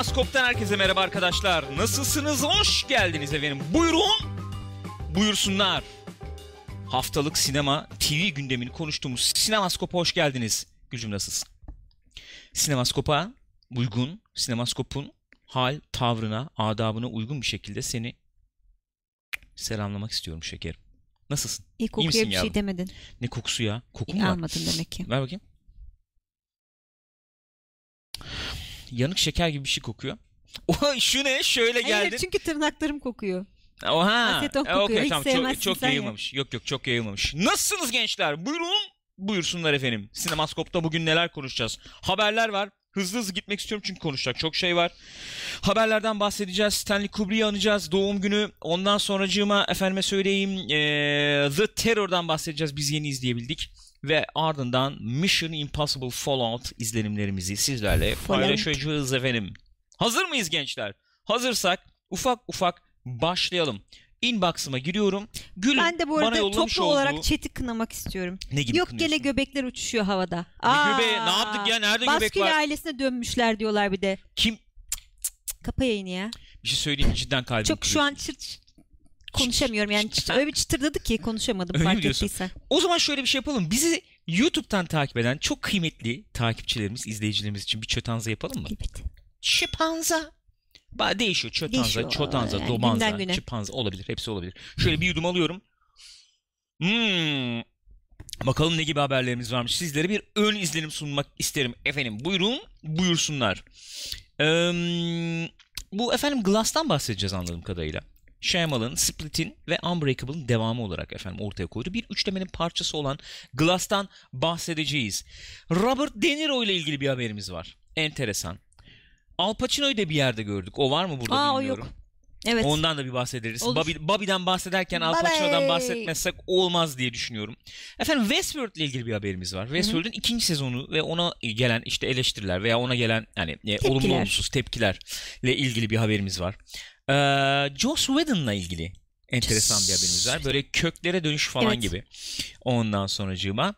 Sinemaskop'tan herkese merhaba arkadaşlar. Nasılsınız? Hoş geldiniz efendim. Buyurun. Buyursunlar. Haftalık sinema TV gündemini konuştuğumuz Sinemaskop'a hoş geldiniz. Gülcüm nasılsın? Sinemaskop'a uygun, Sinemaskop'un hal, tavrına, adabına uygun bir şekilde seni selamlamak istiyorum şekerim. Nasılsın? İyi kokuya misin bir yavrum? şey demedin. Ne kokusu ya? Koku İyi mu var? almadın demek ki. Ver bakayım. Yanık şeker gibi bir şey kokuyor. Oha şu ne? Şöyle Hayır geldin. çünkü tırnaklarım kokuyor. Oha. aseton E, kokuyor. okey, Hiç tamam. Çok, çok ya. yayılmamış. Yok yok çok yayılmamış. Nasılsınız gençler? Buyurun. Buyursunlar efendim. Sinemaskop'ta bugün neler konuşacağız? Haberler var. Hızlı hızlı gitmek istiyorum çünkü konuşacak çok şey var. Haberlerden bahsedeceğiz. Stanley Kubrick'i anacağız. Doğum günü. Ondan sonracığıma efendime söyleyeyim eee, The Terror'dan bahsedeceğiz. Biz yeni izleyebildik. Ve ardından Mission Impossible Fallout izlenimlerimizi sizlerle paylaşacağız efendim. Hazır mıyız gençler? Hazırsak ufak ufak başlayalım. Inbox'ıma giriyorum. Gülüm Ben de bu arada toplu olduğu... olarak chat'i kınamak istiyorum. Ne gibi Yok kınıyorsun? göbekler uçuşuyor havada. Ne göbeği? Ne yaptık ya? Nerede göbek Baskül var? ailesine dönmüşler diyorlar bir de. Kim? Kapa yayını ya. Bir şey söyleyeyim cidden kalbim Çok şu kırıyor. an çırt konuşamıyorum yani çıt, öyle bir çıtırdadı ki konuşamadım Öyle fark ettiysen. O zaman şöyle bir şey yapalım. Bizi YouTube'dan takip eden çok kıymetli takipçilerimiz, izleyicilerimiz için bir çötanza yapalım mı? Evet. Çıpanza. Ba değişiyor. Çötanza, Değişiyor. çotanza, Yani domanza, günden güne. çıpanza olabilir. Hepsi olabilir. Şöyle bir yudum alıyorum. Hmm. Bakalım ne gibi haberlerimiz varmış. Sizlere bir ön izlenim sunmak isterim. Efendim buyurun, buyursunlar. Eee, bu efendim Glass'tan bahsedeceğiz anladığım kadarıyla. Shyamalan, Split'in ve Unbreakable'ın devamı olarak efendim ortaya koydu. Bir üçlemenin parçası olan Glass'tan bahsedeceğiz. Robert De Niro ile ilgili bir haberimiz var. Enteresan. Al Pacino'yu da bir yerde gördük. O var mı burada Aa, o bilmiyorum. yok. Evet. Ondan da bir bahsederiz. Olur. Bobby, Bobby'den bahsederken Al! Pacino'dan bahsetmezsek olmaz diye düşünüyorum. Efendim Westworld ile ilgili bir haberimiz var. Westworld'un ikinci sezonu ve ona gelen işte eleştiriler veya ona gelen yani e, olumlu Tepkiler. olumsuz tepkilerle ilgili bir haberimiz var. Ee, Joss Whedon'la ilgili enteresan bir haberimiz var. Böyle köklere dönüş falan Evet. gibi. Ondan sonracığıma.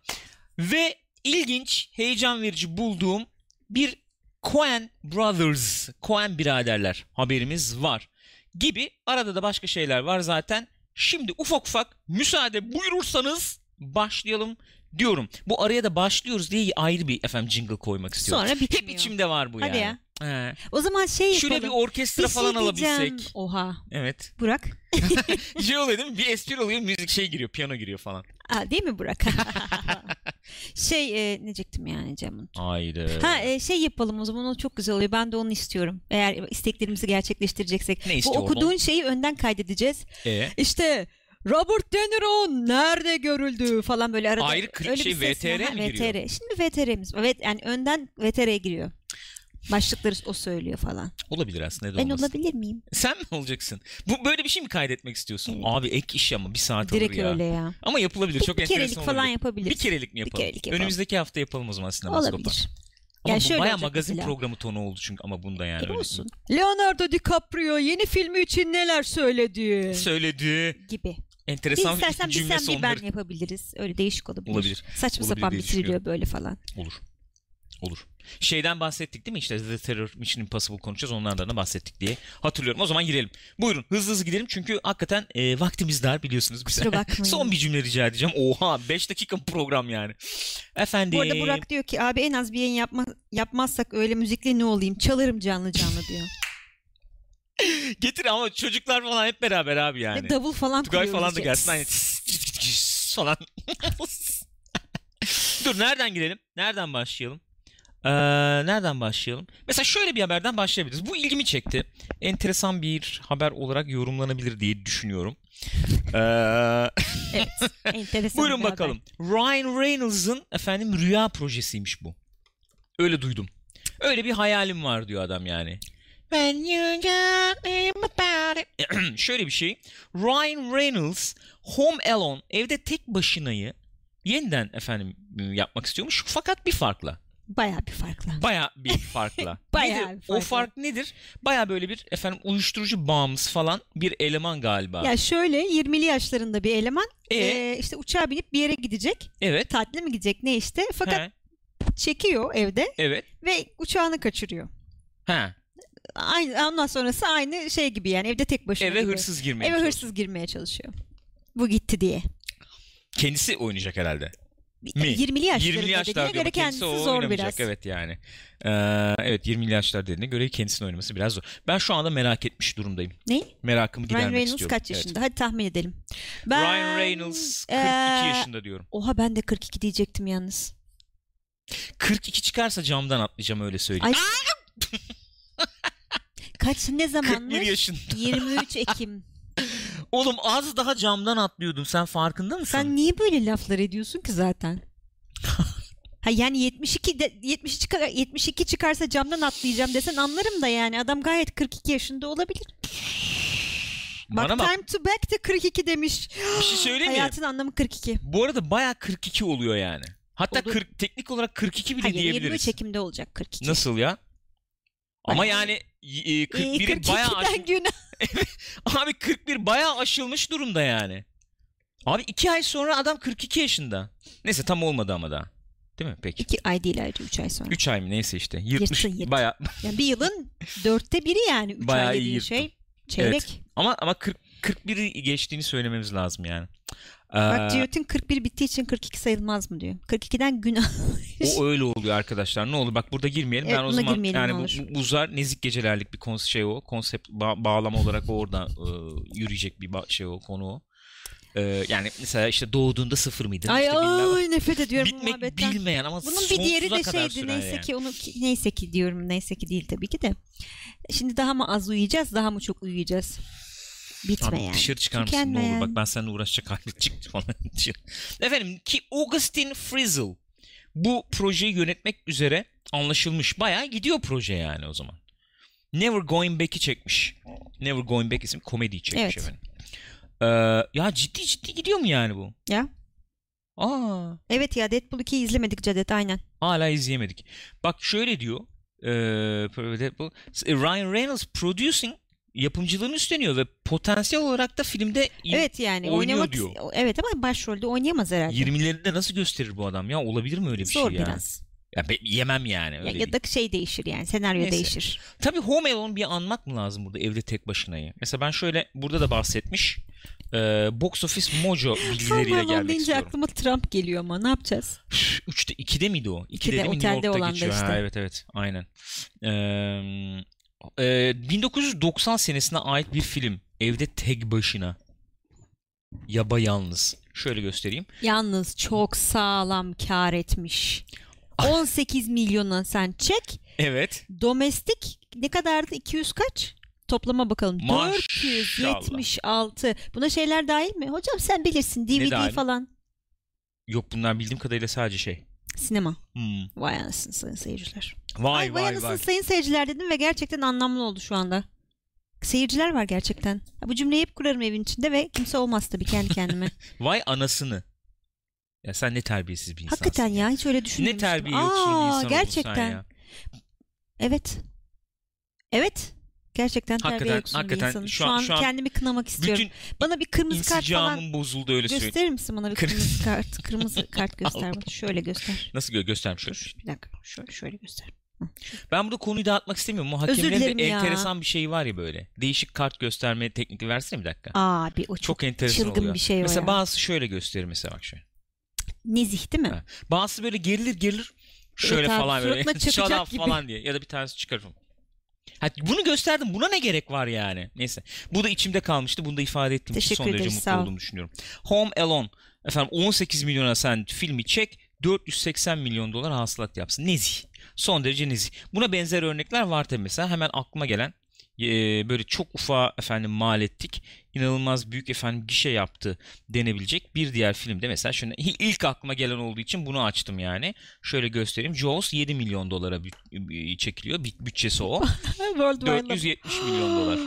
Ve ilginç, heyecan verici bulduğum bir Coen Brothers, Coen biraderler haberimiz var. Gibi arada da başka şeyler var zaten. Şimdi ufak ufak müsaade buyurursanız başlayalım diyorum. Bu araya da başlıyoruz diye ayrı bir efendim jingle koymak istiyorum. Sonra bitmiyor. Hep içimde var bu Hadi yani. He. O zaman şey yapalım. Şuraya bir orkestra şey falan diyeceğim. alabilsek. Oha. Evet. Burak. Şey oluyor değil mi? Bir espri oluyor, müzik şey giriyor, piyano giriyor falan. Aa, değil mi Burak? şey e, ne diyecektim yani Cem'in? Haydi. Ha e, şey yapalım o zaman o çok güzel oluyor. Ben de onu istiyorum. Eğer isteklerimizi gerçekleştireceksek. Ne Bu istiyor okuduğun şeyi önden kaydedeceğiz. E? İşte Robert De Niro nerede görüldü falan böyle arada. Ayrı öyle şey. VTR mi giriyor? VTR. Şimdi VTR'miz. Evet yani önden VTR'ye giriyor. Başlıkları o söylüyor falan. Olabilir aslında. Ben olmasın? olabilir miyim? Sen mi olacaksın? Bu böyle bir şey mi kaydetmek istiyorsun? Evet. Abi ek iş ama bir saat Direkt alır ya. öyle ya. Ama yapılabilir. Bir, Çok bir kerelik falan olabilir. yapabiliriz. Bir kerelik mi yapalım? kerelik yapalım. Önümüzdeki hafta yapalım o zaman sinemaskopa. Olabilir. Ama Yani bu şöyle baya olacak magazin mesela. programı tonu oldu çünkü ama bunda yani. E, öyle olsun. Leonardo DiCaprio yeni filmi için neler söyledi? Söyledi. Gibi. Bir Enteresan istersen bir sen bir ben yapabiliriz. Öyle değişik olabilir. Olabilir. Saçma Olabilir sapan bitiriliyor böyle falan. Olur. Olur. Şeyden bahsettik değil mi işte The Terror Mission Impossible konuşacağız onlardan da bahsettik diye hatırlıyorum. O zaman girelim. Buyurun hızlı hızlı gidelim çünkü hakikaten e, vaktimiz dar biliyorsunuz. Kusura bakmayın. Son bir cümle rica edeceğim. Oha 5 dakika program yani. Efendim. Bu arada Burak diyor ki abi en az bir yayın yapma, yapmazsak öyle müzikle ne olayım? Çalarım canlı canlı diyor. Getir ama çocuklar falan hep beraber abi yani. Ve davul falan Tugay falan da gelsin. Hani falan. Dur nereden girelim? Nereden başlayalım? Ee, nereden başlayalım? Mesela şöyle bir haberden başlayabiliriz. Bu ilgimi çekti. Enteresan bir haber olarak yorumlanabilir diye düşünüyorum. Ee, Evet. Enteresan buyurun bir haber. bakalım. Ryan Reynolds'ın efendim rüya projesiymiş bu. Öyle duydum. Öyle bir hayalim var diyor adam yani. When you got me about it. Şöyle bir şey. Ryan Reynolds Home Alone evde tek başınayı yeniden efendim yapmak istiyormuş fakat bir farkla. Bayağı bir farklı. Baya bir farkla. Nedir? bir farkla. O fark nedir? Baya böyle bir efendim uyuşturucu bağımlısı falan bir eleman galiba. Ya şöyle 20'li yaşlarında bir eleman E? e, işte uçağa binip bir yere gidecek. evet. Tatile mi gidecek ne işte. Fakat He, çekiyor evde evet. ve uçağını kaçırıyor. Ha. aynı ondan sonrası aynı şey gibi yani evde tek başına Eve gibi. hırsız girmeye Eve çalışıyor. hırsız girmeye çalışıyor. Bu gitti diye. Kendisi oynayacak herhalde. Mi? 20'li yaşlarında 20'li yaşlar dediğine göre kendisi o zor biraz. Evet yani. Ee, evet 20'li yaşlar dediğine göre kendisinin oynaması biraz zor. Ben şu anda merak etmiş durumdayım. Ne? Merakımı gidermek Ryan Reynolds istiyorum. kaç Evet. yaşında? Hadi tahmin edelim. Ben, Ryan Reynolds 42 eee, yaşında diyorum. Oha ben de 42 diyecektim yalnız. 42 çıkarsa camdan atlayacağım öyle söyleyeyim. Ay kaç ne 41 zamanmış? yaşında. 23 Ekim. Oğlum az daha camdan atlıyordum. Sen farkında mısın? Sen niye böyle laflar ediyorsun ki zaten? Ha yani 72 de, 70 çıkar, 72 çıkarsa camdan atlayacağım desen anlarım da yani adam gayet 42 yaşında olabilir. Bak, Bana bak. time to back de 42 demiş. Bir şey söyleyeyim mi? Hayatın anlamı 42. Bu arada baya 42 oluyor yani. Hatta Olur. 40, teknik olarak 42 bile Hayır diyebiliriz. 23 Ekim'de olacak 42. Nasıl ya? Ama yani e, Ee, 41'i bayağı 42'den aş- günah. Abi 41 bayağı aşılmış durumda yani. Abi 2 ay sonra adam 42 yaşında. Neyse tam olmadı ama daha. Değil mi? Peki. 2 ay değil ayrıca 3 ay sonra. 3 ay mı neyse işte. Yırtmış. Yırttı, yırttı. Bayağı. Yani bir yılın dörtte biri yani 3 Bayağı ay iyi dediğin şey. Çeyrek. Ama ama 40 41'i geçtiğini söylememiz lazım yani. Bak Ee, Cihat'ın 41 bittiği için 42 sayılmaz mı diyor. 42'den günah. o öyle oluyor arkadaşlar. Ne olur bak burada girmeyelim. Evet, ben o zaman yani bu, bu uzar nezik gecelerlik bir konsept şey o. Konsept ba- bağlama olarak orada e, yürüyecek bir şey o konu o. E, yani mesela işte doğduğunda sıfır mıydın? ay işte ay nefret ediyorum Bitmek muhabbetten. bilmeyen ama Bunun bir diğeri de şeydi neyse yani. ki onu neyse ki diyorum neyse ki değil tabii ki de. Şimdi daha mı az uyuyacağız daha mı çok uyuyacağız? Bitme Abi dışarı çıkar mısın ne olur bak ben seninle uğraşacak halim çıktı falan. Efendim ki Augustin Frizzle bu projeyi yönetmek üzere anlaşılmış. Bayağı gidiyor proje yani o zaman. Never Going Back'i çekmiş. Never Going Back isim komediyi çekmiş Evet. efendim. Ee, ya ciddi ciddi gidiyor mu yani bu? Ya. Aa, Evet ya Deadpool 2'yi izlemedik Cadet aynen. hala izleyemedik. Bak şöyle diyor. Ee, Deadpool, Ryan Reynolds producing yapımcılığını üstleniyor ve potansiyel olarak da filmde Evet yani oynamak diyor. Evet ama başrolde oynayamaz herhalde. 20'lerinde nasıl gösterir bu adam ya? Olabilir mi öyle bir Zor şey ya? biraz. Ya be- yemem yani öyle Ya, ya da şey değişir yani senaryo Neyse. değişir. Tabii Home Alone bir anmak mı lazım burada evde tek başınayı? Mesela ben şöyle burada da bahsetmiş. Ee, Box Office Mojo bilgileriyle gelmek deyince istiyorum. aklıma Trump geliyor ama ne yapacağız? 3'te 2'de miydi o? 2'de, İkide, değil mi? New otelde York'ta geçiyor. Ha, işte. evet evet aynen. Ee, e, 1990 senesine ait bir film. Evde tek başına. Yabayalnız. Şöyle göstereyim. Yalnız çok sağlam kar etmiş. 18 milyona sen çek. Evet. Domestik ne kadardı? 200 kaç? Toplama bakalım. Maşallah. 476. Buna şeyler dahil mi? Hocam sen bilirsin. DVD falan. Yok bunlar bildiğim kadarıyla sadece şey. Sinema. Hmm. Vay anasını sayın seyirciler. Vay Ay vay vay anasını vay. sayın seyirciler dedim ve gerçekten anlamlı oldu şu anda. Seyirciler var gerçekten. Ya bu cümleyi hep kurarım evin içinde ve kimse olmaz tabii kendi kendime. Vay anasını. Ya sen ne terbiyesiz bir insansın. Hakikaten ya hiç öyle düşünmemiştim. Ne terbiye yoksun bir insan gerçekten. ya. Evet. Evet. Gerçekten terbiye Hakikaten- yoksun hakikaten bir insanım. şu an- şu an kendimi kınamak istiyorum. Bana bir kırmızı kart falan bozuldu öyle söyleyeyim. gösterir misin bana bir Kır- kırmızı kart? Kırmızı kart göster bana. Şöyle göster. Nasıl gö göstermiş şöyle. Dur bir dakika. Şöyle, şöyle göster. Ben burada konuyu dağıtmak istemiyorum. Özür hakemlerin dilerim de ya. enteresan bir şey var ya böyle. Değişik kart gösterme tekniği versene bir dakika. Abi o çok, çok enteresan çılgın oluyor. bir şey o mesela ya. bazı şöyle gösterir mesela bak şöyle. nezih değil mi? Ha. Bazısı böyle gerilir gerilir. Şöyle Evet falan böyle. gibi. falan diye. Ya da bir tanesi çıkarırım. Ha, bunu gösterdim. Buna ne gerek var yani? Neyse. Bu da içimde kalmıştı. Bunu da ifade için Teşekkür son derece mutlu olduğumu düşünüyorum. Home Alone. Efendim 18 milyona sen filmi çek. 480 milyon dolar hasılat yapsın. Nezih. Son derece nezih. Buna benzer örnekler var tabii mesela. Hemen aklıma gelen e, böyle çok ufa efendim mal ettik. İnanılmaz büyük efendim gişe yaptı denebilecek bir diğer filmde mesela şunu ilk aklıma gelen olduğu için bunu açtım yani. Şöyle göstereyim. Jaws 7 milyon dolara çekiliyor. Büt- Bütçesi o. Worldwide 470 milyon dolar.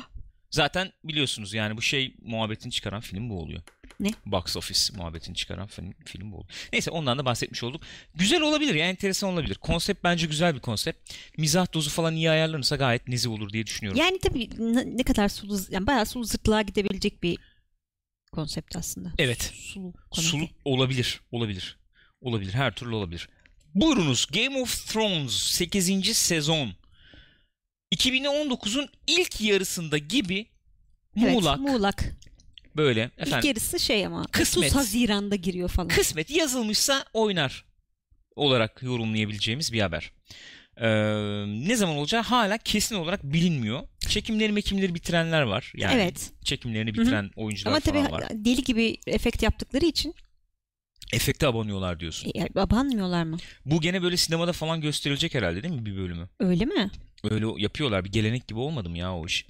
Zaten biliyorsunuz yani bu şey muhabbetini çıkaran film bu oluyor. Ne? Box office muhabbetini çıkaran film, film oluyor. Neyse ondan da bahsetmiş olduk. Güzel olabilir ya enteresan olabilir. Konsept bence güzel bir konsept. Mizah dozu falan iyi ayarlanırsa gayet nezih olur diye düşünüyorum. Yani tabii ne, ne kadar sulu, yani bayağı sulu zırtlığa gidebilecek bir konsept aslında. Evet. Sulu komedi. Sulu olabilir. Olabilir. Olabilir. Her türlü olabilir. Buyurunuz Game of Thrones 8. sezon. 2019'un ilk yarısında gibi Evet, muğlak Muğlak. Böyle İlk efendim yarısı şey ama. Kısmet. 30 Haziran'da giriyor falan. kısmet yazılmışsa oynar olarak yorumlayabileceğimiz bir haber. Ee, ne zaman olacağı hala kesin olarak bilinmiyor. Çekimleri mekimleri bitirenler var. Yani evet. çekimlerini bitiren oyuncular Ama tabii falan var. deli gibi efekt yaptıkları için Efekte abanıyorlar diyorsun. e, abanmıyorlar mı? Bu gene böyle sinemada falan gösterilecek herhalde değil mi bir bölümü? Öyle mi? Öyle yapıyorlar. Bir gelenek gibi olmadı mı ya o iş?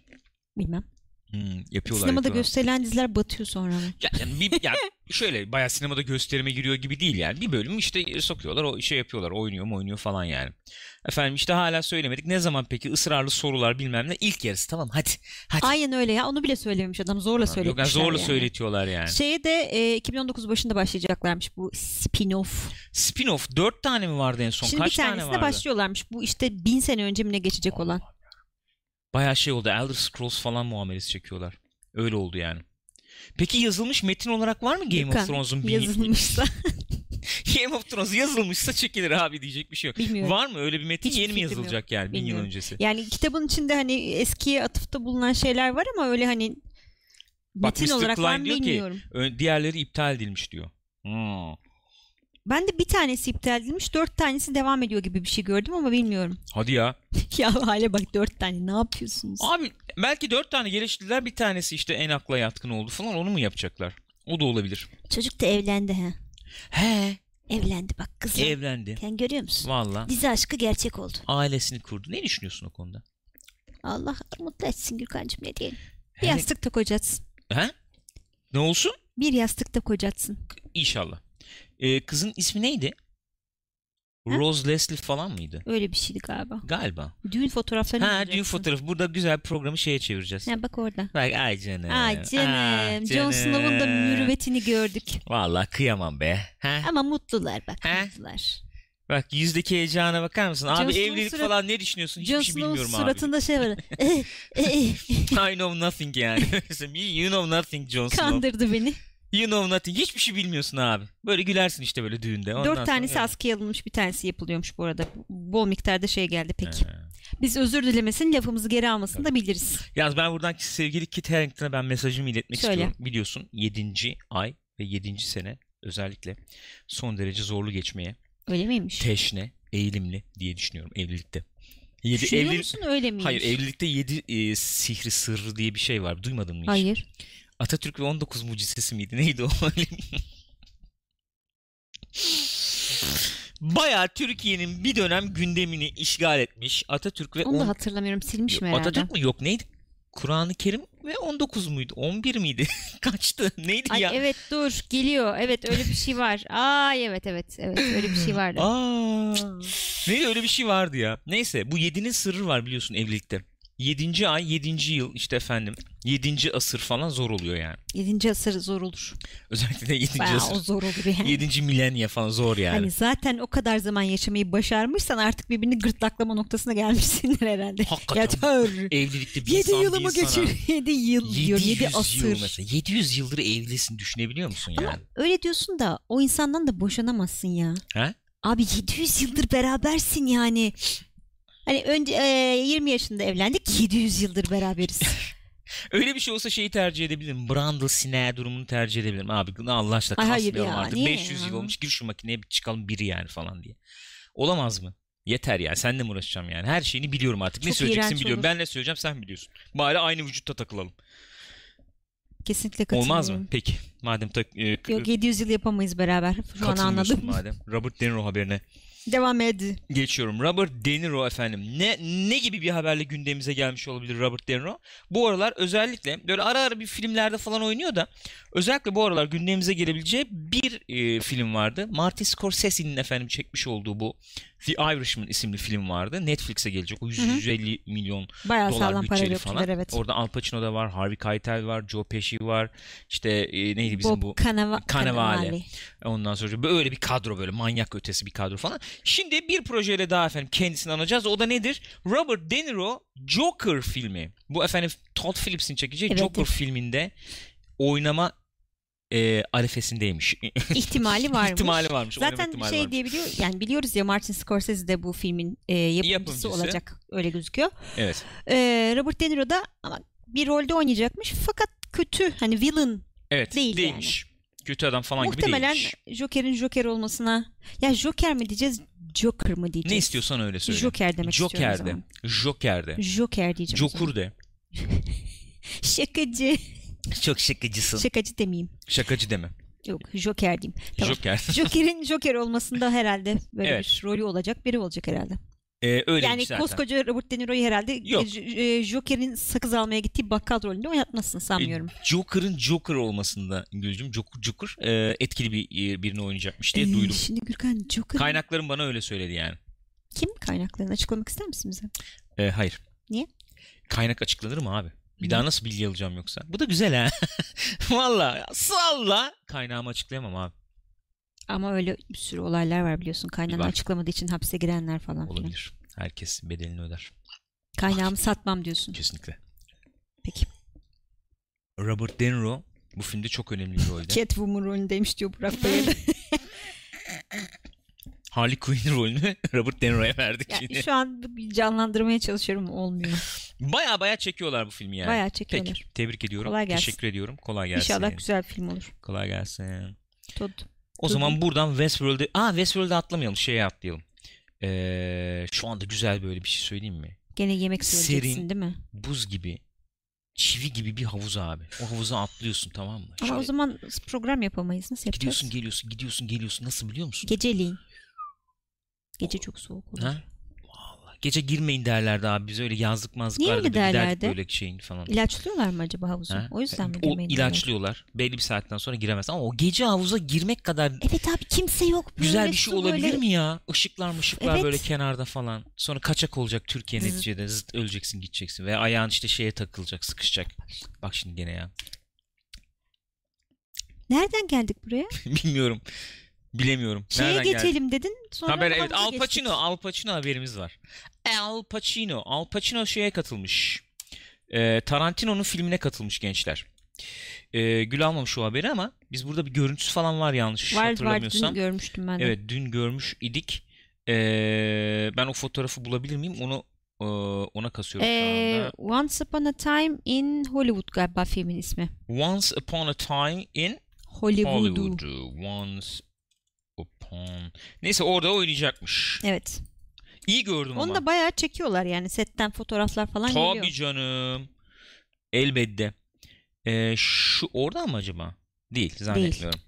Bilmem. Hmm, yapıyorlar. Sinemada yapıyorlar. gösterilen diziler batıyor sonra? Ya, yani bir, ya şöyle bayağı sinemada gösterime giriyor gibi değil yani. Bir bölüm işte sokuyorlar o şey yapıyorlar oynuyor mu oynuyor falan yani. Efendim işte hala söylemedik. Ne zaman peki ısrarlı sorular bilmem ne. İlk yarısı tamam hadi. hadi. Aynen öyle ya. Onu bile söylememiş adam. Zorla Yok yani zorla yani. söyletiyorlar yani. Şeye de e, 2019 başında başlayacaklarmış bu spin-off. Spin-off dört tane mi vardı en son? Şimdi Kaç bir tane tanesine vardı? başlıyorlarmış. Bu işte bin sene önce mi ne geçecek olan. Bayağı şey oldu. Elder Scrolls falan muamelesi çekiyorlar. Öyle oldu yani. Peki yazılmış metin olarak var mı Game Gökhan, of Thrones'un bir... Yazılmışsa Game of Thrones yazılmışsa çekilir abi diyecek bir şey yok. bilmiyorum. Var mı öyle bir metin Hiçbir yeni mi fikrim yok. yazılacak yani bin yıl Bilmiyorum. öncesi? Yani kitabın içinde hani eskiye atıfta bulunan şeyler var ama öyle hani Bak, metin Mr. olarak var mı Klein diyor ki, bilmiyorum. Ö- Diğerleri iptal edilmiş diyor. Hmm. Ben de bir tanesi iptal edilmiş, dört tanesi devam ediyor gibi bir şey gördüm ama bilmiyorum. Hadi ya. ya hale bak dört tane ne yapıyorsunuz? Abi belki dört tane geliştirdiler bir tanesi işte en akla yatkın oldu falan onu mu yapacaklar? O da olabilir. Çocuk da evlendi ha. He Evlendi bak kızım. evlendi. Sen görüyor musun? Valla Dizi aşkı gerçek oldu. ailesini kurdu. Ne düşünüyorsun o konuda? Allah mutlu etsin Gürkan'cığım ne diyelim. Bir He? yastıkta kocatsın. He? Ne olsun? Bir yastıkta kocatsın. İnşallah. Ee, kızın ismi neydi? Rose Leslie falan mıydı? Öyle bir şeydi galiba. Galiba. Düğün fotoğraflarını Ha düğün fotoğrafı. Burada güzel programı şeye çevireceğiz. Ha, bak orada. Bak ay canım. Ay canım. ah Jon Snow'un da mürüvvetini gördük. Vallahi kıyamam be. Ha? Ama mutlular bak He? mutlular. Bak yüzdeki heyecana bakar mısın? Abi Snow'un evlilik surat- falan ne düşünüyorsun? Hiçbir Jon şey bilmiyorum abi. suratında şey var. Eh, eh, I know nothing yani. you know nothing Jon Snow. Kandırdı beni. You know nothing. Hiçbir şey bilmiyorsun abi. Böyle gülersin işte böyle düğünde. Ondan Dört tanesi sonra- askıya alınmış bir tanesi yapılıyormuş bu arada. Bol miktarda şey geldi peki. He. Biz özür dilemesin lafımızı geri almasını da biliriz. Yalnız ben buradan sevgili Kit Harington'a ben mesajımı iletmek Söyle. istiyorum. Biliyorsun 7. ay ve 7. sene özellikle son derece zorlu geçmeye Öyle miymiş? teşne, eğilimli diye düşünüyorum evlilikte. Yedi, Düşünüyor musun öyle miymiş? Hayır evlilikte 7 sihri sırrı diye bir şey var. Duymadın mı hiç? Hayır. Atatürk ve 19 mucizesi miydi? Neydi o? Bayağı Türkiye'nin bir dönem gündemini işgal etmiş. Atatürk ve Onu da on- hatırlamıyorum. Silmişim herhalde. Atatürk mü? Yok neydi? Kur'an-ı Kerim ve 19 muydu? 11 miydi? Kaçtı? Neydi Ay ya? evet dur geliyor. Evet öyle bir şey var. Ay evet evet evet öyle bir şey vardı. Aa, neydi öyle bir şey vardı ya. Neyse bu 7'nin sırrı var biliyorsun evlilikte. 7. ay 7. yıl işte efendim 7. asır falan zor oluyor yani. Yedinci asır zor olur. Özellikle de 7. Bayağı o asır. zor olur yani. 7. milenya falan zor yani. Hani zaten o kadar zaman yaşamayı başarmışsan artık birbirini gırtlaklama noktasına gelmişsindir herhalde. Hakikaten. Yeter. Evlilikte bir 7 insan yılımı geçir. 7 yıl diyor. 7 700 asır. yıl mesela. 700 yıldır evlisin düşünebiliyor musun yani? Ama öyle diyorsun da o insandan da boşanamazsın ya. He? Abi 700 yıldır berabersin yani. Hani önce e, 20 yaşında evlendik 700 yıldır beraberiz. Öyle bir şey olsa şeyi tercih edebilirim. Brandle sineği durumunu tercih edebilirim. Abi Allah aşkına Ay kasmayalım ya, artık. niye 500 ya? yıl olmuş gir şu makineye bir çıkalım biri yani falan diye. Olamaz mı? Yeter ya. Seninle mi uğraşacağım yani? Her şeyini biliyorum artık. ne Çok söyleyeceksin iğrenç biliyorum. olur. Ben ne söyleyeceğim sen biliyorsun. Bari aynı vücutta takılalım. Kesinlikle katılıyorum. Olmaz mı? Peki. Madem tak, e, Yok 700 yıl yapamayız beraber. Şu an anladım. madem. Robert De Niro haberine Devam et. geçiyorum. Robert De Niro efendim. Ne ne gibi bir haberle gündemimize gelmiş olabilir Robert De Niro? Bu aralar özellikle böyle ara ara bir filmlerde falan oynuyor da özellikle bu aralar gündemimize gelebileceği bir e, film vardı. Martin Scorsese'nin efendim çekmiş olduğu bu The Irishman isimli film vardı. Netflix'e gelecek. O 150 milyon Bayağı dolar bütçeli falan. evet. Orada Al Pacino da var, Harvey Keitel var, Joe Pesci var. İşte e, neydi bizim Bob bu? Cannavale. Ondan sonra böyle bir kadro böyle manyak ötesi bir kadro falan. Şimdi bir projeyle daha efendim kendisini anacağız. O da nedir? Robert De Niro Joker filmi. Bu efendim Todd Phillips'in çekeceği Evet, Joker evet. filminde oynama e, arifesindeymiş. İhtimali varmış. İhtimali varmış. Zaten ihtimali şey varmış. diyebiliyor yani biliyoruz ya Martin Scorsese de bu filmin e, yapımcısı, Yapımcısı. olacak öyle gözüküyor. Evet. E, Robert De Niro da ama bir rolde oynayacakmış fakat kötü hani villain Evet. Değil değilmiş. Kötü adam falan gibi muhtemelen değilmiş. Joker'in Joker olmasına ya Joker mi diyeceğiz Joker mı diyeceğiz? Ne istiyorsan öyle söyle. Joker demek istiyorum o Joker de. zaman. Joker. Joker diyeceğim. Jokur de. Şakacı. Çok şakacısın. Şakacı demeyeyim. Şakacı deme. Yok Joker diyeyim. Tamam. Joker. Joker'in Joker olmasında herhalde böyle Evet. bir rolü olacak biri olacak herhalde. Ee, öyle yani zaten. koskoca Robert De Niro'yu herhalde Yok. J- e, Joker'in sakız almaya gittiği bakkal rolünde oynatmasını sanmıyorum. E, Joker'ın Joker olmasında Gülcüm Joker, Joker e, etkili bir e, birini oynayacakmış diye Ee, duydum. Şimdi Gürkan Joker Kaynaklarım bana öyle söyledi yani. kim kaynaklarını açıklamak ister misin bize? E, hayır. Niye? Kaynak açıklanır mı abi? Bir daha nasıl bilgi alacağım yoksa? Bu da güzel ha. Valla salla. Kaynağımı açıklayamam abi. Ama öyle bir sürü olaylar var biliyorsun. Kaynağını Var. açıklamadığı için hapse girenler falan. Olabilir. Herkes bedelini öder. Kaynağımı satmam diyorsun. Kesinlikle. Peki. Robert De Niro bu filmde çok önemli bir rolde. Catwoman rolündeymiş diyor Burak Bayır'da. Harley Quinn rolünü Robert De Niro'ya verdik yani yine. şu an canlandırmaya çalışıyorum olmuyor. Baya baya çekiyorlar bu filmi yani. Bayağı çekiyorlar. Peki. Tebrik ediyorum. Kolay gelsin. Teşekkür ediyorum. Kolay gelsin. İnşallah güzel bir film olur. Kolay gelsin. Todd. O Tabii. zaman buradan Westworld'e... Aa Westworld'e atlamayalım. Şeye atlayalım. Ee, şu anda güzel böyle bir şey söyleyeyim mi? Gene yemek söyleyeceksin Serin. değil mi? Buz gibi, çivi gibi bir havuz abi. O havuza atlıyorsun tamam mı? Ama Şöyle o zaman program yapamayız. Nasıl yapacağız? gidiyorsun geliyorsun gidiyorsun geliyorsun. Nasıl biliyor musun? Geceliğin. Gece çok soğuk olur. Ha? Gece girmeyin derlerdi abi. Biz öyle yazlık Niye mazlıklarda öyle bir giderdik derlerdi? böyle şeyin falan. İlaçlıyorlar mı acaba havuzu? Ha? O yüzden mi O girmeyin diyorlar? ilaçlıyorlar. Belli bir saatten sonra giremez. Ama o gece havuza girmek kadar Evet abi kimse yok. Böyle güzel bir şey su olabilir böyle- mi ya? Işıklar mışıklar Evet. böyle kenarda falan. Sonra kaçak olacak Türkiye Zıt. neticede. Zıt öleceksin gideceksin. Ve ayağın işte şeye takılacak sıkışacak. Bak şimdi gene ya. Nereden geldik buraya? Bilmiyorum. Bilemiyorum. Şeye Nereden geldi? geçelim dedin. Sonra Haber evet Al geçtik. Pacino, Al Pacino haberimiz var. Al Pacino, Al Pacino şeye katılmış. Ee, Tarantino'nun filmine katılmış gençler. Ee, Gül almamış o haberi ama biz burada bir görüntüsü falan var yanlış Var var hatırlamıyorsam. dün görmüştüm ben de. Evet dün görmüş idik. Ee, ben o fotoğrafı bulabilir miyim? Onu e, ona kasıyorum Ee, şu anda. Once Upon a Time in Hollywood galiba filmin ismi. Once Upon a Time in Hollywood. Hollywood. Once Upon... Neyse orada oynayacakmış. Evet. İyi gördüm ama. Onu da bayağı çekiyorlar yani setten fotoğraflar falan Tabii geliyor. canım. Elbette. Ee, şu orada mı acaba? Değil zannetmiyorum.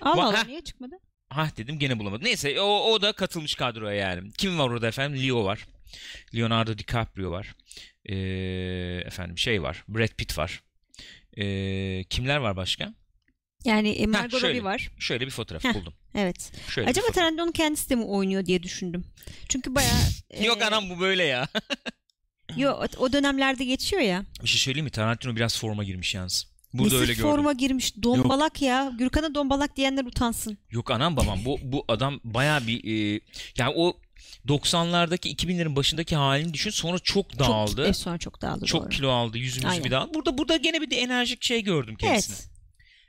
Allah Va- Allah Heh. niye çıkmadı? Hah dedim gene bulamadım. Neyse o, o da katılmış kadroya yani. Kim var orada efendim? Leo var. Leonardo DiCaprio var. Ee, efendim şey var. Brad Pitt var. Ee, kimler var başka? Yani e, Margot şöyle. Robbie var. Şöyle bir fotoğraf Heh. buldum. Evet. Şöyle Acaba. Tarantino kendisi de mi oynuyor diye düşündüm. Çünkü bayağı... Yok e, anam bu böyle ya. Yo, o- dönemlerde geçiyor ya. bir şey söyleyeyim mi? Tarantino biraz forma girmiş yalnız. Burada Nesi öyle gördüm. forma girmiş. Dombalak ya. Gürkan'a dombalak diyenler utansın. Yok anam babam bu bu adam baya bir e, yani o 90'lardaki 2000'lerin başındaki halini düşün sonra çok dağıldı. Çok, e, sonra çok dağıldı Çok doğru. kilo aldı, yüzümüzü Aynen. bir dağıldı. Burada burada gene bir de enerjik şey gördüm kendisine. Evet.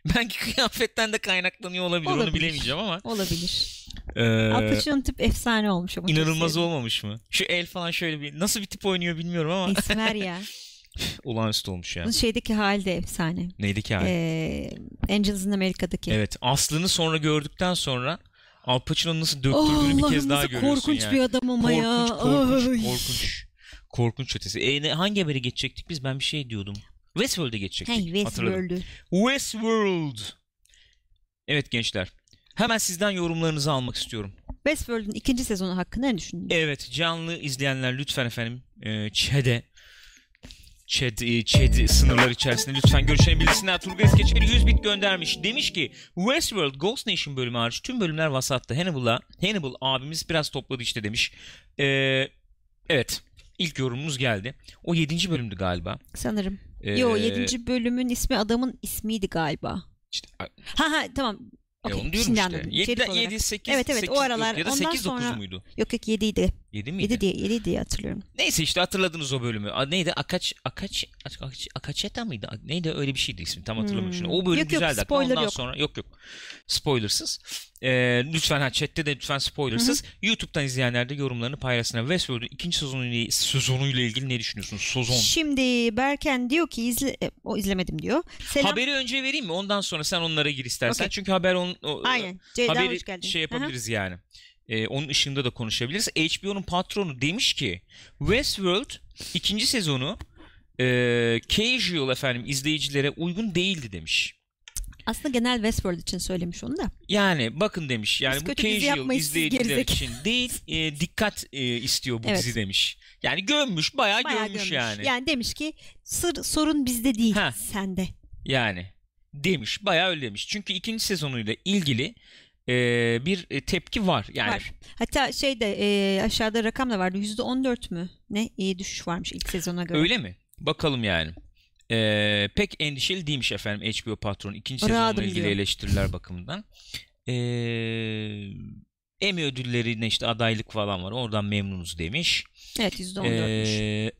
Belki kıyafetten de kaynaklanıyor olabilir, onu Olabilir. bilemeyeceğim ama. Olabilir. Ee, Al Pacino'nun tip efsane olmuş ama. inanılmaz olmamış mı? Şu el falan şöyle bir nasıl bir tip oynuyor bilmiyorum ama Esmer ya. olağanüstü olmuş ya. Bu şeydeki hali de efsane. Neydi ki hali? Ee, Angels in America'daki. Evet, Aslı'nı sonra gördükten sonra Al Pacino'nun nasıl döktürdüğünü Oh, bir kez daha görüyorsun korkunç yani. bir adam ama korkunç, ya. korkunç, Ay. korkunç. Korkunç ötesi. E, ne- hangi haberi geçecektik biz? Ben bir şey diyordum. Westworld'e geçecektik. Hey. Westworld'ü. Westworld. Evet gençler. Hemen sizden yorumlarınızı almak istiyorum. Westworld'un ikinci sezonu hakkında ne düşündün? Evet canlı izleyenler lütfen efendim e, ÇED'e ÇED, e, ÇED sınırlar içerisinde lütfen görüşlerini bildirsinler. Turgay Eskeçeri 100 bit göndermiş. Demiş ki Westworld Ghost Nation bölümü hariç tüm bölümler vasattı. Hannibal'a Hannibal abimiz biraz topladı işte demiş. E, evet ilk yorumumuz geldi. O 7. bölümdü galiba. Sanırım. E, Yo 7. bölümün ismi adamın ismiydi galiba. işte, Ha ha tamam. e, Okey, onu diyorum şimdi işte. anladım. 7, İçerik olarak. 8, Evet, evet, o aralar. ya da Ondan 8 9 sonra- muydu? Yok yok 7'ydi. 7 miydi? 7 diye 7 diye hatırlıyorum. Neyse işte hatırladınız o bölümü. A, neydi? Akaç Akaç Akaç Akaçeta mıydı? Neydi? Öyle bir şeydi ismi. Tam hatırlamıyorum şimdi. O bölüm Yok, yok, güzeldi. Hatta spoiler Ondan yok. sonra yok yok. Spoilersız. Ee, lütfen ha chatte de lütfen spoilersız. YouTube'dan izleyenler de yorumlarını paylaşsınlar. Westworld'un ikinci sezonuyla, sezonuyla ilgili ne düşünüyorsunuz? Sezon. Şimdi Berken diyor ki izle e, o izlemedim diyor. Selam. Haberi önce vereyim mi? Ondan sonra sen onlara gir istersen. Okey. Çünkü haber on, o- Aynen. Ceyda haberi hoş geldin. şey yapabiliriz yani. Ee, onun ışığında da konuşabiliriz. HBO'nun patronu demiş ki Westworld ikinci sezonu e, casual efendim izleyicilere uygun değildi demiş. Aslında genel Westworld için söylemiş onu da. Yani bakın demiş yani Biz bu kötü dizi casual yapmayız, siz izleyiciler için değil e, dikkat e, istiyor bu Evet. dizi demiş. Yani gömmüş bayağı, Bayağı gömmüş. yani. Yani demiş ki sır, sorun bizde değil Ha. sende. Yani demiş bayağı öyle demiş. Çünkü ikinci sezonuyla ilgili e, bir e, tepki var. Yani Var. Hatta şeyde e, aşağıda rakam da vardı. %14 mü? Ne? İyi düşüş varmış ilk sezona göre. Öyle mi? Bakalım yani. Ee, pek endişeli değilmiş efendim HBO patronu. İkinci Rahatım sezonla ilgili diyor. eleştiriler bakımından. Ee, Emmy ödüllerine işte adaylık falan var. Oradan memnunuz demiş. Evet %14'müş. Ee,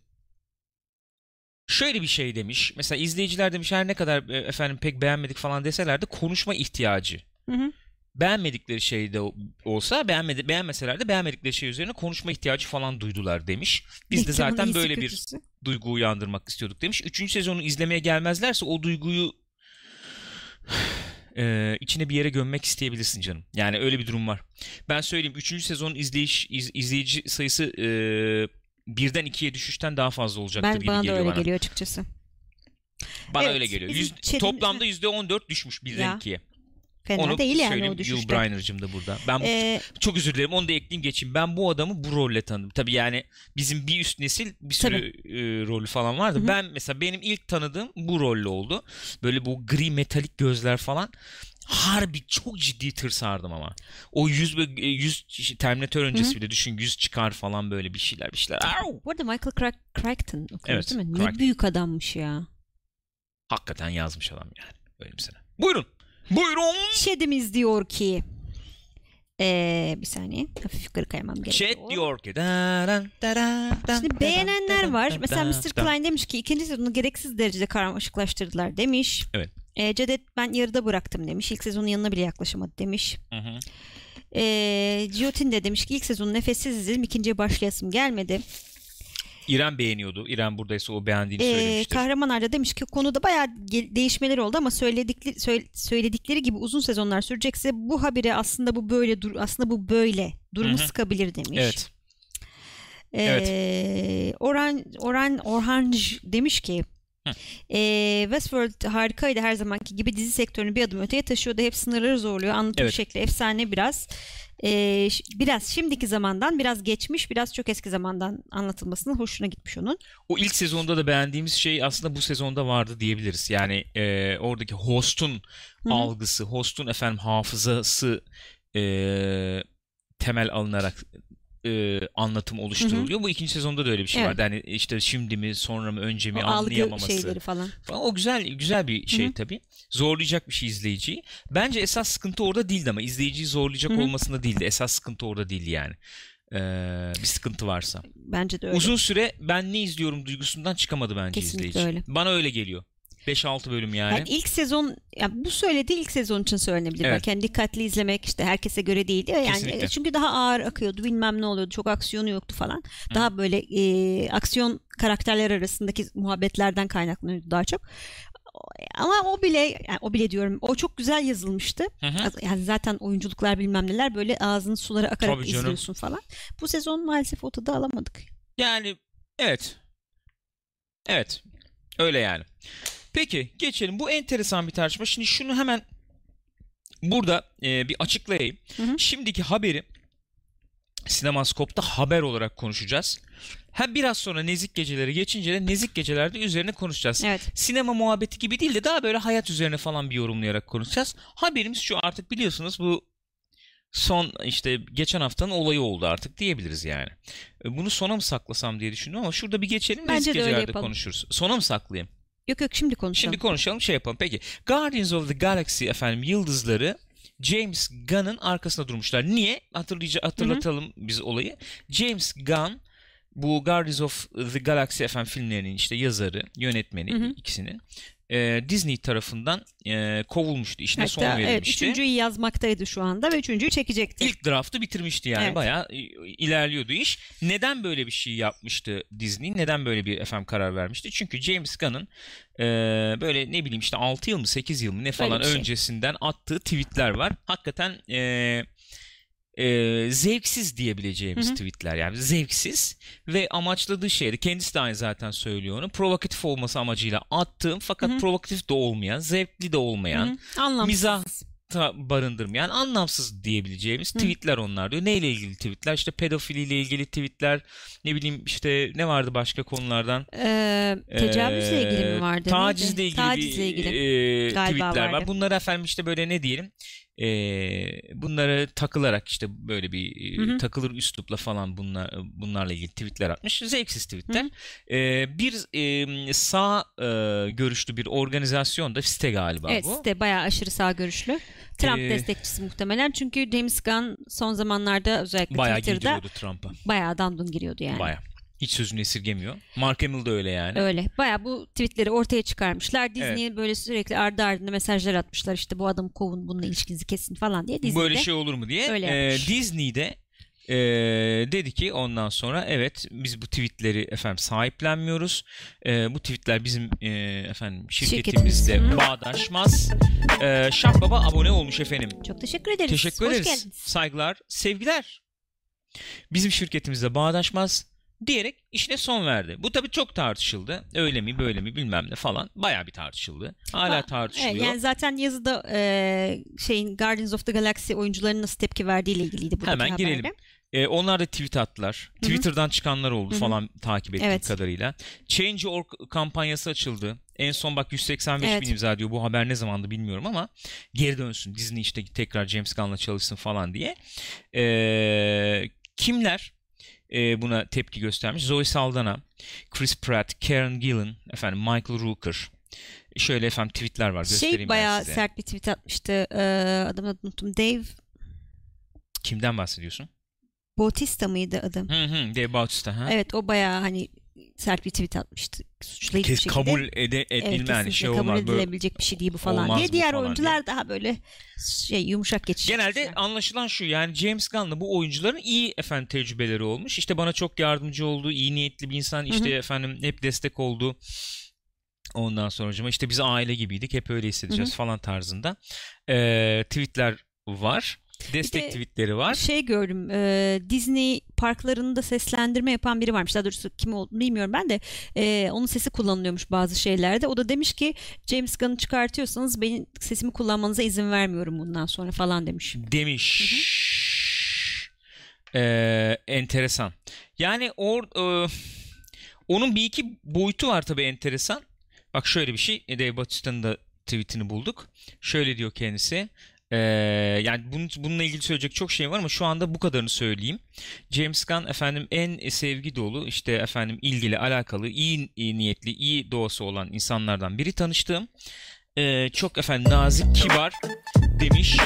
şöyle bir şey demiş. Mesela izleyiciler demiş her ne kadar e, efendim pek beğenmedik falan deseler de konuşma ihtiyacı. Hı hı. Beğenmedikleri şey de olsa beğenmedi, beğenmeseler de beğenmedikleri şey üzerine konuşma ihtiyacı falan duydular demiş. Biz de zaten böyle bir duygu uyandırmak istiyorduk demiş. Üçüncü sezonu izlemeye gelmezlerse o duyguyu e, içine bir yere gömmek isteyebilirsin canım. Yani öyle bir durum var. Ben söyleyeyim. Üçüncü sezonun izleyiş, iz- izleyici sayısı e, birden ikiye düşüşten daha fazla olacaktır Ben, gibi bana da geliyor öyle bana. geliyor açıkçası. Bana Evet, öyle geliyor. Yüz- chat'in- toplamda yüzde on dört düşmüş birden Ya, ikiye. Fena Onu değil yani o Yul düşüşte. Brynner'cım da burada. Ben bu- Ee, çok özür dilerim onu da ekleyeyim geçeyim. Ben bu adamı bu rolle tanıdım. Tabii yani bizim bir üst nesil bir sürü e, rolü falan vardı. Hı hı. Ben mesela benim ilk tanıdığım bu rolle oldu. Böyle bu gri metalik gözler falan. Harbi çok ciddi tırsardım ama. O yüz ve e, yüz Terminator öncesi Hı hı. bile düşün yüz çıkar falan böyle bir şeyler bir şeyler. Bu arada Michael Crack- Crichton Evet, değil mi? Crichton. Ne büyük adammış ya. Hakikaten yazmış adam yani. Öyle bir sene. Buyurun. Buyurun. Chat'imiz diyor ki ee, bir saniye hafif yukarı kaymam gerekiyor. Chat diyor ki. daran, daran, dan, Şimdi daran, beğenenler daran, var. Mesela Mr. Klein demiş ki ikinci sezonu gereksiz derecede karmaşıklaştırdılar demiş. Evet. E, Cedet ben yarıda bıraktım demiş. İlk sezonun yanına bile yaklaşamadı demiş. Hı hı. E, Giyotin de demiş ki ilk sezonu nefessiz izledim. ikinciye başlayasım gelmedi. İrem beğeniyordu. İrem buradaysa o beğendiğini E, söylemiştir. Kahraman Arda demiş ki konuda bayağı değişmeler oldu ama söyledikleri, söyle- söyledikleri gibi uzun sezonlar sürecekse bu habire aslında bu böyle dur aslında bu böyle durumu Hı hı. sıkabilir demiş. Evet. Ee, Oran, Oran Orhanj demiş ki Hı. ee, Westworld harikaydı her zamanki gibi dizi sektörünü bir adım öteye taşıyordu. Hep sınırları zorluyor. Anlatım Evet. şekli efsane biraz. Ş- biraz şimdiki zamandan biraz geçmiş biraz çok eski zamandan anlatılmasının hoşuna gitmiş onun. O ilk sezonda da beğendiğimiz şey aslında bu sezonda vardı diyebiliriz. Yani e, oradaki host'un Hı hı. algısı, host'un efendim hafızası e, temel alınarak e, anlatım oluşturuluyor. Bu ikinci sezonda da öyle bir şey Evet. vardı. Hani işte şimdi mi, sonra mı, önce O mi algı anlayamaması. şeyleri falan. falan. O güzel güzel bir şey Hı hı. tabii. Zorlayacak bir şey izleyiciyi. Bence esas sıkıntı orada değildi ama izleyiciyi zorlayacak Hı hı. olmasında değildi. Esas sıkıntı orada değildi yani. Ee, bir sıkıntı varsa. Bence de öyle. Uzun süre ben ne izliyorum duygusundan çıkamadı bence Kesinlikle izleyici. öyle. Bana öyle geliyor. 5-6 bölüm yani. Yani ilk sezon yani bu söylediği ilk sezon için söylenebilir. Evet. Belki hani dikkatli izlemek işte herkese göre değil diyor. Yani Kesinlikle. çünkü daha ağır akıyordu. Bilmem ne oluyordu. Çok aksiyonu yoktu falan. Daha böyle e, aksiyon karakterler arasındaki muhabbetlerden kaynaklanıyordu daha çok. Ama o bile yani o bile diyorum o çok güzel yazılmıştı. Hı hı. Yani zaten oyunculuklar bilmem neler böyle ağzının suları akarak Tabii canım. izliyorsun falan. Bu sezon maalesef o tadı alamadık. Yani evet. Evet. Öyle yani. Peki geçelim. Bu enteresan bir tartışma. Şimdi şunu hemen burada e, bir açıklayayım. Hı hı. Şimdiki haberi Sinemaskop'ta haber olarak konuşacağız. Hem biraz sonra Nezik Geceleri geçince de Nezik Geceler'de üzerine konuşacağız. Evet. Sinema muhabbeti gibi değil de daha böyle hayat üzerine falan bir yorumlayarak konuşacağız. Haberimiz şu artık biliyorsunuz bu son işte geçen haftanın olayı oldu artık diyebiliriz yani. E, Bunu sona mı saklasam diye düşündüm ama şurada bir geçelim Bence Nezik Geceler'de konuşuruz. Sona mı saklayayım? Yok yok şimdi konuşalım. Şimdi konuşalım şey yapalım. Peki Guardians of the Galaxy efendim yıldızları James Gunn'ın arkasında durmuşlar. Niye? Hatırlayıcı hatırlatalım biz olayı. James Gunn bu Guardians of the Galaxy FM filmlerinin işte yazarı, yönetmeni Hı hı. E, Disney tarafından e, kovulmuştu. İşine son Hatta evet, verilmişti. üçüncüyü yazmaktaydı şu anda ve üçüncüyü çekecekti. İlk draftı bitirmişti yani Evet. bayağı ilerliyordu iş. Neden böyle bir şey yapmıştı Disney? Neden böyle bir FM karar vermişti? Çünkü James Gunn'ın e, böyle ne bileyim işte 6 yıl mı 8 yıl mı ne falan şey. öncesinden attığı tweetler var. Hakikaten e, e, zevksiz diyebileceğimiz Hı hı. tweetler yani zevksiz ve amaçladığı şey de kendisi de aynı zaten söylüyor onu provokatif olması amacıyla attığım fakat Hı hı. provokatif de olmayan zevkli de olmayan Hı hı. Anlamsız. mizah barındırmayan anlamsız diyebileceğimiz Hı. tweetler onlar diyor. Neyle ilgili tweetler? İşte pedofiliyle ilgili tweetler. Ne bileyim işte ne vardı başka konulardan? Ee, tecavüzle ilgili Ee, mi vardı? Tacizle ilgili Tacizle bir ilgili. e, tweetler var. vardı. Bunlar efendim işte böyle ne diyelim? E, bunları takılarak işte böyle bir Hı hı. takılır üslupla falan bunlar bunlarla ilgili tweetler atmış. Zevksiz tweetler. Hı E, bir e, sağ e, görüşlü bir organizasyon da site galiba Evet bu. site bayağı aşırı sağ görüşlü. Trump Ee, destekçisi muhtemelen. Çünkü James Gunn son zamanlarda özellikle Bayağı Twitter'da girdiriyordu Trump'a. bayağı dandun giriyordu yani. Baya. Hiç sözünü esirgemiyor. Mark Hamill de öyle yani. Öyle. Bayağı bu tweetleri ortaya çıkarmışlar. Disney'e böyle sürekli ardı ardına mesajlar atmışlar. İşte bu adamı kovun, bununla ilişkinizi kesin falan diye. Disney Böyle şey olur mu diye. öyle Ee, yapmış. Disney'de e, dedi ki ondan sonra evet biz bu tweetleri efendim sahiplenmiyoruz. E, bu tweetler bizim e, efendim şirketimizde Şirketimiz. Bağdaşmaz. E, Şap Baba abone olmuş efendim. Çok teşekkür ederiz. Teşekkür Hoş ederiz. geldiniz. Saygılar, sevgiler. Bizim şirketimizde bağdaşmaz diyerek işine son verdi. Bu tabii çok tartışıldı. Öyle mi böyle mi bilmem ne falan. Bayağı bir tartışıldı. Hala Ba- tartışılıyor. Evet, yani zaten yazıda e, şeyin Guardians of the Galaxy oyuncuların nasıl tepki verdiğiyle ilgiliydi buradaki Hemen haberde. girelim. Ee, onlar da tweet attılar. Hı hı. Twitter'dan çıkanlar oldu Hı hı. falan takip ettiğim Evet. kadarıyla. Change.org kampanyası açıldı. En son bak 185 Evet. bin imza diyor. Bu haber ne zamandı bilmiyorum ama geri dönsün. Disney işte tekrar James Gunn'la çalışsın falan diye. Ee, kimler e, buna tepki göstermiş? Zoe Saldana, Chris Pratt, Karen Gillan, efendim Michael Rooker. Şöyle efendim tweetler var. Göstereyim Şey bayağı sert bir tweet atmıştı. E, adını unuttum. Dave Kimden bahsediyorsun? Bautista mıydı adım? Hı hı. Dave Bautista. Ha? Evet o bayağı hani sert bir tweet atmıştı. Suçlayıcı bir Kes, şekilde. kabul ede, Evet, edilme yani kesinlikle şey kabul olmaz. Böyle edilebilecek bir şey değil bu falan diye. Diğer falan oyuncular daha böyle şey yumuşak geçiş. Genelde yapmışlar. anlaşılan şu yani James Gunn'la bu oyuncuların iyi efendim tecrübeleri olmuş. İşte bana çok yardımcı oldu, iyi niyetli bir insan, işte Hı hı. efendim hep destek oldu. Ondan sonracıma işte biz aile gibiydik, hep öyle hissedeceğiz falan tarzında Ee, tweetler var. Destek de tweetleri var. şey gördüm. e, Disney parklarında seslendirme yapan biri varmış. Daha doğrusu kim olduğunu bilmiyorum ben de. E, onun sesi kullanılıyormuş bazı şeylerde. O da demiş ki James Gunn'ı çıkartıyorsanız benim sesimi kullanmanıza izin vermiyorum bundan sonra falan demiş. demiş. Ee, enteresan. Yani or, e, onun bir iki boyutu var tabii enteresan. Bak şöyle bir şey. Dave Bautista'nın da tweetini bulduk. Şöyle diyor kendisi. Ee, yani bunun, bununla ilgili söyleyecek çok şey var ama şu anda bu kadarını söyleyeyim. James Gunn efendim en sevgi dolu işte efendim ilgili alakalı iyi, iyi niyetli iyi doğası olan insanlardan biri tanıştığım. Ee, çok efendim nazik kibar demiş.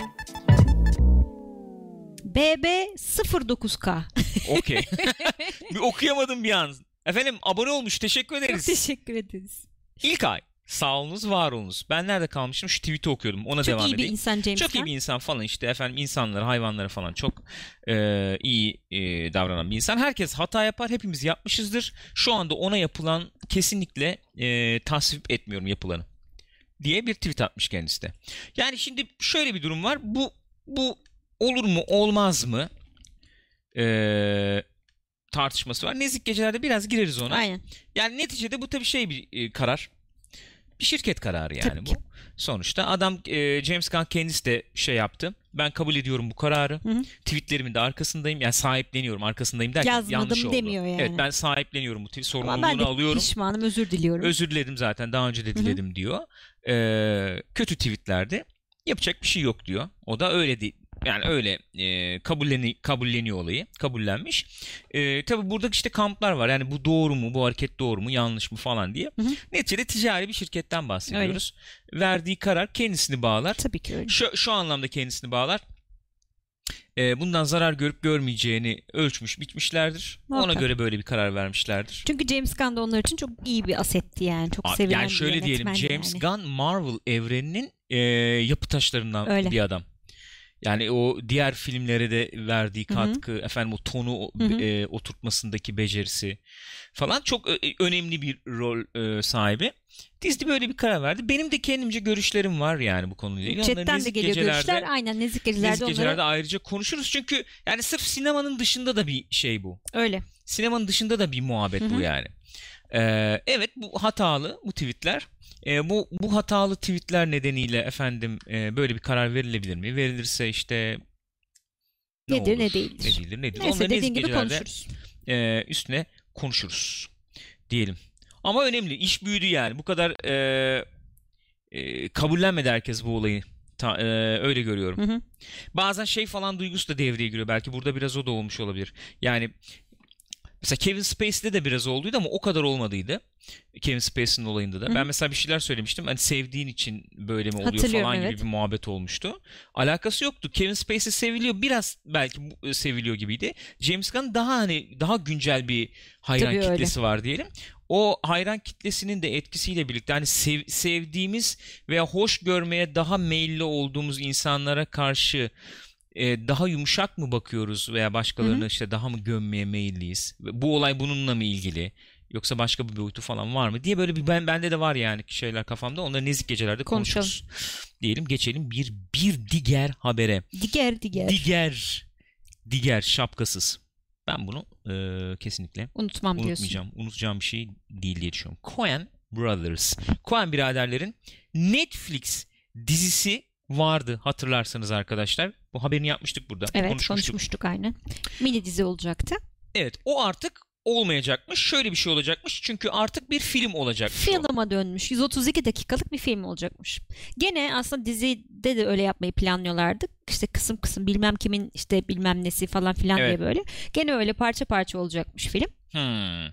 BB 09K. Okey. bir okuyamadım bir an. Efendim abone olmuş. Teşekkür Çok ederiz. teşekkür ederiz. İlk ay. Sağ olunuz, var olunuz. Ben nerede kalmıştım? Şu tweet'i okuyordum. Ona Çok devam iyi bir edeyim. insan James Çok iyi bir insan falan işte efendim insanlara, hayvanlara falan çok e, iyi e, davranan bir insan. Herkes hata yapar, hepimiz yapmışızdır. Şu anda ona yapılan kesinlikle e, tasvip etmiyorum yapılanı diye bir tweet atmış kendisi de. Yani şimdi şöyle bir durum var. Bu bu olur mu, olmaz mı? E, tartışması var. Nezik gecelerde biraz gireriz ona. Aynen. Yani neticede bu tabii şey bir e, karar. Bir şirket kararı yani Tabii bu. ki. Sonuçta adam e, James Gunn kendisi de şey yaptı. Ben kabul ediyorum bu kararı. Hı hı. Tweetlerimin de arkasındayım. Yani sahipleniyorum. Arkasındayım derken Yazmadım yanlış oldu. demiyor yani. Evet ben sahipleniyorum bu tweet Ama sorumluluğunu ben de alıyorum. pişmanım özür diliyorum. Özür diledim zaten. Daha önce de diledim diyor. Ee, kötü tweetlerdi. Yapacak bir şey yok diyor. O da öyle de- Yani öyle e, kabulleni, kabulleniyor olayı. Kabullenmiş. E, tabi burada işte kamplar var. Yani bu doğru mu? Bu hareket doğru mu? Yanlış mı falan diye. Hı hı. Neticede ticari bir şirketten bahsediyoruz. Verdiği karar kendisini bağlar. Tabii ki öyle. Şu, şu anlamda kendisini bağlar. E, bundan zarar görüp görmeyeceğini ölçmüş bitmişlerdir. Ona Muhakkak. göre böyle bir karar vermişlerdir. Çünkü James Gunn da onlar için çok iyi bir asetti yani. Çok Abi, sevilen yani şöyle bir diyelim James yani. Gunn Marvel evreninin e, yapı taşlarından Öyle. bir adam. Yani o diğer filmlere de verdiği katkı, efendim o tonu e, oturtmasındaki becerisi falan çok ö- önemli bir rol e, sahibi. Disney böyle bir karar verdi. Benim de kendimce görüşlerim var yani bu konuyla ilgili. Onları Chatten de geliyor Gecelerde- görüşler. Aynen Nezik Gecelerde Nezik onları Gecelerde ayrıca konuşuruz. Çünkü yani sırf sinemanın dışında da bir şey bu. öyle. Sinemanın dışında da bir muhabbet Hı bu yani. Ee, evet bu hatalı bu tweetler. Ee, bu bu hatalı tweetler nedeniyle efendim e, böyle bir karar verilebilir mi? Verilirse işte Nedir, olur? ne değildir? Ne değildir, nedir? Neyse Onları dediğin gibi konuşuruz. e, üstüne konuşuruz diyelim. Ama önemli. iş büyüdü yani. Bu kadar e, e, kabullenmedi herkes bu olayı. Ta- e, öyle görüyorum. Hı hı. Bazen şey falan duygusu da devreye giriyor. Belki burada biraz o da olmuş olabilir. Yani mesela Kevin Spacey'de de biraz olduydu ama o kadar olmadıydı. Kevin Spacey'nin olayında da. Hı hı. Ben mesela bir şeyler söylemiştim. Hani sevdiğin için böyle mi oluyor falan evet. gibi bir muhabbet olmuştu. Alakası yoktu. Kevin Spacey seviliyor. Biraz belki e, seviliyor gibiydi. James Gunn daha hani daha güncel bir hayran Tabii öyle. kitlesi var diyelim. O hayran kitlesinin de etkisiyle birlikte hani sev- sevdiğimiz veya hoş görmeye daha meyilli olduğumuz insanlara karşı e, daha yumuşak mı bakıyoruz veya başkalarını işte daha mı gömmeye meyilliyiz? Bu olay bununla mı ilgili? Yoksa başka bir boyutu falan var mı diye böyle bir ben bende de var yani şeyler kafamda. Onları nezik gecelerde Konuşalım. konuşuruz. Diyelim geçelim bir bir diğer habere. Diğer diğer. Diğer diğer şapkasız. Ben bunu e, kesinlikle Unutmam diyorsun. unutmayacağım. Unutacağım bir şey değil diye düşünüyorum. Coen Brothers. Coen biraderlerin Netflix dizisi vardı hatırlarsanız arkadaşlar. Bu haberini yapmıştık burada. Evet konuşmuştuk. konuşmuştuk aynen. Mini dizi olacaktı. Evet o artık olmayacakmış. Şöyle bir şey olacakmış. Çünkü artık bir film olacakmış. o. Film'a dönmüş. 132 dakikalık bir film olacakmış. Gene aslında dizide de öyle yapmayı planlıyorlardı. İşte kısım kısım bilmem kimin işte bilmem nesi falan filan Evet. diye böyle. Gene öyle parça parça olacakmış film. Hmm,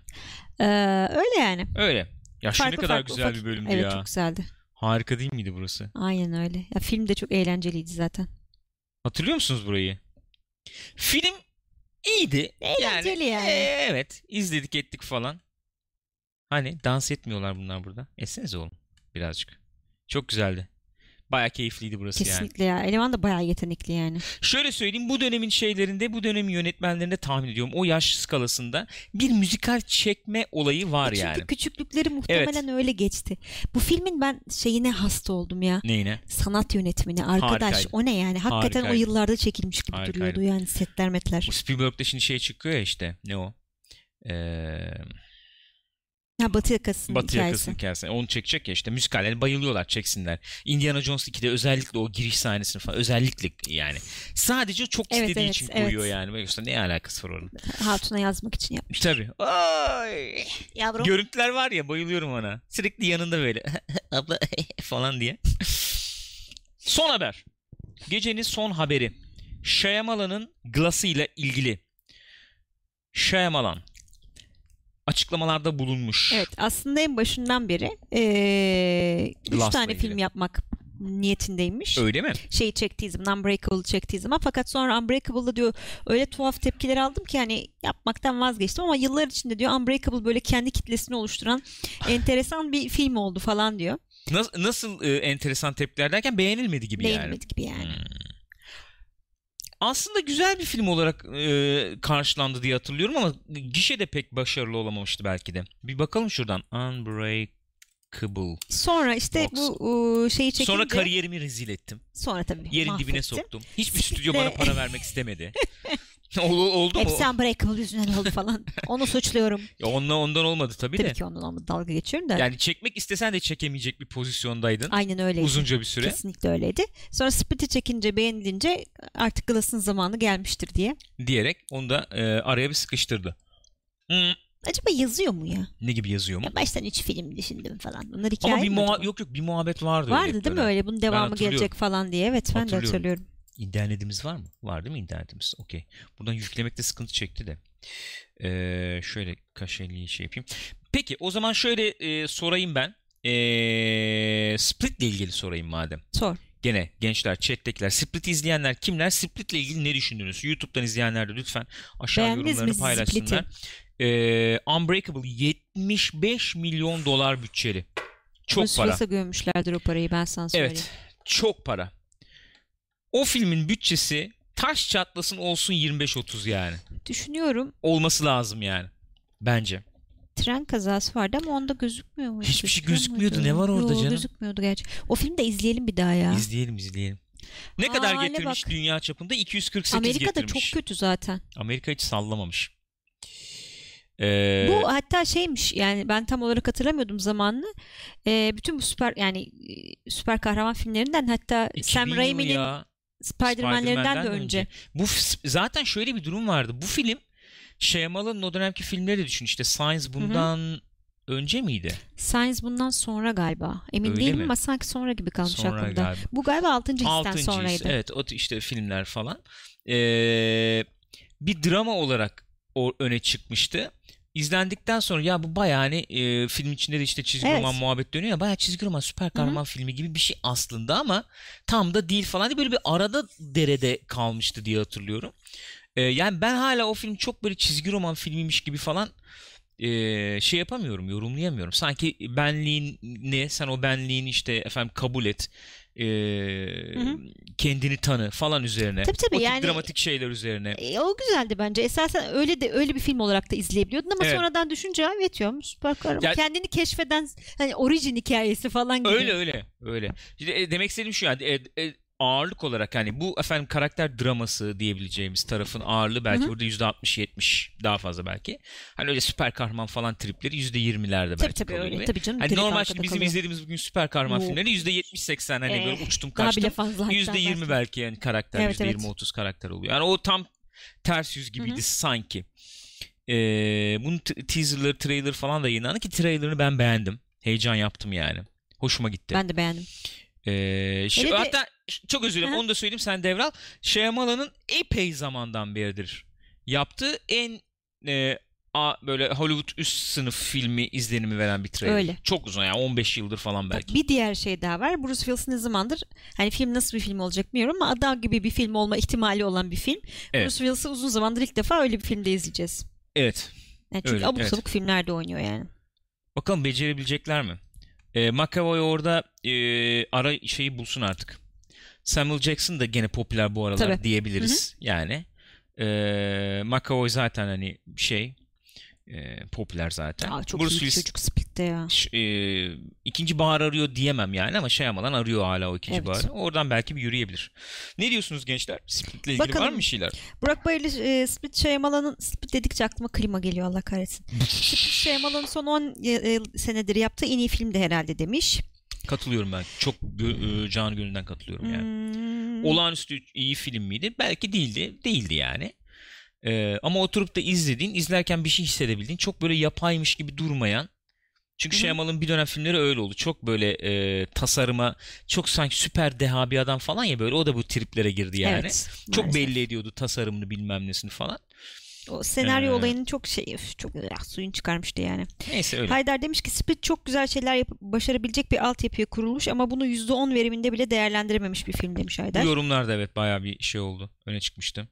Ee, öyle yani. öyle. Ya şu ne kadar farklı güzel ufak- bir bölümdü Evet ya. çok güzeldi. Harika değil miydi burası? Aynen öyle. Ya film de çok eğlenceliydi zaten. Hatırlıyor musunuz burayı? Film iyiydi. Eğlenceli yani. e, evet. izledik ettik falan. Hani dans etmiyorlar bunlar burada. Etsenize oğlum birazcık. Çok güzeldi. Baya keyifliydi burası yani. Kesinlikle ya. Eleman da bayağı yetenekli yani. Şöyle söyleyeyim bu dönemin şeylerinde bu dönemin yönetmenlerinde tahmin ediyorum o yaş skalasında bir müzikal çekme olayı var E Çünkü yani. küçüklükleri muhtemelen öyle geçti. Bu filmin ben şeyine hasta oldum ya. Neyine? Sanat yönetmeni arkadaş Harikaydı. o ne yani? Hakikaten o Harikaydı. yıllarda çekilmiş gibi Harikaydı. duruyordu yani setler metler. Bu Spielberg'de şimdi şey çıkıyor ya işte ne o? Ee, Ha Batı yakasının Batı hikayesi. yakasının hikayesi. Onu çekecek ya işte müzikaller bayılıyorlar çeksinler. Indiana Jones 2'de özellikle o giriş sahnesini falan özellikle yani. Sadece çok Evet, istediği evet, için evet. koyuyor yani. Yoksa ne alakası var onun? Hatun'a yazmak için yapmış. Tabii. Ay. Yavrum. Görüntüler var ya bayılıyorum ona. Sürekli yanında böyle abla falan diye. Son haber. Gecenin son haberi. Shyamalan'ın Glass'ı ile ilgili. Shyamalan açıklamalarda bulunmuş. Evet aslında en başından beri eee üç Glass'la tane ilgili. film yapmak niyetindeymiş. Öyle mi? Şeyi çektiği zaman Unbreakable'ı çektiği zaman fakat sonra Unbreakable'da diyor öyle tuhaf tepkiler aldım ki hani yapmaktan vazgeçtim ama yıllar içinde diyor Unbreakable böyle kendi kitlesini oluşturan enteresan bir film oldu falan diyor. Nasıl, nasıl e, enteresan tepkiler derken beğenilmedi gibi yani. Beğenmedi gibi yani. Hmm. Aslında güzel bir film olarak e, karşılandı diye hatırlıyorum ama gişe de pek başarılı olamamıştı belki de. Bir bakalım şuradan. Unbreakable. Sonra işte Box. bu ıı, şeyi çekince Sonra kariyerimi rezil ettim. sonra tabii Yerin dibine mahvettim. soktum. Hiçbir stüdyo bana para vermek istemedi. oldu, oldu mu? Hepsi Unbreakable yüzünden oldu falan. Onu suçluyorum. Ya ondan, ondan olmadı tabii, Tabii de. ki ondan olmadı. Dalga geçiyorum da. Yani çekmek istesen de çekemeyecek bir pozisyondaydın. Aynen öyleydi. Uzunca bir süre. Kesinlikle öyleydi. Sonra Split'i çekince beğenilince artık Glass'ın zamanı gelmiştir diye. Diyerek onu da e, araya bir sıkıştırdı. Hmm, Acaba yazıyor mu ya? ne gibi yazıyor mu? ya baştan üç film düşündüm falan. Bunlar hikaye Ama bir muha- yok yok bir muhabbet vardı. Vardı değil mi öyle? Bunun devamı gelecek falan diye. Evet ben de Hatırlıyorum. İnternetimiz var mı? Var değil mi internetimiz? Okey. Buradan yüklemekte sıkıntı çekti de. Ee, şöyle kaşeliği şey yapayım. Peki o zaman şöyle e, sorayım ben. Ee, Split ile ilgili sorayım madem. Sor. Gene gençler, chat'tekiler, Split izleyenler kimler? Split ile ilgili ne düşündünüz? YouTube'dan izleyenler de lütfen aşağı Beğendiniz yorumlarını paylaşsınlar. Ee, Unbreakable 75 milyon dolar bütçeli. Çok Bruce para. Willis'a gömmüşlerdir o parayı ben sana söyleyeyim. Evet. Çok para. O filmin bütçesi taş çatlasın olsun 25-30 yani. Düşünüyorum Olması lazım yani. Bence. tren kazası vardı ama onda gözükmüyor muydu? Hiçbir şey gözükmüyordu. muydu? Ne var orada Yo, canım? gözükmüyordu gerçi. O filmi de izleyelim bir daha ya. İzleyelim izleyelim. Ne Aa, kadar getirmiş bak. dünya çapında? 248 Amerika'da getirmiş. çok kötü zaten. Amerika hiç sallamamış. Ee, Bu hatta şeymiş yani ben tam olarak hatırlamıyordum zamanını. Ee, bütün bu süper yani e, süper kahraman filmlerinden hatta 2000 Sam Raimi'nin Spider-Man'lerinden de Spider-Man'den önce. Bu zaten şöyle bir durum vardı. Bu film Shyamalan'ın o dönemki filmleri de düşün. İşte Science bundan önce miydi? Science bundan sonra galiba. Emin Öyle değilim mi? ama sanki sonra gibi kalmış Sonra aklımda. galiba. Bu galiba 6. histen sonraydı. Evet o işte filmler falan. Ee, bir drama olarak o öne çıkmıştı. İzlendikten sonra ya bu bayağı hani e, film içinde de işte çizgi Evet. roman muhabbet dönüyor ya bayağı çizgi roman süper kahraman filmi gibi bir şey aslında ama tam da değil falan diye böyle bir arada derede kalmıştı diye hatırlıyorum. Ee, yani ben hala o film çok böyle çizgi roman filmiymiş gibi falan e, şey yapamıyorum, yorumlayamıyorum. Sanki benliğin ne, sen o benliğini işte efendim kabul et, e, hı. kendini tanı falan üzerine. Tabii tabii, o yani- dramatik şeyler üzerine. E, o güzeldi bence. Esasen öyle de öyle bir film olarak da izleyebiliyordun ama Evet. sonradan düşünce evet süper kahraman. Ya- Kendini keşfeden hani orijin hikayesi falan gibi. Öyle öyle öyle. İşte, e, demek istediğim şu yani e, e, ağırlık olarak hani bu efendim karakter draması diyebileceğimiz tarafın ağırlığı belki Hı hı. burada %60-70 daha fazla belki. Hani öyle süper kahraman falan tripleri %20'lerde belki Tabii tabii kalıyor öyle. Tabii canım. Hani normal şimdi bizim kalıyor. izlediğimiz bugün süper kahraman Oo. filmleri %70-80 hani Ee, böyle uçtum Daha kaçtım. bile fazla hatta %20 belki. belki yani karakter Evet, evet. %20-30 karakter oluyor. Yani o tam ters yüz gibiydi Hı hı. sanki. Ee, bunun teaserları, trailer falan da yayınlandı ki trailerını ben beğendim. Heyecan yaptım yani. Hoşuma gitti. Ben de beğendim. Ee, şu- de- hatta çok özür dilerim onu da söyleyeyim sen devral. Shyamalan'ın epey zamandan beridir yaptığı en e, a, böyle Hollywood üst sınıf filmi izlenimi veren bir trailer. Öyle. Çok uzun yani 15 yıldır falan belki. Bir diğer şey daha var. Bruce Willis ne zamandır hani film nasıl bir film olacak bilmiyorum ama adam gibi bir film olma ihtimali olan bir film. Evet. Bruce Willis'i uzun zamandır ilk defa öyle bir filmde izleyeceğiz. Evet. Yani çünkü Öyle, abuk evet. sabuk filmlerde oynuyor yani. Bakalım becerebilecekler mi? E, McAvoy orada e, ara şeyi bulsun artık. Samuel Jackson da gene popüler bu aralar Tabii. diyebiliriz. Yani e, McAvoy zaten hani şey e, popüler zaten. Aa, çok Bruce iyi Willis çocuk Split'te ya. e, ikinci bahar arıyor diyemem yani ama Shyamalan arıyor hala o ikinci Evet. baharı. Oradan belki bir yürüyebilir. Ne diyorsunuz gençler? Split'le ilgili var Bakalım. mı bir şeyler? Burak Bayırlı e, Split Shyamalan'ın Split dedikçe aklıma klima geliyor Allah kahretsin. Split Shyamalan'ın son 10 e, e, senedir yaptığı en iyi film de herhalde demiş. Katılıyorum ben. Çok e, canı gönülden katılıyorum yani. Hmm, olağanüstü iyi film miydi? Belki değildi. Değildi yani. Ee, ama oturup da izlediğin, izlerken bir şey hissedebildiğin, çok böyle yapaymış gibi durmayan. Çünkü. Shyamalan'ın bir dönem filmleri öyle oldu. Çok böyle e, tasarıma, çok sanki süper deha bir adam falan ya böyle. O da bu triplere girdi yani. evet, çok maalesef. belli ediyordu tasarımını bilmem nesini falan. O senaryo Ee, olayının çok şey üf, çok ah, suyunu çıkarmıştı yani. Neyse öyle. Haydar demiş ki Split çok güzel şeyler yapıp başarabilecek bir altyapıya kurulmuş ama bunu %10 veriminde bile değerlendirememiş bir film demiş Bu Haydar. yorumlarda evet bayağı bir şey oldu. Öne çıkmıştı.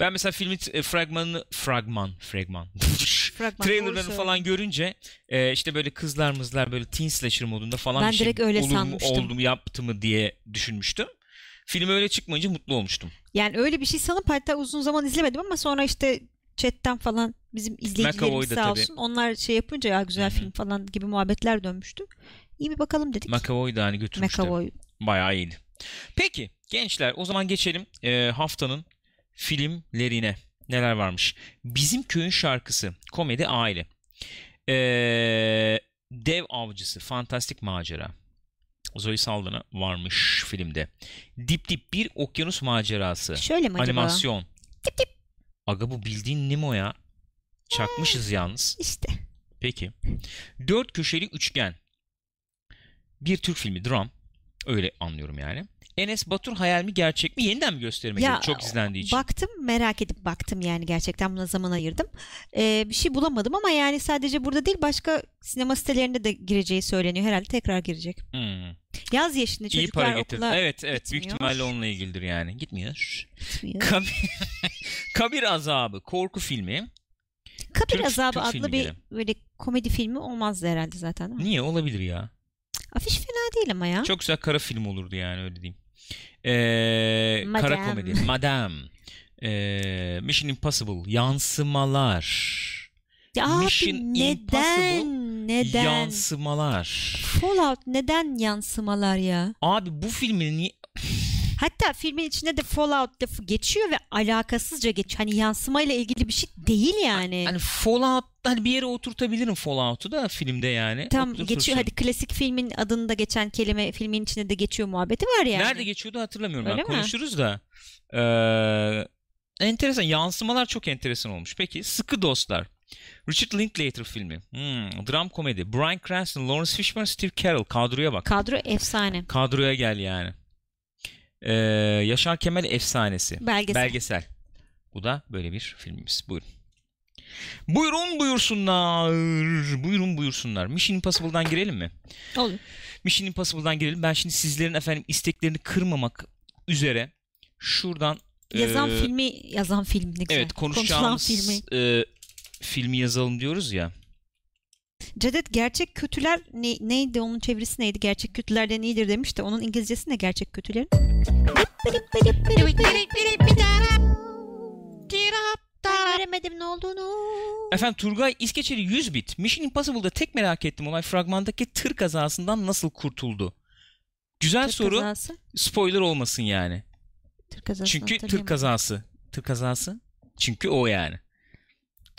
Ben mesela filmin e, fragmanını fragman fragman Fragman, trailerlarını falan görünce e, işte böyle kızlar mızlar böyle teen slasher modunda falan Ben bir şey direkt öyle olur mu oldu mu yaptı mı diye düşünmüştüm. Film öyle çıkmayınca mutlu olmuştum. Yani öyle bir şey sanıp hatta uzun zaman izlemedim ama sonra işte chatten falan bizim izleyicilerimiz sağ tabii. olsun. Onlar şey yapınca ya güzel Hı hı. film falan gibi muhabbetler dönmüştü. İyi bir bakalım dedik. McAvoy da hani götürmüştü. McAvoy. Bayağı iyiydi. Peki gençler o zaman geçelim e, haftanın filmlerine. Neler varmış? Bizim Köyün Şarkısı. Komedi aile. E, Dev Avcısı. Fantastik Macera. Zoe Saldana varmış filmde. Dip Dip Bir Okyanus Macerası. Şöyle mi acaba? Animasyon. Aga bu bildiğin Nemo ya. Çakmışız yalnız. İşte. Peki. Dört köşeli üçgen. Bir Türk filmi dram. Öyle anlıyorum yani. Enes Batur hayal mi gerçek mi? Yeniden mi gösterime Ya? Çok izlendiği için. Baktım merak edip baktım yani gerçekten buna zaman ayırdım. Ee, bir şey bulamadım ama yani sadece burada değil başka sinema sitelerinde de gireceği söyleniyor. Herhalde tekrar girecek. Hmm. Yaz ya şimdi İyi çocuklar para getirdi. okula Evet evet büyük gitmiyor. ihtimalle onunla ilgilidir yani. Gitmiyor. gitmiyor. Kabir, Kabir Azabı korku filmi. Kabir Türk- Azabı Türk adlı bir böyle komedi filmi olmazdı herhalde zaten? Niye olabilir ya? Afiş fena değil ama ya. Çok güzel kara film olurdu yani öyle diyeyim. Ee, kara komedi. Madame. Ee, Mission Impossible. Yansımalar. Ya abi Mission neden? Impossible Neden? Yansımalar. Fallout neden yansımalar ya? Abi bu filmin. Hatta filmin içinde de Fallout lafı geçiyor ve alakasızca geçiyor. Hani yansımayla ilgili bir şey değil yani. Hani Fallout hani bir yere oturtabilirim Fallout'u da filmde yani. Tam Oturtursun. geçiyor. Hadi klasik filmin adında geçen kelime filmin içinde de geçiyor muhabbeti var yani. Nerede geçiyordu hatırlamıyorum. Öyle ben. mi? Konuşuruz da. Ee, enteresan. Yansımalar çok enteresan olmuş. Peki Sıkı Dostlar. Richard Linklater filmi. Hmm, dram komedi. Bryan Cranston, Lawrence Fishburne, Steve Carell. Kadroya bak. Kadro efsane. Kadroya gel yani. Ee, Yaşar Kemal efsanesi. Belgesel. Belgesel. Bu da böyle bir filmimiz. Buyurun. Buyurun buyursunlar. Buyurun buyursunlar. Mission Impossible'dan girelim mi? Olur. Mission Impossible'dan girelim. Ben şimdi sizlerin efendim isteklerini kırmamak üzere şuradan Yazan e, filmi yazan film ne güzel. evet Konuşulan konuşacağımız filmi. e, filmi yazalım diyoruz ya. Cedet gerçek kötüler ne- neydi onun çevirisi neydi? Gerçek kötülerden iyidir demiş de onun İngilizcesi ne gerçek kötülerin? Göremedim ne olduğunu. Efendim Turgay İskeçeli 100 bit. Mission Impossible'da tek merak ettim olay fragmandaki tır kazasından nasıl kurtuldu? Güzel Tır soru. kazası. Spoiler olmasın yani. Tır kazası. Çünkü tır kazası. Tır kazası. Çünkü o yani.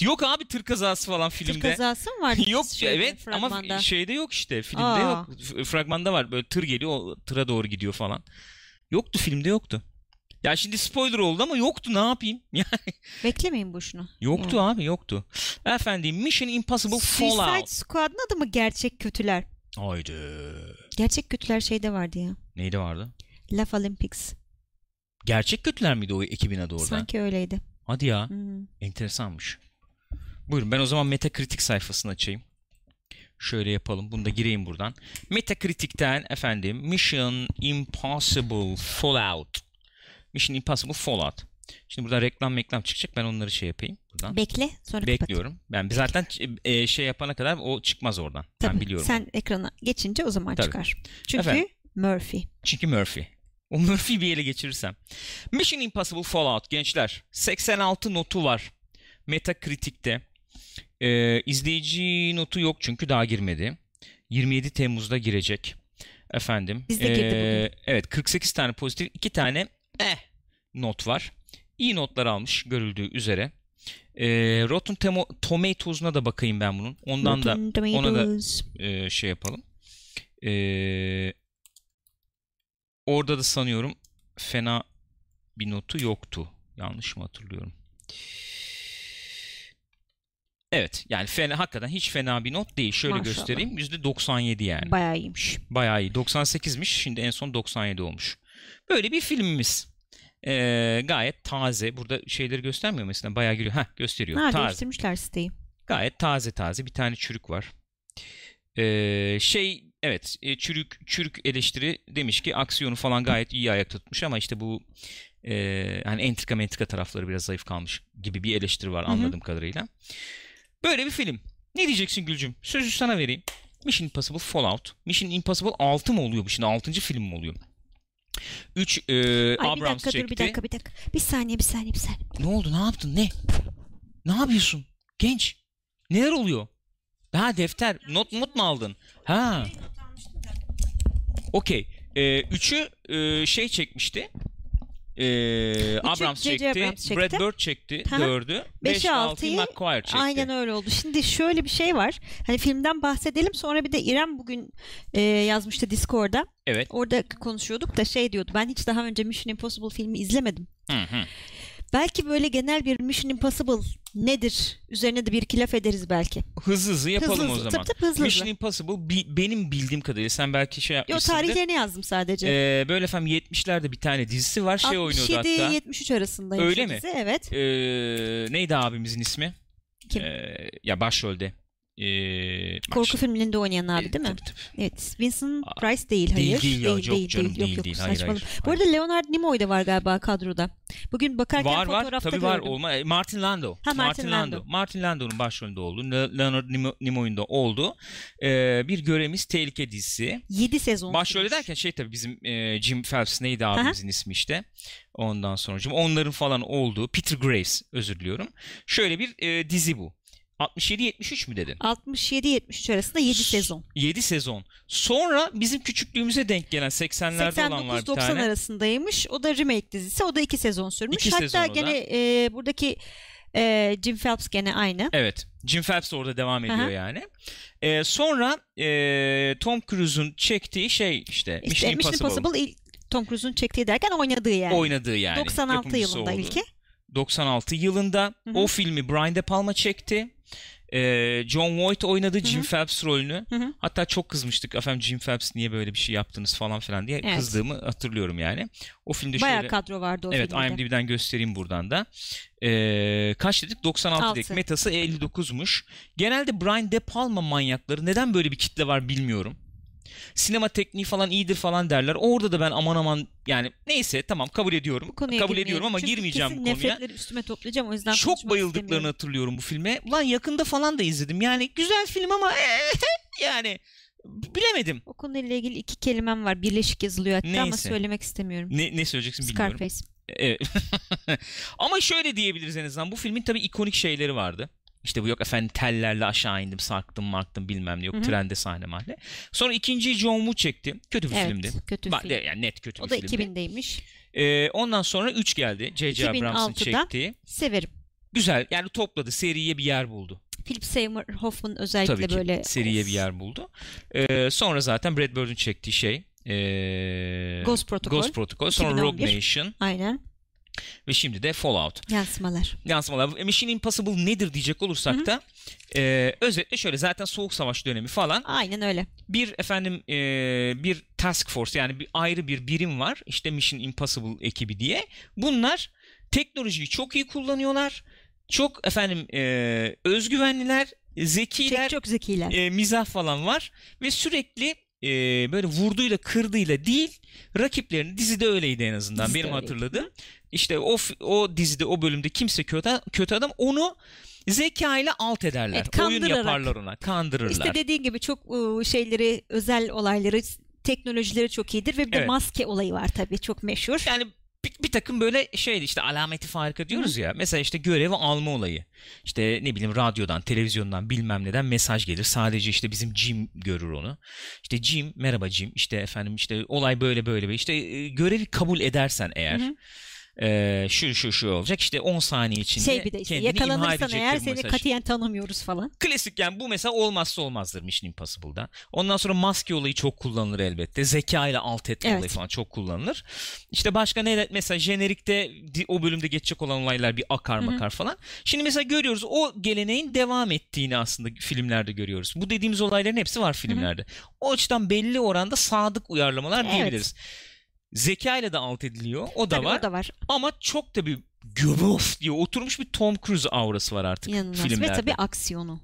Yok abi tır kazası falan Tır filmde. kazası mı var? yok şeyde, evet fragmanda? ama şeyde yok işte filmde Aa. yok fragmanda var böyle tır geliyor o tıra doğru gidiyor falan yoktu filmde yoktu ya şimdi spoiler oldu ama yoktu ne yapayım ya Beklemeyin boşuna. yoktu abi yoktu efendim Mission Impossible Suicide Fallout Squad'ın adı mı gerçek kötüler? haydi Gerçek kötüler şeyde vardı ya. neydi vardı Laf Olympics. gerçek kötüler miydi o ekibin adı orada Sanki öyleydi. hadi ya Hmm. enteresanmış buyurun ben o zaman Metacritic sayfasını açayım Şöyle yapalım. Bunu da gireyim buradan. Metacritic'ten efendim Mission Impossible Fallout. Mission Impossible Fallout. Şimdi burada reklam reklam çıkacak. Ben onları şey yapayım buradan. Bekle sonra kapat. Bekliyorum. Ben zaten e, şey yapana kadar o çıkmaz oradan. Tabii, ben biliyorum. Sen ekrana geçince o zaman Tabii. çıkar. Çünkü Efendim? Murphy. Çünkü Murphy. O Murphy'yi bir ele geçirirsem. Mission Impossible Fallout gençler. 86 notu var. Metacritic'te. Ee, izleyici notu yok çünkü daha girmedi. 27 Temmuz'da girecek. Efendim. Bizde girdi bugün. Evet 48 tane pozitif 2 tane eh not var. İyi notlar almış görüldüğü üzere. Ee, Rotten Tomo- Tomatoes'una da bakayım ben bunun. Ondan da Rotten ona da Tomatoes. e, şey yapalım. Ee, orada da sanıyorum fena bir notu yoktu. Yanlış mı hatırlıyorum? Evet yani fena, hakikaten hiç fena bir not değil. Şöyle Maşallah. göstereyim. %97 yani. Bayağı iyiymiş. Bayağı iyi. 98'miş. Şimdi en son 97 olmuş. Böyle bir filmimiz. Ee, gayet taze. Burada şeyleri göstermiyor mesela. Bayağı giriyor. Heh gösteriyor. Ha taze. değiştirmişler siteyi. Gayet taze taze bir tane çürük var. Ee, şey evet e, çürük çürük eleştiri demiş ki aksiyonu falan gayet iyi ayakta tutmuş ama işte bu e, hani entrika mentrika tarafları biraz zayıf kalmış gibi bir eleştiri var anladığım kadarıyla. Böyle bir film. Ne diyeceksin Gülcüm? Sözü sana vereyim. Mission Impossible Fallout. Mission Impossible 6 mı oluyor bu şimdi? 6. film mi oluyor? 3 e, Ay bir Abrams dakika çekti. dur bir dakika bir dakika. Bir saniye bir saniye bir saniye. Ne oldu? Ne yaptın? Ne? Ne yapıyorsun? Genç. Neler oluyor? Ha defter. Not not mu aldın? Ha. Okey. Ee, üçü e, şey çekmişti. Ee, Abrams çekti. Abrams çekti. Brad Bird çekti. Hı. Dördü. Beşi, Beşi altıyı altıyı McQuire çekti. Aynen öyle oldu. Şimdi şöyle bir şey var. Hani filmden bahsedelim. Sonra bir de İrem bugün e, yazmıştı Discord'da. Evet. Orada konuşuyorduk da şey diyordu. Ben hiç daha önce Mission Impossible filmi izlemedim. Hı hı. Belki böyle genel bir Mission Impossible nedir? Üzerine de bir iki laf ederiz belki. Hızlı hızlı yapalım hızlı, o zaman. Tabii tabii hızlı Mission. Impossible bi- benim bildiğim kadarıyla sen belki şey yapmışsındır. tarihlerini yazdım sadece. Ee, böyle efendim 70'lerde bir tane dizisi var. Şey oynuyordu hatta. 67-73 arasındaymış Öyle mi? Evet. Ee, neydi abimizin ismi? Kim? Ee, ya başrolde. Ee, Korku şimdi- filmlerinde oynayan abi değil mi? tabii, tabii. Evet. Vincent Price değil değil, hayır. değil ya, yok canım, Yok değil, yok değil. Hayır, saçmalama. hayır, Bu arada Leonard Nimoy da var galiba kadroda. Bugün bakarken Var var fotoğrafta tabii var gördüm. olma. e, Martin Lando. Ha, Martin Lando. Martin Lando'nun başrolünde olduğu, Le- Leonard Nimo- Nimoy'un da olduğu ee, bir görevimiz tehlike dizisi. 7 sezon. Başrolü derken şey tabii bizim e, Jim Phelps neydi abimizin ismi işte. Ondan sonra onların falan olduğu Peter Graves özür diliyorum. Şöyle bir e, dizi bu. 67-73 mü dedin? 67-73 arasında 7 sezon. 7 sezon. Sonra bizim küçüklüğümüze denk gelen 80'lerde olan var bir 89-90 tane. arasındaymış. O da remake dizisi. O da 2 sezon sürmüş. İki Hatta gene e, buradaki e, Jim Phelps gene aynı. Evet. Jim Phelps de orada devam ediyor Aha. yani. E, sonra e, Tom Cruise'un çektiği şey işte, İşte Mission Mission Impossible, Impossible ilk Tom Cruise'un çektiği derken oynadığı yani. oynadığı yani. 96 Yapımcısı yılında oldu. ilki. 96 yılında Hı hı. o filmi Brian De Palma çekti. Ee, John Voight oynadı Jim hı. Phelps rolünü. Hı hı. Hatta çok kızmıştık. Efendim Jim Phelps niye böyle bir şey yaptınız falan filan diye Evet. kızdığımı hatırlıyorum yani. O filmde Bayağı şöyle kadro vardı o Evet filmde. IMDb'den göstereyim buradan da. Ee, kaç dedik? 96 dedik. Altı. Metası 59'muş. Genelde Brian De Palma manyakları neden böyle bir kitle var bilmiyorum. Sinema tekniği falan iyidir falan derler. Orada da ben aman aman yani neyse tamam kabul ediyorum. Bu konuya kabul ediyorum ama Çünkü girmeyeceğim bu konuya. nefretleri üstüme toplayacağım o yüzden Çok bayıldıklarını hatırlıyorum bu filme. Ulan yakında falan da izledim. Yani güzel film ama yani bilemedim. O konuyla ilgili iki kelimem var. Birleşik yazılıyor hatta ama Neyse. söylemek istemiyorum. Ne, ne söyleyeceksin bilmiyorum. Scarface. Evet. Ama şöyle diyebiliriz en azından. Bu filmin tabii ikonik şeyleri vardı. İşte bu yok efendim tellerle aşağı indim sarktım marktım bilmem ne yok Hı hı. trende sahne mahalle. Sonra ikinciyi John Woo çekti. Kötü bir Evet, filmdi. kötü Ba- film. Yani net kötü O bir da filmdi. 2000'deymiş. Ee, ondan sonra 3 geldi. J.J. Abrams'ın 2006'da. çektiği. Severim. Güzel yani topladı. Seriye bir yer buldu. Philip Seymour Hoffman özellikle Tabii ki böyle seriye of, bir yer buldu. Ee, sonra zaten Brad Bird'ün çektiği şey. ee, Ghost Protocol. Ghost Protocol. Sonra Rogue 2011. Nation. Aynen. Ve şimdi de Fallout. Yansımalar. yansımalar. Mission Impossible nedir diyecek olursak Hı hı. da e, özetle şöyle zaten soğuk savaş dönemi falan Aynen öyle. bir efendim e, bir task force yani bir ayrı bir birim var işte Mission Impossible ekibi diye bunlar teknolojiyi çok iyi kullanıyorlar çok efendim e, özgüvenliler zekiler Çok, çok zekiler. e, mizah falan var ve sürekli e, böyle vurduyla kırdıyla değil rakiplerini dizide öyleydi en azından Dizide benim öyleydi. hatırladığım. İşte o o dizide o bölümde kimse kötü kötü adam onu zeka ile alt ederler. Evet, Oyun yaparlar ona, kandırırlar. İşte dediğin gibi çok e, şeyleri, özel olayları, teknolojileri çok iyidir ve bir de Evet. maske olayı var tabii çok meşhur. Yani bir, bir takım böyle şeydi işte alameti farika diyoruz ya. Mesela işte görevi alma olayı. İşte ne bileyim radyodan, televizyondan bilmem neden mesaj gelir. Sadece işte bizim Jim görür onu. İşte Jim, merhaba Jim. İşte efendim işte olay böyle böyle. böyle. İşte e, görevi kabul edersen eğer. Hı hı. E, şu şu şu olacak. İşte 10 saniye içinde Şey bir de işte kendini imha yakalanırsan edecektir eğer seni mesaj. katiyen tanımıyoruz falan. Klasik yani bu mesela olmazsa olmazdır Mission Impossible'da. Ondan sonra maske olayı çok kullanılır elbette. Zeka ile alt etme Evet. olayı falan çok kullanılır. İşte başka ne mesela jenerikte o bölümde geçecek olan olaylar bir akar Hı hı. makar falan. Şimdi mesela görüyoruz o geleneğin devam ettiğini aslında filmlerde görüyoruz. Bu dediğimiz olayların hepsi var filmlerde. O açıdan belli oranda sadık uyarlamalar Evet. diyebiliriz. Zeka ile de alt ediliyor. O da Tabii var. o da var. Ama çok da bir göbof diye oturmuş bir Tom Cruise aurası var artık İnanılmaz. filmlerde. Ve tabii aksiyonu.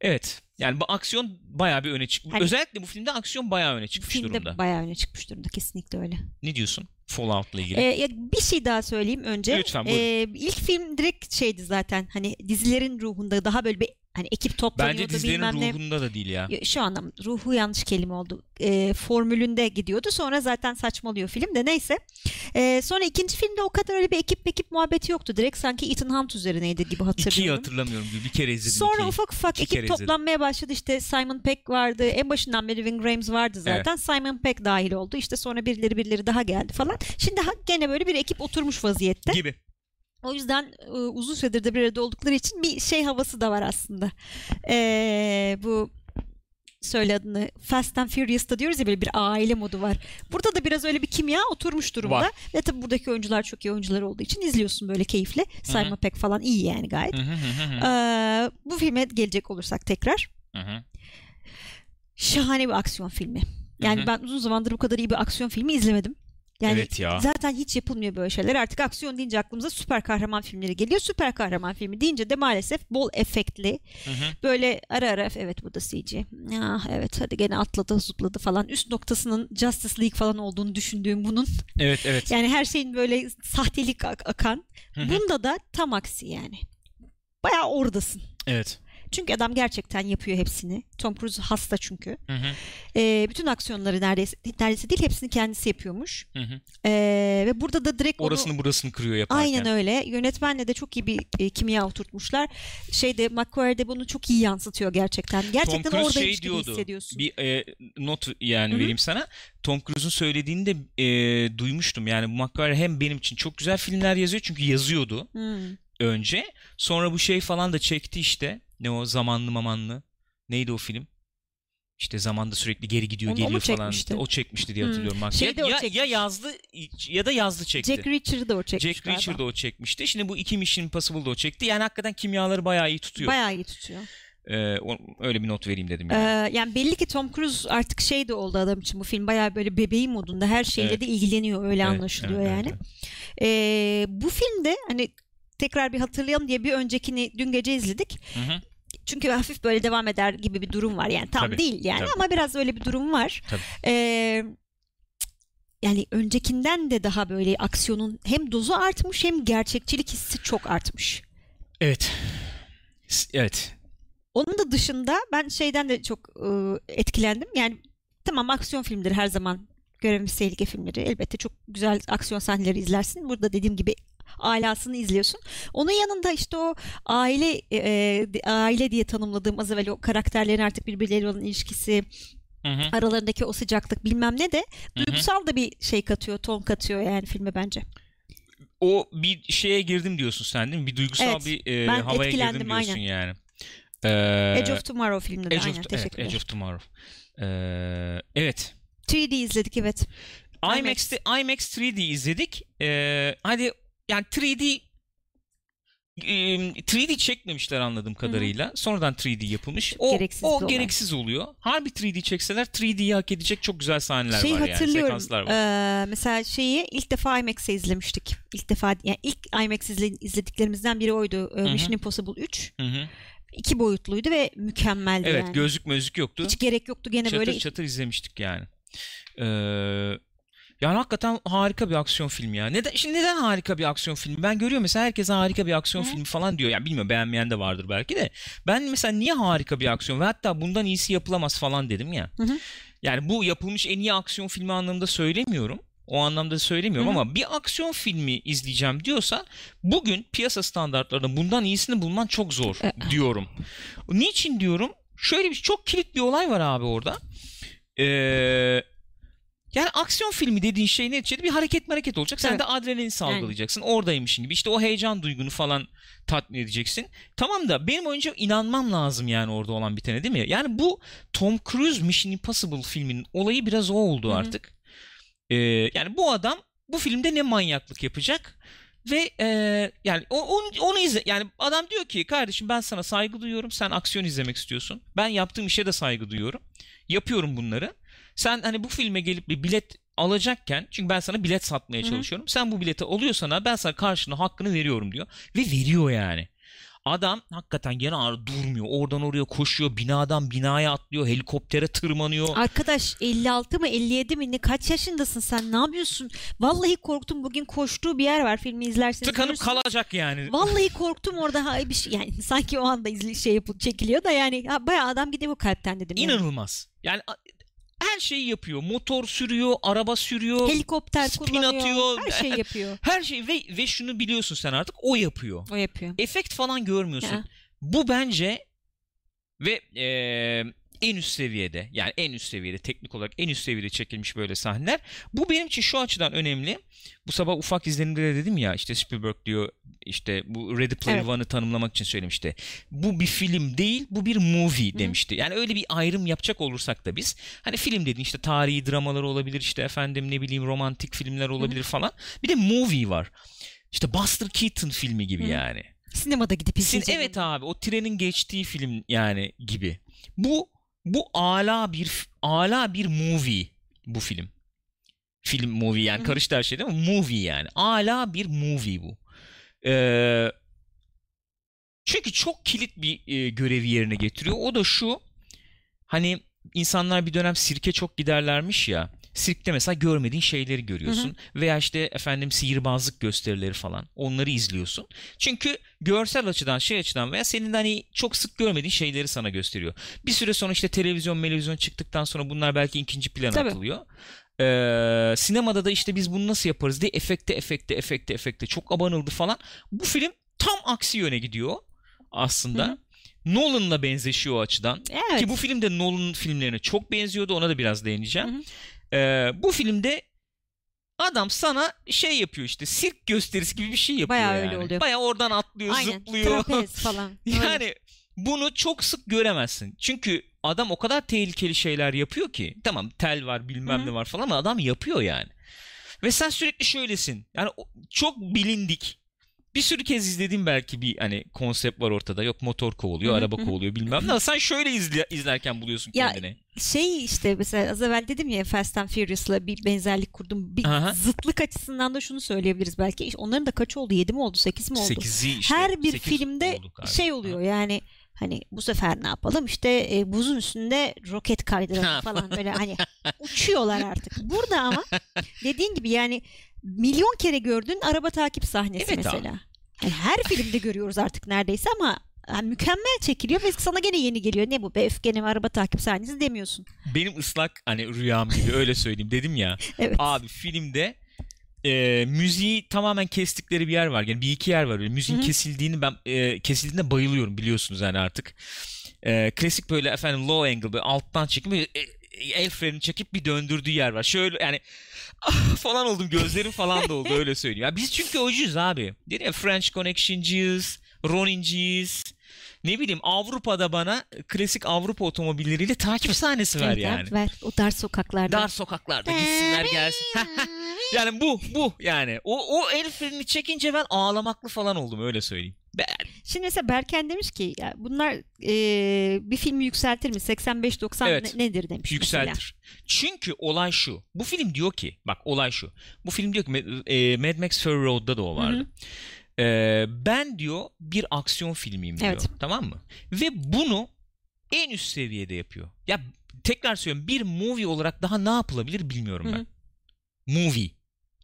Evet. Yani bu aksiyon bayağı bir öne çıkmış. Hani- Özellikle bu filmde aksiyon bayağı öne çıkmış Filmde durumda. bayağı öne çıkmış durumda. Kesinlikle öyle. Ne diyorsun? Fallout'la ilgili. Ee, ya bir şey daha söyleyeyim önce. Lütfen, buyurun. Ee, ilk film direkt şeydi zaten hani dizilerin ruhunda daha böyle bir hani ekip toplanıyordu Bence dizilerin bilmem ne. ruhunda da değil ya. Şu anlam ruhu yanlış kelime oldu. Ee, formülünde gidiyordu. Sonra zaten saçmalıyor film de neyse. Ee, sonra ikinci filmde o kadar öyle bir ekip ekip muhabbeti yoktu. Direkt sanki Ethan Hunt üzerineydi gibi İkiyi hatırlıyorum. hatırlamıyorum. Bir kere izledim Sonra ikiyi. ufak ufak İki ekip kere izledim. toplanmaya başladı. İşte Simon Peck vardı. En başından beri Ving Rhames vardı zaten. Simon Peck dahil oldu. İşte sonra birileri birileri daha geldi falan. Şimdi gene böyle bir ekip oturmuş vaziyette. Gibi. O yüzden e, uzun süredir de bir arada oldukları için bir şey havası da var aslında. Ee, bu söyle adını. Fast and Furious'ta diyoruz ya böyle bir aile modu var. Burada da biraz öyle bir kimya oturmuş durumda. Var. Ve tabii buradaki oyuncular çok iyi oyuncular olduğu için izliyorsun böyle keyifle. Simon Pegg falan iyi yani gayet. Hı hı hı hı. Ee, bu filme gelecek olursak tekrar. Şahane bir aksiyon filmi. Yani ben uzun zamandır bu kadar iyi bir aksiyon filmi izlemedim. Yani Evet ya. zaten hiç yapılmıyor böyle şeyler. Artık aksiyon deyince aklımıza süper kahraman filmleri geliyor. Süper kahraman filmi deyince de maalesef bol efektli. Hı hı. Böyle ara ara evet bu da CG. Ah, evet hadi gene atladı zıpladı falan. Üst noktasının Justice League falan olduğunu düşündüğüm bunun. Evet evet. Yani her şeyin böyle sahtelik ak- akan. Hı hı. Bunda da tam aksi yani. Bayağı oradasın. Evet. Çünkü adam gerçekten yapıyor hepsini. Tom Cruise hasta çünkü. Hı hı. Ee, bütün aksiyonları neredeyse neredeyse değil hepsini kendisi yapıyormuş. Hı hı. Ee, ve burada da direkt onu Orasını burasını kırıyor yaparken. Aynen öyle. Yönetmenle de çok iyi bir e, kimya oturtmuşlar. Şeyde McQuarrie de bunu çok iyi yansıtıyor gerçekten. Gerçekten Tom oradaymış şey gibi diyordu. hissediyorsun. Bir e, not yani Hı hı. vereyim sana. Tom Cruise'un söylediğini de e, duymuştum. Yani McQuarrie hem benim için çok güzel filmler yazıyor çünkü yazıyordu Hmm. önce. Sonra bu şey falan da çekti işte. Ne o zamanlı mamanlı. Neydi o film? İşte zamanda sürekli geri gidiyor Onu- geliyor falan. çekmişti. O çekmişti diye Hmm. hatırlıyorum. Şeyde o ya, ya, ya yazdı ya da yazdı çekti. Jack Reacher'ı da o çekmiş Jack galiba. Reacher da o çekmişti. Şimdi bu iki Mission Impossible'da o çekti. Yani hakikaten kimyaları bayağı iyi tutuyor. Bayağı iyi tutuyor. Ee, o- öyle bir not vereyim dedim Ee, yani. yani belli ki Tom Cruise artık şey de oldu adam için bu film. Bayağı böyle bebeği modunda her şeyle Evet. de ilgileniyor. Öyle Evet, anlaşılıyor evet, yani. evet, Ee, bu filmde hani tekrar bir hatırlayalım diye bir öncekini dün gece izledik. Hı hı. Çünkü hafif böyle devam eder gibi bir durum var. Yani tam Tabii, değil yani tabii. ama biraz öyle bir durum var. Tabii. Ee, yani öncekinden de daha böyle aksiyonun hem dozu artmış hem gerçekçilik hissi çok artmış. Evet. Evet. Onun da dışında ben şeyden de çok e, etkilendim. Yani tamam aksiyon filmleri her zaman görevimiz tehlike filmleri. Elbette çok güzel aksiyon sahneleri izlersin. Burada dediğim gibi alasını izliyorsun. Onun yanında işte o aile e, e, aile diye tanımladığım az evvel o karakterlerin artık birbirleriyle olan ilişkisi, Hı hı. aralarındaki o sıcaklık bilmem ne de duygusal da bir şey katıyor, ton katıyor yani filme bence. O bir şeye girdim diyorsun sen değil mi? Bir duygusal Evet, bir e, ben havaya girdim diyorsun aynen. yani. Ee, Edge of Tomorrow filminde de Edge aynen of, evet. Edge of Tomorrow. Ee, evet. 3D izledik evet. IMAX. IMAX'te IMAX 3D izledik. Ee, hadi yani 3D e, 3D çekmemişler anladığım kadarıyla. Sonradan 3D yapılmış. O gereksiz o olay. gereksiz oluyor. Harbi 3D çekseler 3D'yi hak edecek çok güzel sahneler Şey var yani. hatırlıyorum. Var. eee, mesela şeyi ilk defa IMAX'e izlemiştik. İlk defa yani ilk IMAX izle- izlediklerimizden biri oydu. Eee, Hı hı. Mission Impossible 3. Hı hı. İki boyutluydu ve mükemmeldi Evet yani. gözlük mözlük yoktu. Hiç gerek yoktu gene çatır böyle. çatır izlemiştik yani. Ee, yani hakikaten harika bir aksiyon filmi ya. Neden şimdi neden harika bir aksiyon filmi? Ben görüyorum mesela herkes harika bir aksiyon Hı. filmi falan diyor. Yani bilmiyorum beğenmeyen de vardır belki de. Ben mesela niye harika bir aksiyon ve hatta bundan iyisi yapılamaz falan dedim ya. Hı hı. Yani bu yapılmış en iyi aksiyon filmi anlamında söylemiyorum. O anlamda söylemiyorum Hı hı. ama bir aksiyon filmi izleyeceğim diyorsa bugün piyasa standartlarında bundan iyisini bulman çok zor E- diyorum. Niçin diyorum? Şöyle bir çok kilit bir olay var abi orada. Ee, yani aksiyon filmi dediğin şey neticede bir hareket hareket olacak. Sen Evet. de adrenalin salgılayacaksın. Oradaymışsın gibi. İşte o heyecan duygunu falan tatmin edeceksin. Tamam da benim oyuncu inanmam lazım yani orada olan bitene değil mi? Yani bu Tom Cruise Mission Impossible filminin olayı biraz o oldu Hı hı. artık. Ee, yani bu adam bu filmde ne manyaklık yapacak ve e, yani onu, onu izle yani adam diyor ki kardeşim ben sana saygı duyuyorum sen aksiyon izlemek istiyorsun ben yaptığım işe de saygı duyuyorum yapıyorum bunları sen hani bu filme gelip bir bilet alacakken çünkü ben sana bilet satmaya Hı hı. çalışıyorum sen bu bileti alıyorsan ben sana karşına hakkını veriyorum diyor ve veriyor yani. Adam hakikaten gene ağır durmuyor. Oradan oraya koşuyor. Binadan binaya atlıyor. Helikoptere tırmanıyor. Arkadaş 56 mı 57 mi ne kaç yaşındasın sen ne yapıyorsun? Vallahi korktum bugün koştuğu bir yer var filmi izlerseniz. Tıkanıp görürsünüz. kalacak yani. Vallahi korktum orada ha, bir şey yani sanki o anda izli, şey yapıp çekiliyor da yani ha, bayağı adam gidiyor kalpten dedim. yani. İnanılmaz. Yani a- her şeyi yapıyor. Motor sürüyor, araba sürüyor. Helikopter Spin atıyor. Her şeyi yapıyor. Her şey ve ve şunu biliyorsun sen artık o yapıyor. O yapıyor. Efekt falan görmüyorsun. Ya. Bu bence ve e, en üst seviyede yani en üst seviyede teknik olarak en üst seviyede çekilmiş böyle sahneler. Bu benim için şu açıdan önemli. Bu sabah ufak izlenimde de dedim ya işte Spielberg diyor işte bu Ready Player Evet. One'ı tanımlamak için söylemişti. Bu bir film değil bu bir movie demişti. Yani öyle bir ayrım yapacak olursak da biz hani film dediğin işte tarihi dramalar olabilir işte efendim ne bileyim romantik filmler olabilir falan. Bir de movie var. İşte Buster Keaton filmi gibi Hı. yani. Sinemada gidip izleyeceğim. evet abi o trenin geçtiği film yani gibi. Bu bu ala bir ala bir movie bu film. Film movie yani karıştı her şey değil mi? Movie yani. Ala bir movie bu. Ee, çünkü çok kilit bir e, görevi yerine getiriyor. O da şu. Hani insanlar bir dönem sirke çok giderlermiş ya. Sirkte mesela görmediğin şeyleri görüyorsun. Veya işte efendim sihirbazlık gösterileri falan. Onları izliyorsun. Çünkü görsel açıdan şey açıdan veya senin de hani çok sık görmediğin şeyleri sana gösteriyor. Bir süre sonra işte televizyon televizyon çıktıktan sonra bunlar belki ikinci plana Tabii. atılıyor. Ee, sinemada da işte biz bunu nasıl yaparız diye efekte efekte efekte efekte çok abanıldı falan. Bu film tam aksi yöne gidiyor aslında. Hı hı. Nolan'la benzeşiyor o açıdan. Evet. Ki bu film de Nolan'ın filmlerine çok benziyordu. Ona da biraz değineceğim. Hı hı. Ee, bu filmde adam sana şey yapıyor işte sirk gösterisi gibi bir şey yapıyor Bayağı yani. öyle oluyor. Bayağı oradan atlıyor, Aynen. zıplıyor. Trapez falan. Öyle. yani bunu çok sık göremezsin. Çünkü adam o kadar tehlikeli şeyler yapıyor ki. Tamam tel var bilmem Hı hı. ne var falan ama adam yapıyor yani. Ve sen sürekli şöylesin. Yani çok bilindik. Bir sürü kez izlediğim belki bir hani konsept var ortada. Yok motor kovalıyor, Hı hı, araba kovalıyor bilmem ne. Sen şöyle izle- izlerken buluyorsun Ya, kendini. şey işte mesela az evvel dedim ya Fast and Furious'la bir benzerlik kurdum. Bir Aha. zıtlık açısından da şunu söyleyebiliriz belki. Onların da kaç oldu? 7 mi oldu? 8 mi oldu? 8'i işte. Her bir filmde şey oluyor yani hani bu sefer ne yapalım işte e, buzun üstünde roket kaydıralım falan böyle hani uçuyorlar artık. Burada ama dediğin gibi yani milyon kere gördüğün araba takip sahnesi Evet abi. mesela. Yani her filmde görüyoruz artık neredeyse ama yani mükemmel çekiliyor ve sana gene yeni geliyor. Ne bu be öf gene mi araba takip sahnesi demiyorsun. Benim ıslak hani rüyam gibi öyle söyleyeyim dedim ya. Evet. Abi filmde e, müziği tamamen kestikleri bir yer var. Yani bir iki yer var. Böyle müziğin Hı hı. kesildiğini ben e, kesildiğinde bayılıyorum biliyorsunuz yani artık. E, klasik böyle efendim low angle böyle alttan çekim böyle, e, el freni çekip bir döndürdüğü yer var. Şöyle yani ah falan oldum gözlerim falan da oldu öyle söyleyeyim. Ya biz çünkü ocuyuz abi. Dedi ya French Connection'cıyız, Ronin'ciyiz. Ne bileyim Avrupa'da bana klasik Avrupa otomobilleriyle takip sahnesi ver Evet, yani. evet, ver. O dar sokaklarda. Dar sokaklarda gitsinler gelsin. yani bu bu yani. O, o el freni çekince ben ağlamaklı falan oldum öyle söyleyeyim. Ben, Şimdi mesela Berken demiş ki ya bunlar e, bir filmi yükseltir mi? 85-90 Evet. ne- nedir demiş mesela. yükseltir. Çünkü olay şu. Bu film diyor ki bak olay şu. Bu film diyor ki e, Mad Max Fury Road'da da o vardı. E, ben diyor bir aksiyon filmiyim diyor. Evet. Tamam mı? Ve bunu en üst seviyede yapıyor. Ya tekrar söylüyorum bir movie olarak daha ne yapılabilir bilmiyorum ben. hı. Movie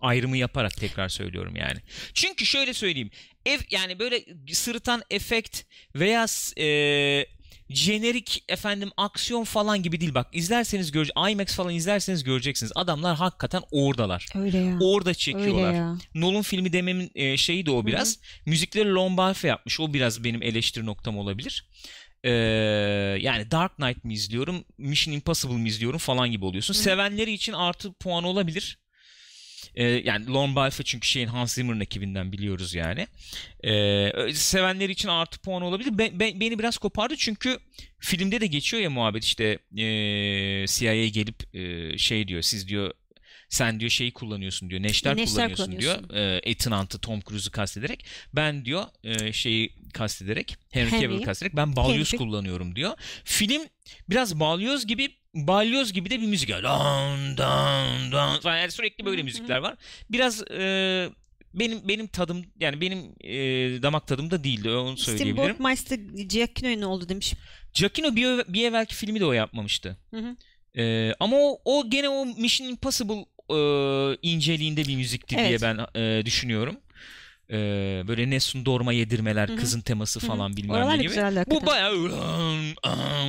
ayrımı yaparak tekrar söylüyorum yani. Çünkü şöyle söyleyeyim. Ev yani böyle sırıtan efekt veya e, jenerik efendim aksiyon falan gibi değil bak izlerseniz görece IMAX falan izlerseniz göreceksiniz. Adamlar hakikaten oradalar. Öyle ya. Orada Öyle çekiyorlar. ya. Nolan filmi dememin e, şeyi de o biraz. Müzikleri Lon Balfe yapmış. O biraz benim eleştiri noktam olabilir. Ee, yani Dark Knight mi izliyorum, Mission Impossible mi izliyorum falan gibi oluyorsun. Hı. Sevenleri için artı puan olabilir. Ee, yani Lon Balfe çünkü şeyin Hans Zimmer'ın ekibinden biliyoruz yani. Ee, sevenleri için artı puan olabilir. Be- be- beni biraz kopardı çünkü filmde de geçiyor ya muhabbet işte ee, CIA gelip ee, şey diyor siz diyor sen diyor şeyi kullanıyorsun diyor. Neşter, Neşter kullanıyorsun diyor. kullanıyorsun. E, Ethan Hunt'ı Tom Cruise'u kastederek. Ben diyor e, şeyi kastederek Henry Henry'i. Cavill'i kastederek ben balyoz Henry. kullanıyorum diyor. Film biraz balyoz gibi balyoz gibi de bir müzik. var. Dun, dun falan. Yani sürekli böyle müzikler var. Biraz e, benim benim tadım yani benim e, damak tadımda değildi onu söyleyebilirim. Steamboat Meister Giacchino'ya oldu demiş. Giacchino bir, bir evvelki filmi de o yapmamıştı. Hı hı. Ee, ama o, o gene o Mission Impossible e, inceliğinde bir müzikti diye Evet. ben e, düşünüyorum. Ee, böyle Nessun Dorma yedirmeler, Hı hı. kızın teması falan bilmem Oralar ne gibi. güzeldi Bu bayağı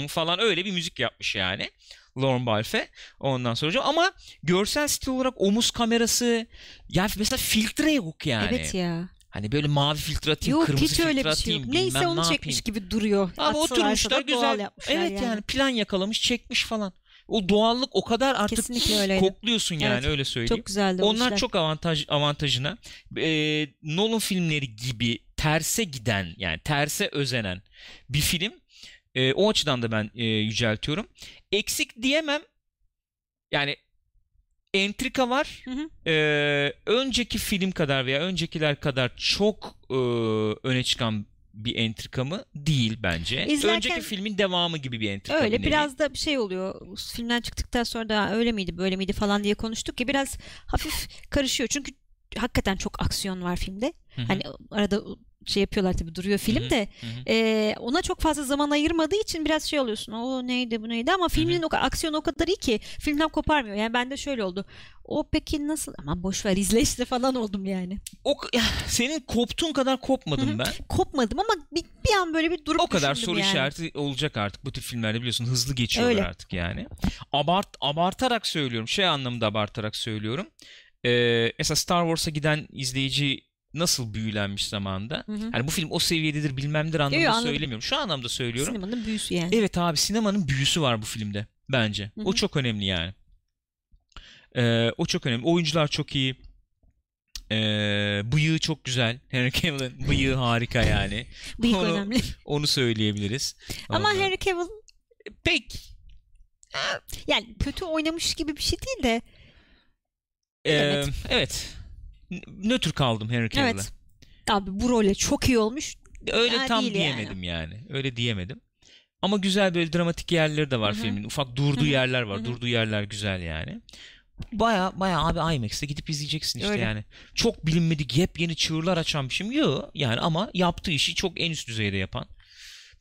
falan öyle bir müzik yapmış yani. Lauren Balfe ondan sonra ama görsel stil olarak omuz kamerası yani mesela filtre yok yani. Evet ya. Hani böyle mavi filtre atayım, Yok kırmızı hiç öyle filtre bir şey atayım, yok. Neyse onu ne çekmiş gibi duruyor. Abi Atsalarsa oturmuşlar güzel. Evet yani. plan yakalamış, çekmiş falan. O doğallık o kadar artık Kesinlikle öyleydi. kokluyorsun yani Evet, öyle söyleyeyim. Çok güzeldi Onlar işler. çok avantaj avantajına e, Nolan filmleri gibi terse giden yani terse özenen bir film. E, o açıdan da ben e, yüceltiyorum. Eksik diyemem. Yani entrika var. Hı hı. E, önceki film kadar veya öncekiler kadar çok e, öne çıkan bir entrika mı? Değil bence. İzlerken- Önceki filmin devamı gibi bir entrika. Öyle biraz da bir şey oluyor. Filmden çıktıktan sonra da öyle miydi böyle miydi falan diye konuştuk ki biraz hafif karışıyor. Çünkü hakikaten çok aksiyon var filmde. Hı hı, Hani arada şey yapıyorlar tabii duruyor film de e, ona çok fazla zaman ayırmadığı için biraz şey oluyorsun. O neydi bu neydi ama filmin o aksiyon o kadar iyi ki filmden koparmıyor. Yani bende şöyle oldu. O peki nasıl? Aman boş ver izle işte falan oldum yani. O, senin koptuğun kadar kopmadım ben. Kopmadım ama bir, bir an böyle bir durup O kadar soru yani. işareti olacak artık bu tür filmlerde biliyorsun hızlı geçiyorlar Öyle. artık yani. Abart abartarak söylüyorum. Şey anlamında abartarak söylüyorum. Ee, mesela Star Wars'a giden izleyici nasıl büyülenmiş zamanında. Hı hı. Hani bu film o seviyededir bilmemdir anlamında Yo, söylemiyorum. Şu anlamda söylüyorum. Sinemanın büyüsü yani. Evet abi sinemanın büyüsü var bu filmde bence. Hı O hı. çok önemli yani. Ee, o çok önemli. Oyuncular çok iyi. Ee, bıyığı çok güzel. Henry Cavill'in bıyığı harika yani. Bıyık Onu- önemli. Onu söyleyebiliriz. Ama Ondan- Henry Cavill pek yani kötü oynamış gibi bir şey değil de Ee, Evet. evet. Nötr kaldım Henry Cavill'e. evet. Abi bu role çok iyi olmuş. Öyle Ya tam değil yani. diyemedim yani. Öyle diyemedim. Ama güzel böyle dramatik yerleri de var Hı hı. filmin. Ufak durduğu Hı hı. yerler var. Hı hı. Durduğu yerler güzel yani. Baya baya abi IMAX'te gidip izleyeceksin işte Öyle. yani. Çok bilinmedik yepyeni çığırlar açan bir film yok yani ama yaptığı işi çok en üst düzeyde yapan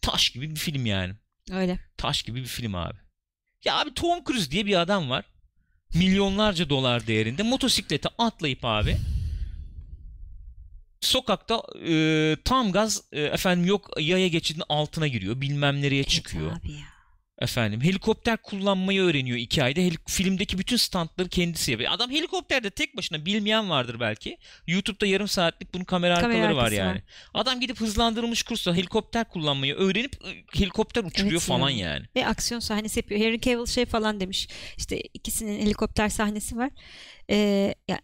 taş gibi bir film yani. Öyle. Taş gibi bir film abi. Ya abi Tom Cruise diye bir adam var. Milyonlarca dolar değerinde motosiklete atlayıp abi sokakta e, tam gaz e, efendim yok yaya geçidinin altına giriyor. Bilmem nereye çıkıyor. Evet abi ya. Efendim helikopter kullanmayı öğreniyor iki ayda. Heli- filmdeki bütün stuntları kendisi yapıyor. Adam helikopterde tek başına bilmeyen vardır belki. YouTube'da yarım saatlik bunun kamera, Kamera arkaları var yani. var. Adam gidip hızlandırılmış kursla helikopter kullanmayı öğrenip helikopter uçuruyor Evet falan yani. Ve aksiyon sahnesi yapıyor. Harry Cavill şey falan demiş. İşte ikisinin helikopter sahnesi var. Ee, ya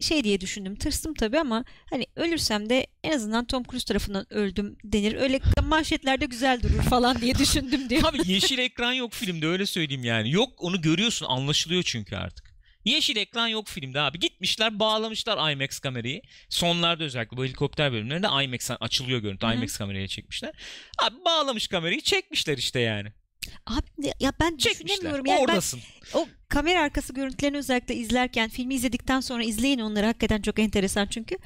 şey diye düşündüm. Tırstım tabii ama hani ölürsem de en azından Tom Cruise tarafından öldüm denir. Öyle manşetlerde güzel durur falan diye düşündüm diyor. Abi yeşil ekran yok filmde öyle söyleyeyim yani. Yok onu görüyorsun anlaşılıyor çünkü artık. Yeşil ekran yok filmde abi. Gitmişler bağlamışlar IMAX kamerayı. Sonlarda özellikle bu helikopter bölümlerinde IMAX'ten açılıyor görüntü. Hı hı. IMAX kameraya çekmişler. Abi bağlamış kamerayı çekmişler işte yani. Abi ya ben Çekmişler. düşünemiyorum. Yani ben Oradasın. o kamera arkası görüntülerini özellikle izlerken filmi izledikten sonra izleyin onları hakikaten çok enteresan çünkü.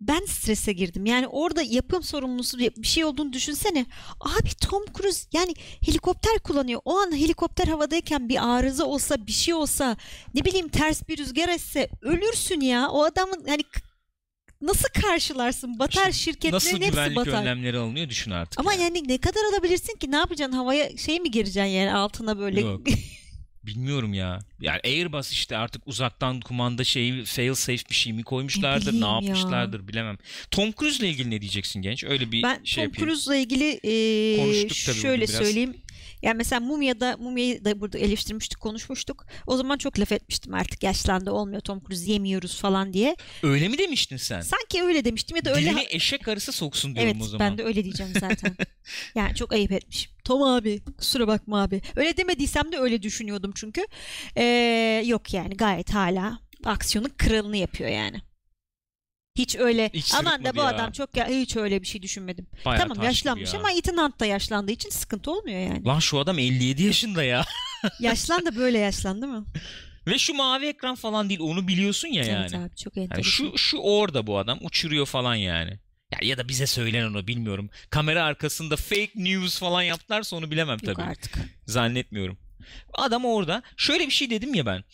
Ben strese girdim. Yani orada yapım sorumlusu bir şey olduğunu düşünsene. Abi Tom Cruise yani helikopter kullanıyor. O an helikopter havadayken bir arıza olsa bir şey olsa ne bileyim ters bir rüzgar esse ölürsün ya. O adamın hani nasıl karşılarsın? Batar şirketlerin Nasıl hepsi güvenlik batar. önlemleri alınıyor düşün artık. Ama yani. yani ne kadar alabilirsin ki? Ne yapacaksın? Havaya şey mi gireceksin yani altına böyle? Yok. Bilmiyorum ya. Yani Airbus işte artık uzaktan kumanda şeyi fail safe bir şey mi koymuşlardır, ne, ya. yapmışlardır bilemem. Tom Cruise'la ilgili ne diyeceksin genç? Öyle bir Ben şey Tom yapayım. Cruise'la ilgili e, Konuştuk tabii şöyle söyleyeyim. Yani mesela Mumya'da Mumya'yı da burada eleştirmiştik, konuşmuştuk. O zaman çok laf etmiştim artık yaşlandı olmuyor Tom Cruise yemiyoruz falan diye. Öyle mi demiştin sen? Sanki öyle demiştim ya da öyle Dilini eşek arısı soksun diyorum Evet o zaman. ben de öyle diyeceğim zaten. yani çok ayıp etmişim. Tom abi kusura bakma abi. Öyle demediysem de öyle düşünüyordum çünkü. Ee, yok yani gayet hala aksiyonun kralını yapıyor yani. Hiç öyle Hiç aman da bu ya. adam çok ya hiç öyle bir şey düşünmedim. Bayağı tamam yaşlanmış ya. ama Ethan Hunt da yaşlandığı için sıkıntı olmuyor yani. Lan şu adam 57 yaşında ya. Yaşlan da böyle yaşlandı mı? Ve şu mavi ekran falan değil onu biliyorsun ya yani. Evet abi çok Yani şu şu orada bu adam uçuruyor falan yani. Ya, ya da bize söylenen onu bilmiyorum. Kamera arkasında fake news falan yaptılarsa onu bilemem Yok tabii. artık. Zannetmiyorum. Adam orada. Şöyle bir şey dedim ya ben.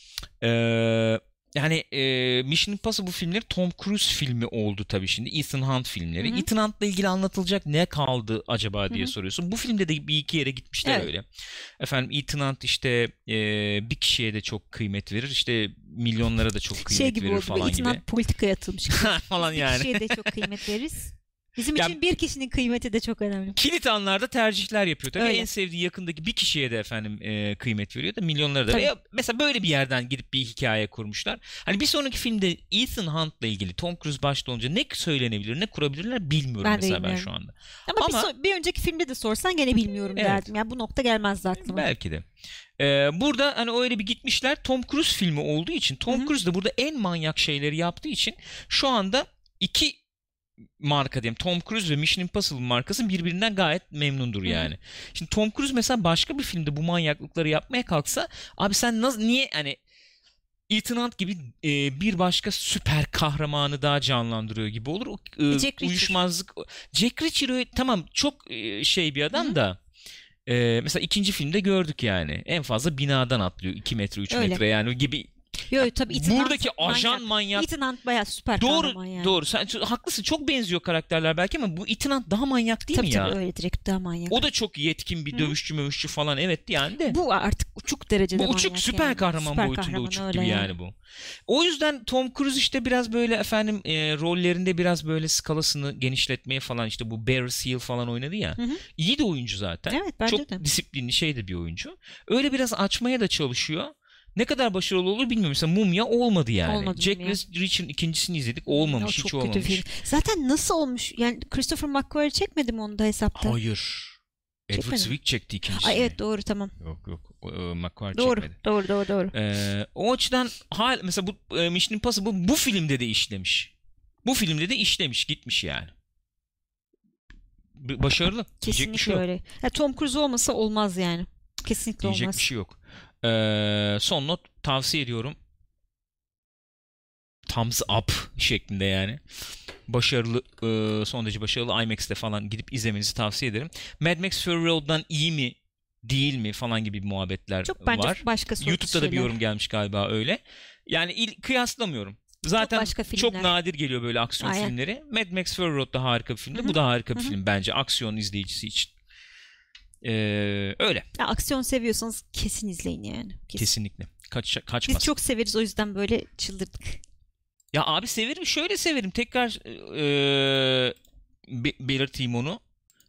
Ee, yani e, Mission Impossible filmleri Tom Cruise filmi oldu tabii şimdi. Ethan Hunt filmleri. Hı hı. Ethan Hunt'la ilgili anlatılacak ne kaldı acaba diye Hı hı. soruyorsun. Bu filmde de bir iki yere gitmişler Evet. öyle. Efendim Ethan Hunt işte e, bir kişiye de çok kıymet verir. İşte milyonlara da çok kıymet şey gibi verir oldu. falan İtinat gibi. politikaya atılmış falan Bir yani. kişiye de çok kıymet veririz. Bizim Ya- için bir kişinin kıymeti de çok önemli. Kilit anlarda tercihler yapıyor. Tabii Öyle. en sevdiği yakındaki bir kişiye de efendim e, kıymet veriyor da milyonlara da. Ya mesela böyle bir yerden gidip bir hikaye kurmuşlar. Hani bir sonraki filmde Ethan Hunt'la ilgili Tom Cruise başta olunca ne söylenebilir, ne kurabilirler bilmiyorum Ben mesela ben şu anda. Ama, bir, Ama- so- bir önceki filmde de sorsan gene bilmiyorum Evet. derdim. Yani bu nokta gelmezdi aklıma. Belki de. Ee, burada hani öyle bir gitmişler Tom Cruise filmi olduğu için Tom Hı hı. Cruise da burada en manyak şeyleri yaptığı için şu anda iki marka diyeyim Tom Cruise ve Mission Impossible markası birbirinden gayet memnundur Hı hı. yani. Şimdi Tom Cruise mesela başka bir filmde bu manyaklıkları yapmaya kalksa abi sen nasıl niye hani Ethan Hunt gibi e, bir başka süper kahramanı daha canlandırıyor gibi olur. O e, Jack uyuşmazlık. Jack Reacher tamam çok e, şey bir adam Hı da e, mesela ikinci filmde gördük yani. En fazla binadan atlıyor 2 metre 3 Öyle. metre yani gibi. Yo, yo, tabii Ethan Buradaki Hunt ajan manyak. manyak. Ethan Hunt bayağı süper Doğru kahraman yani. doğru. Sen haklısın. Çok benziyor karakterler belki ama bu Ethan Hunt daha manyak değil tabii mi ya? tabii öyle direkt daha manyak. O da çok yetkin bir Hı. dövüşçü mövüşçü falan evet yani de. Bu artık uçuk derecede Bu uçuk süper yani. kahraman Süper boyutunda kahraman uçuk gibi yani. bu. O yüzden Tom Cruise işte biraz böyle efendim e, rollerinde biraz böyle skalasını genişletmeye falan işte bu Barry Seal falan oynadı ya. Hı hı. İyi de oyuncu zaten. Evet bence Çok de. disiplinli şey de bir oyuncu. Öyle biraz açmaya da çalışıyor. Ne kadar başarılı olur bilmiyorum. Mesela Mumya olmadı yani. Olmadı Jack. Reacher'ın ikincisini izledik. Olmamış, O hiç çok kötü olmamış. film. Zaten nasıl olmuş? Yani Christopher McQuarrie çekmedi mi onu da hesapta? Hayır. Edward? Zwick çekti ikincisini. Ay evet doğru tamam. Yok yok. E, McQuarrie Doğru. çekmedi. Doğru doğru doğru. Ee, o açıdan hal mesela bu e, Mission Impossible bu filmde de işlemiş. Bu filmde de işlemiş, gitmiş yani. Başarılı. Diyecek Kesinlikle şey öyle. Ya Tom Cruise olmasa olmaz yani. Kesinlikle Diyecek olmaz. bir şey yok. Ee, son not tavsiye ediyorum. Thumbs up şeklinde yani. Başarılı, e, son derece başarılı IMAX'te falan gidip izlemenizi tavsiye ederim. Mad Max Fury Road'dan iyi mi değil mi falan gibi muhabbetler Çok bence var. başka YouTube'da da bir şeyler. yorum gelmiş galiba öyle. Yani il, kıyaslamıyorum. Zaten başka çok, nadir geliyor böyle aksiyon Aynen. filmleri. Mad Max Fury Road da harika bir filmdi. Bu da harika bir film bence aksiyon izleyicisi için. Ee, öyle. Ya, aksiyon seviyorsanız kesin izleyin yani. Kesin. Kesinlikle. Kaç, Biz kaçmaz. çok severiz o yüzden böyle çıldırdık. Ya abi severim. Şöyle severim. Tekrar e, be- belirteyim onu.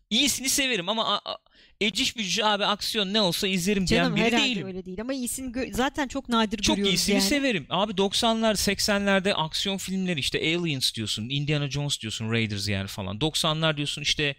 İyisini severim ama a, a, eciş bücüş abi aksiyon ne olsa izlerim diyen Canım biri değilim. öyle değil ama iyisini gö- zaten çok nadir Çok görüyoruz iyisini yani. severim. Abi 90'lar 80'lerde aksiyon filmleri işte Aliens diyorsun, Indiana Jones diyorsun, Raiders yani falan. 90'lar diyorsun işte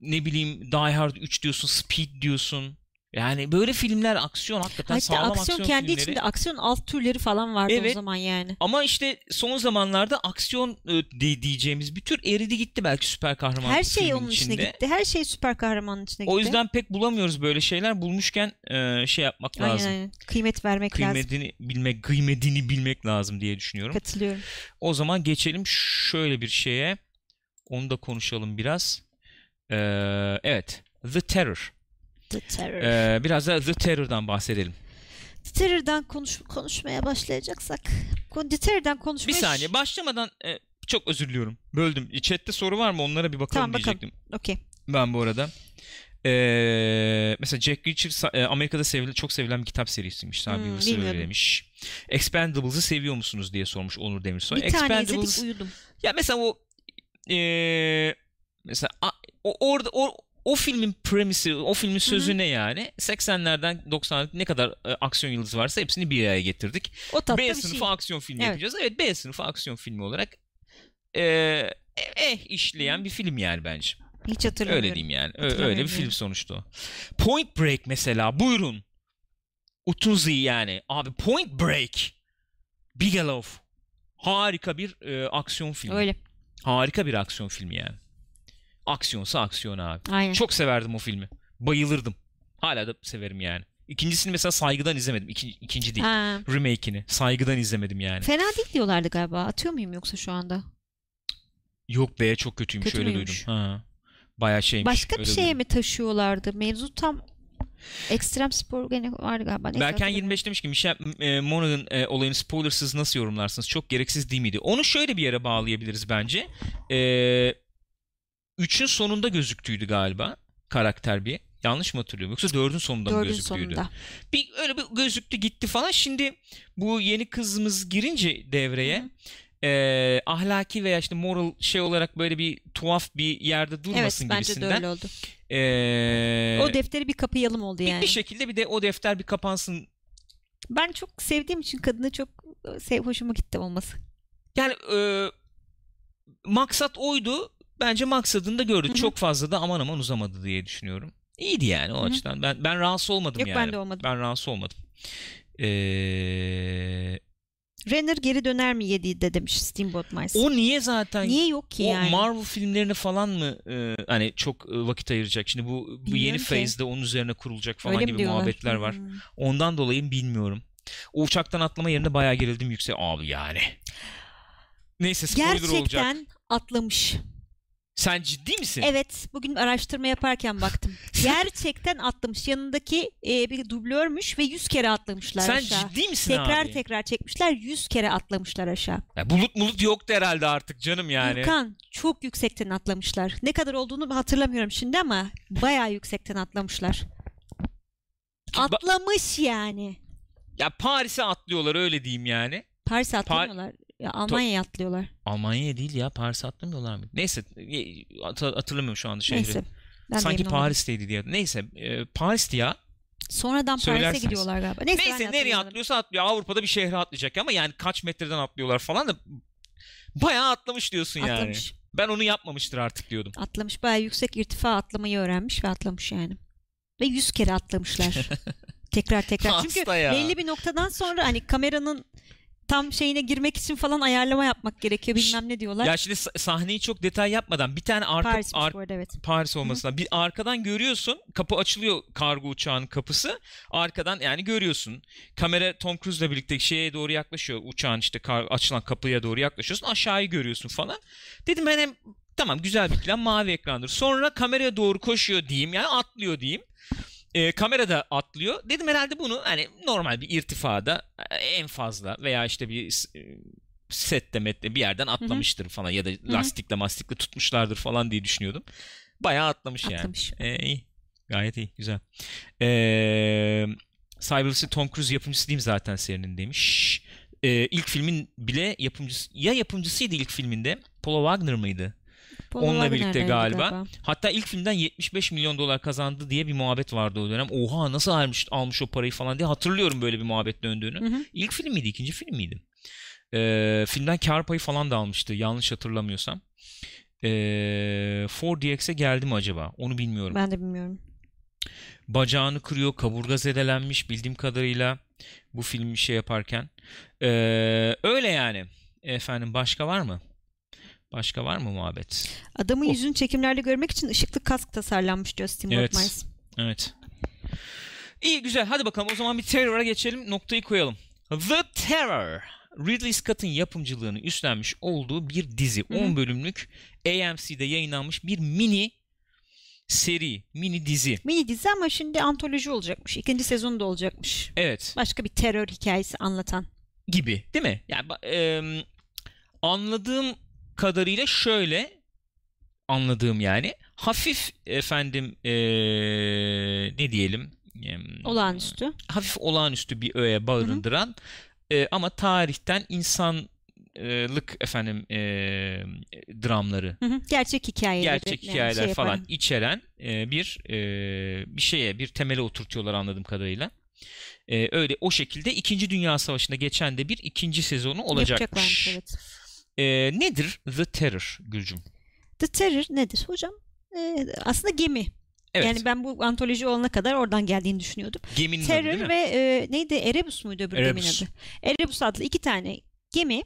ne bileyim Die Hard 3 diyorsun, Speed diyorsun. Yani böyle filmler aksiyon hakikaten Hatta sağlam aksiyon, aksiyon, kendi filmleri. içinde aksiyon alt türleri falan vardı Evet. o zaman yani. Ama işte son zamanlarda aksiyon de- diyeceğimiz bir tür eridi gitti belki süper kahraman Her şey onun içine içinde. gitti. Her şey süper kahramanın içine gitti. O yüzden pek bulamıyoruz böyle şeyler. Bulmuşken e, şey yapmak aynen, lazım. aynen. kıymet vermek lazım. Kıymetini bilmek, kıymetini bilmek lazım diye düşünüyorum. Katılıyorum. O zaman geçelim şöyle bir şeye. Onu da konuşalım biraz. Ee, evet. The Terror. The Terror. Ee, biraz da The Terror'dan bahsedelim. The Terror'dan konuş konuşmaya başlayacaksak. The Terror'dan konuşmaya... Bir saniye. Başlamadan e, çok özür diliyorum. Böldüm. Chat'te soru var mı? Onlara bir bakalım Tamam, bakalım. diyecektim. Okey. Ben bu arada. Ee, mesela Jack Reacher e, Amerika'da sevilen, çok sevilen bir kitap serisiymiş. Sabi Hmm, öyle demiş. Expendables'ı seviyor musunuz diye sormuş Onur Demirsoy. Bir tane izledik uyudum. Ya mesela o eee, mesela o orada o o filmin premisi, o filmin sözü ne yani? 80'lerden 90'lık ne kadar e, aksiyon yıldızı varsa hepsini bir araya getirdik. O tatlı B bir sınıfı şey. aksiyon filmi Evet. yapacağız. Evet B sınıfı aksiyon filmi olarak eee, eh işleyen bir film yani bence. Hiç hatırlamıyorum. Öyle diyeyim yani. Ö- öyle bir film sonuçta o. Point Break mesela buyurun. Utuzi yani. Abi Point Break. Bigelow. Harika bir e, aksiyon filmi. Öyle. Harika bir aksiyon filmi yani. Aksiyonsa aksiyon abi. Aynen. Çok severdim o filmi. Bayılırdım. Hala da severim yani. İkincisini mesela saygıdan izlemedim. İkinci, ikinci değil. Ha. Remake'ini. Saygıdan izlemedim yani. Fena değil diyorlardı galiba. Atıyor muyum yoksa şu anda? Yok be çok kötüymüş Kötü öyle müymüş? duydum. Ha. Bayağı şeymiş. Başka bir şeye duydum. mi taşıyorlardı? Mevzu tam Ekstrem spor gene vardı galiba. Neyse, Berken 25 demiş ki Michel e, Monaghan e, olayını spoilersız nasıl yorumlarsınız? Çok gereksiz değil miydi? Onu şöyle bir yere bağlayabiliriz bence. Eee 3'ün sonunda gözüktüydü galiba karakter bir. Yanlış mı hatırlıyorum yoksa dördün sonunda dördün mı gözüktüydü? Sonunda. Bir öyle bir gözüktü gitti falan. Şimdi bu yeni kızımız girince devreye e, ahlaki veya işte moral şey olarak böyle bir tuhaf bir yerde durmasın evet, bence gibisinden. bence de öyle oldu. E, o defteri bir kapayalım oldu yani. Bir, şekilde bir de o defter bir kapansın. Ben çok sevdiğim için kadına çok sev, hoşuma gitti olması. Yani e, maksat oydu Bence maksadını da hı. Çok fazla da aman aman uzamadı diye düşünüyorum. İyiydi yani o açıdan. Ben ben rahatsız olmadım Yok yani. ben de olmadım. Ben rahatsız olmadım. Ee, Renner geri döner mi 7'de demiş Steamboat Mice. o niye zaten Niye yok ki o yani? Marvel filmlerine falan mı e, hani çok e, vakit ayıracak? Şimdi bu, bu yeni Bilmiyorum ki. phase'de onun üzerine kurulacak falan Öyle gibi diyorlar? muhabbetler var. Hmm. Ondan dolayı bilmiyorum. O uçaktan atlama yerine bayağı gerildim yüksek abi yani. Neyse spoiler olacak. Gerçekten atlamış. Sen ciddi misin? Evet, bugün araştırma yaparken baktım. Gerçekten atlamış. Yanındaki e, bir dublörmüş ve 100 kere atlamışlar Sen aşağı. ciddi misin Tekrar abi? tekrar çekmişler. 100 kere atlamışlar aşağı. Ya bulut mulut yoktu herhalde artık canım yani. Gürkan çok yüksekten atlamışlar. Ne kadar olduğunu hatırlamıyorum şimdi ama bayağı yüksekten atlamışlar. Atlamış yani. Ya Paris'e atlıyorlar öyle diyeyim yani. Paris'e atlamıyorlar. Ya Almanya'ya atlıyorlar. Almanya'ya değil ya Paris'e atlamıyorlar mı? Neyse hat- hatırlamıyorum şu anda şehri. Neyse. Ben Sanki. Paris'teydi diye. Neyse e, Paris'ti ya. Sonradan Paris'e gidiyorlar galiba. Neyse, Neyse nereye atlıyorsa atlıyor. Avrupa'da bir şehre atlayacak ama yani kaç metreden atlıyorlar falan da bayağı atlamış diyorsun yani. Atlamış. Ben onu yapmamıştır artık diyordum. Atlamış. Bayağı yüksek irtifa atlamayı öğrenmiş ve atlamış yani. Ve yüz kere atlamışlar. tekrar tekrar. Çünkü belli bir noktadan sonra hani kameranın tam şeyine girmek için falan ayarlama yapmak gerekiyor. Bilmem ne diyorlar. Ya şimdi sa- sahneyi çok detay yapmadan bir tane arka Paris'miş ar- arada evet. Paris olmasına. Bir arkadan görüyorsun. Kapı açılıyor kargo uçağının kapısı. Arkadan yani görüyorsun. Kamera Tom Cruise'la birlikte şeye doğru yaklaşıyor. Uçağın işte kar- açılan kapıya doğru yaklaşıyorsun. Aşağıyı görüyorsun falan. Dedim ben hem tamam güzel bir plan mavi ekrandır. Sonra kameraya doğru koşuyor diyeyim. Yani atlıyor diyeyim. Ee, kamera da atlıyor. Dedim herhalde bunu hani normal bir irtifada e, en fazla veya işte bir e, sette mette bir yerden atlamıştır falan ya da lastikle mastikle tutmuşlardır falan diye düşünüyordum. Bayağı atlamış, Atlamış. yani. Ee, iyi. Gayet iyi. Güzel. Ee, Cybers'ı Tom Cruise yapımcısı değil mi zaten serinin demiş. Ee, ilk filmin bile yapımcısı ya yapımcısıydı ilk filminde. Paul Wagner mıydı? Paul Onunla birlikte galiba. Hatta ilk filmden 75 milyon dolar kazandı diye bir muhabbet vardı o dönem. Oha nasıl almış, almış o parayı falan diye hatırlıyorum böyle bir muhabbet döndüğünü. Hı hı. İlk film miydi, ikinci film miydi? Ee, filmden kar payı falan da almıştı yanlış hatırlamıyorsam. Ee, 4DX'e geldi mi acaba? Onu bilmiyorum. Ben de bilmiyorum. Bacağını kırıyor, kaburga zedelenmiş bildiğim kadarıyla bu film şey yaparken. Ee, öyle yani. Efendim başka var mı? Başka var mı muhabbet? Adamın O- yüzünü çekimlerde görmek için ışıklı kask tasarlanmış diyor Steamboat Evet. Mice. Evet. İyi güzel. Hadi bakalım o zaman bir Terror'a geçelim. Noktayı koyalım. The Terror. Ridley Scott'ın yapımcılığını üstlenmiş olduğu bir dizi. Hı hı. 10 bölümlük AMC'de yayınlanmış bir mini seri, mini dizi. Mini dizi ama şimdi antoloji olacakmış. İkinci sezonu da olacakmış. Evet. Başka bir terör hikayesi anlatan. Gibi değil mi? Yani em, anladığım kadarıyla şöyle anladığım yani hafif efendim eee, ne diyelim Olağanüstü. hafif olağanüstü bir öğe barındıran e, ama tarihten insanlık efendim e, dramları Hı hı. Gerçek hikayeleri. gerçek yani hikayeler şey falan yapan. içeren e, bir e, bir şeye bir temele oturtuyorlar anladığım kadarıyla. E, öyle o şekilde 2. Dünya Savaşı'nda geçen de bir ikinci sezonu olacakmış. Yapacaklarmış evet. E, nedir The Terror Gülcüm? The Terror nedir hocam? Ee, aslında gemi. Evet. Yani ben bu antoloji olana kadar oradan geldiğini düşünüyordum. geminin adı Terror mi? ve e, neydi? Erebus muydu öbür geminin Erebus. adı? Erebus adlı iki tane gemi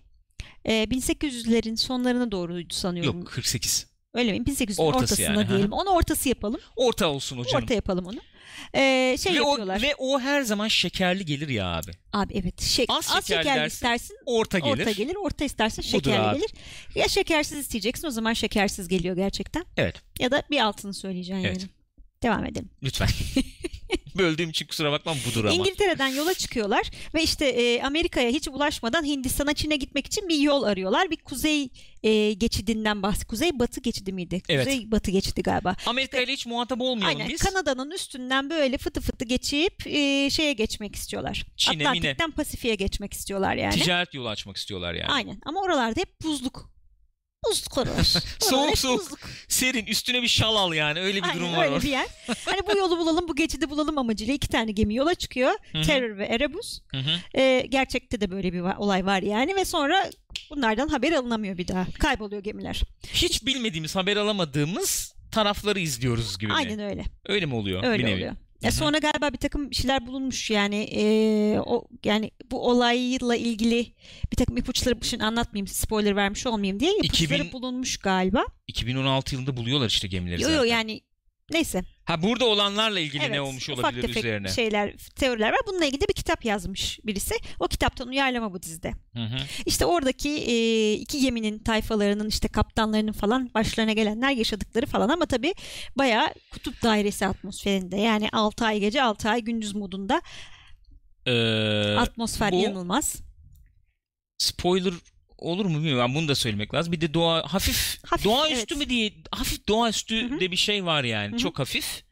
e, 1800'lerin sonlarına doğruydu sanıyorum. Yok 48. Öyle mi? 1800'lerin Ortası ortasında yani, diyelim. Onu ortası yapalım. Orta olsun o canım. Orta yapalım onu. Ee, şey ve, o, yapıyorlar. ve o her zaman şekerli gelir ya abi. Abi evet. Şek- Az az, şekerli şekerli dersin, istersin. Orta gelir. Orta gelir. Orta istersen şekerli gelir. Ya şekersiz isteyeceksin o zaman şekersiz geliyor gerçekten. Evet. Ya da bir altını söyleyeceksin Evet. yani. Devam edelim. Lütfen. Böldüğüm için kusura bakmam budur ama. İngiltere'den yola çıkıyorlar ve işte e, Amerika'ya hiç ulaşmadan Hindistan'a Çin'e gitmek için bir yol arıyorlar. Bir kuzey e, geçidinden bahs. Kuzey batı geçidi miydi? Evet. Kuzey batı geçidi galiba. Amerika ile hiç muhatap olmayalım Aynen. biz. Kanada'nın üstünden böyle fıtı fıtı geçip e, şeye geçmek istiyorlar. Çin'e. Atlantik'ten Pasifik'e geçmek istiyorlar yani. Ticaret yolu açmak istiyorlar yani. Aynen. Ama oralarda hep buzluk. Oralar. Oralar Soğuk soğuk. buzluk. Serin üstüne bir şal al yani öyle bir Aynen durum var öyle orada. bir yer. Hani bu yolu bulalım, bu geçidi bulalım amacıyla iki tane gemi yola çıkıyor. Hı hı. Terror ve Erebus. Hı hı. Ee, gerçekte de böyle bir va- olay var yani ve sonra bunlardan haber alınamıyor bir daha. Kayboluyor gemiler. Hiç bilmediğimiz haber alamadığımız tarafları izliyoruz gibi mi? Aynen öyle. Öyle mi oluyor? Öyle bir nevi? oluyor. Ya sonra galiba bir takım şeyler bulunmuş yani ee, o yani bu olayla ilgili bir takım ipuçları şimdi anlatmayayım spoiler vermiş olmayayım diye ipuçları 2000 bulunmuş galiba. 2016 yılında buluyorlar işte gemileri Yo zaten. yo yani neyse. Ha burada olanlarla ilgili Evet, ne olmuş ufak olabilir tefek üzerine? şeyler, teoriler var. Bununla ilgili de bir kitap yazmış birisi. O kitaptan uyarlama bu dizide. Hı hı. İşte oradaki e, iki geminin tayfalarının işte kaptanlarının falan başlarına gelenler yaşadıkları falan ama tabii bayağı kutup dairesi atmosferinde. Yani 6 ay gece 6 ay gündüz modunda Ee, atmosfer bu- inanılmaz. spoiler olur mu bilmiyorum. Ben bunu da söylemek lazım. Bir de doğa hafif, Hafif, doğaüstü evet. mü diye hafif doğaüstü Hı hı. de bir şey var yani. Hı hı. Çok hafif.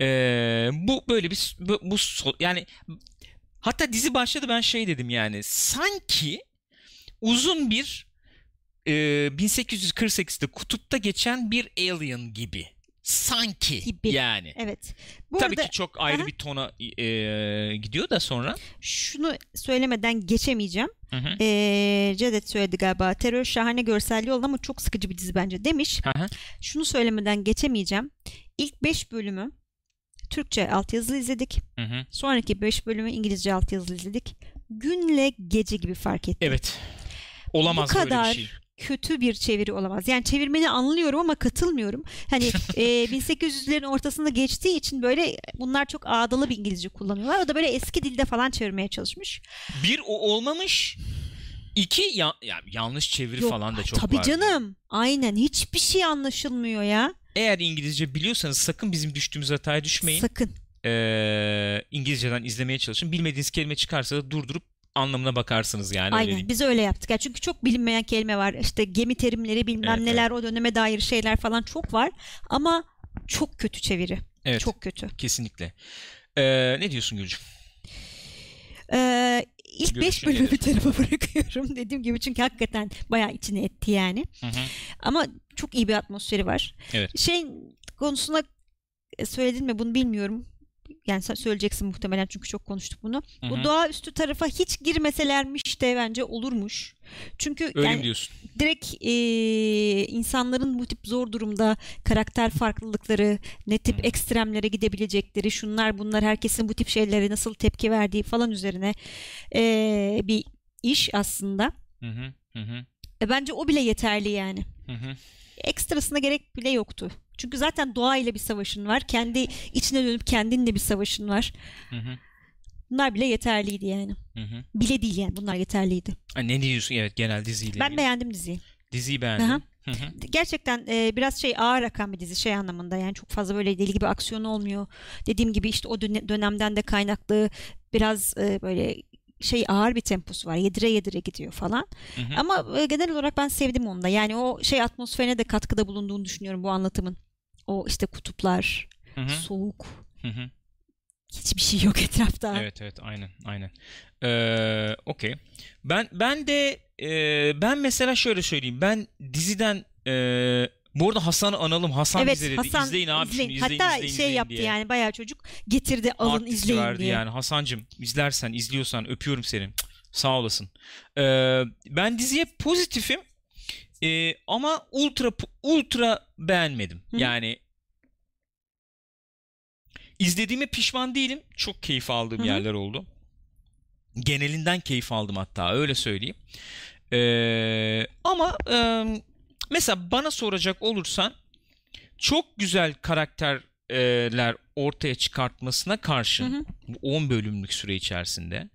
Ee, bu böyle bir bu, bu yani hatta dizi başladı ben şey dedim yani sanki uzun bir e, 1848'de kutupta geçen bir alien gibi. Sanki Gibi. yani. Evet. Bu Tabii arada ki çok ayrı Aha. bir tona e, gidiyor da sonra. şunu söylemeden geçemeyeceğim. Hı hı. Ee, Cedet söyledi galiba. Terör şahane görselliği oldu ama çok sıkıcı bir dizi bence demiş. Hı hı. Şunu söylemeden geçemeyeceğim. İlk 5 bölümü Türkçe altyazılı izledik. Hı hı. Sonraki 5 bölümü İngilizce altyazılı izledik. Günle gece gibi fark ettim. Evet. Olamaz Bu böyle bir kadar şey. Kötü bir çeviri olamaz. Yani çevirmeni anlıyorum ama katılmıyorum. Hani e, 1800'lerin ortasında geçtiği için böyle bunlar çok ağdalı bir İngilizce kullanıyorlar. O da böyle eski dilde falan çevirmeye çalışmış. Bir o olmamış. İki ya, ya yanlış çeviri Yok, falan da çok Tabii var. canım. Aynen. Hiçbir şey anlaşılmıyor ya. Eğer İngilizce biliyorsanız sakın bizim düştüğümüz hataya düşmeyin. Sakın. Ee, İngilizceden izlemeye çalışın. Bilmediğiniz kelime çıkarsa da durdurup anlamına bakarsınız yani. Aynen. Biz öyle yaptık. Yani çünkü çok bilinmeyen kelime var. İşte gemi terimleri bilmem Evet, neler o döneme dair şeyler falan çok var. Ama çok kötü çeviri. Evet. Çok kötü. Kesinlikle. Ee, ne diyorsun Gülcüm? Ee, ilk 5 Görüşün bölümü bir tarafa bırakıyorum dediğim gibi çünkü hakikaten bayağı içine etti yani. Hı hı. Ama çok iyi bir atmosferi var. Evet. Şey konusuna e, söyledin mi bunu bilmiyorum. Yani sen söyleyeceksin muhtemelen çünkü çok konuştuk bunu. Hı Bu doğaüstü tarafa hiç girmeselermiş de bence olurmuş. Çünkü Öyle yani diyorsun? direkt e, insanların bu tip zor durumda karakter farklılıkları, ne tip Hı. ekstremlere gidebilecekleri, şunlar bunlar herkesin bu tip şeylere nasıl tepki verdiği falan üzerine e, bir iş aslında. Hı hı. Hı hı. E, bence o bile yeterli yani. Hı hı. Ekstrasına gerek bile yoktu. Çünkü zaten doğayla bir savaşın var. Kendi içine dönüp kendinle bir savaşın var. Hı hı. Bunlar bile yeterliydi yani. Hı hı. Bile değil yani bunlar yeterliydi. Ha, ne diyorsun? Evet genel diziyle. Ben ilgili. beğendim diziyi. Diziyi beğendim. Aha. Hı hı. Gerçekten e, biraz şey ağır akan bir dizi şey anlamında yani çok fazla böyle deli gibi aksiyon olmuyor. Dediğim gibi işte o döne- dönemden de kaynaklı biraz e, böyle şey ağır bir temposu var. Yedire yedire gidiyor falan. Hı hı. Ama e, genel olarak ben sevdim onu da. Yani o şey atmosferine de katkıda bulunduğunu düşünüyorum bu anlatımın. O işte kutuplar, Hı hı. soğuk, Hı hı. hiçbir şey yok etrafta. Evet evet aynen aynen. Ee, Okey. Ben ben de e, ben mesela şöyle söyleyeyim. Ben diziden e, bu arada Hasan'ı analım. Hasan Evet bize dedi. Hasan izleyin abi izleyin. izleyin Hatta izleyin, şey izleyin yaptı diye. yani bayağı çocuk getirdi alın Artist izleyin verdi diye. yani. Hasancım izlersen izliyorsan öpüyorum seni. Sağ olasın. Ee, ben diziye pozitifim. Ee, ama ultra ultra beğenmedim. Hı. Yani izlediğime pişman değilim. Çok keyif aldığım Hı yerler oldu. Genelinden keyif aldım hatta öyle söyleyeyim. Ee, ama e, mesela bana soracak olursan çok güzel karakterler ortaya çıkartmasına karşın Hı hı. bu 10 bölümlük süre içerisinde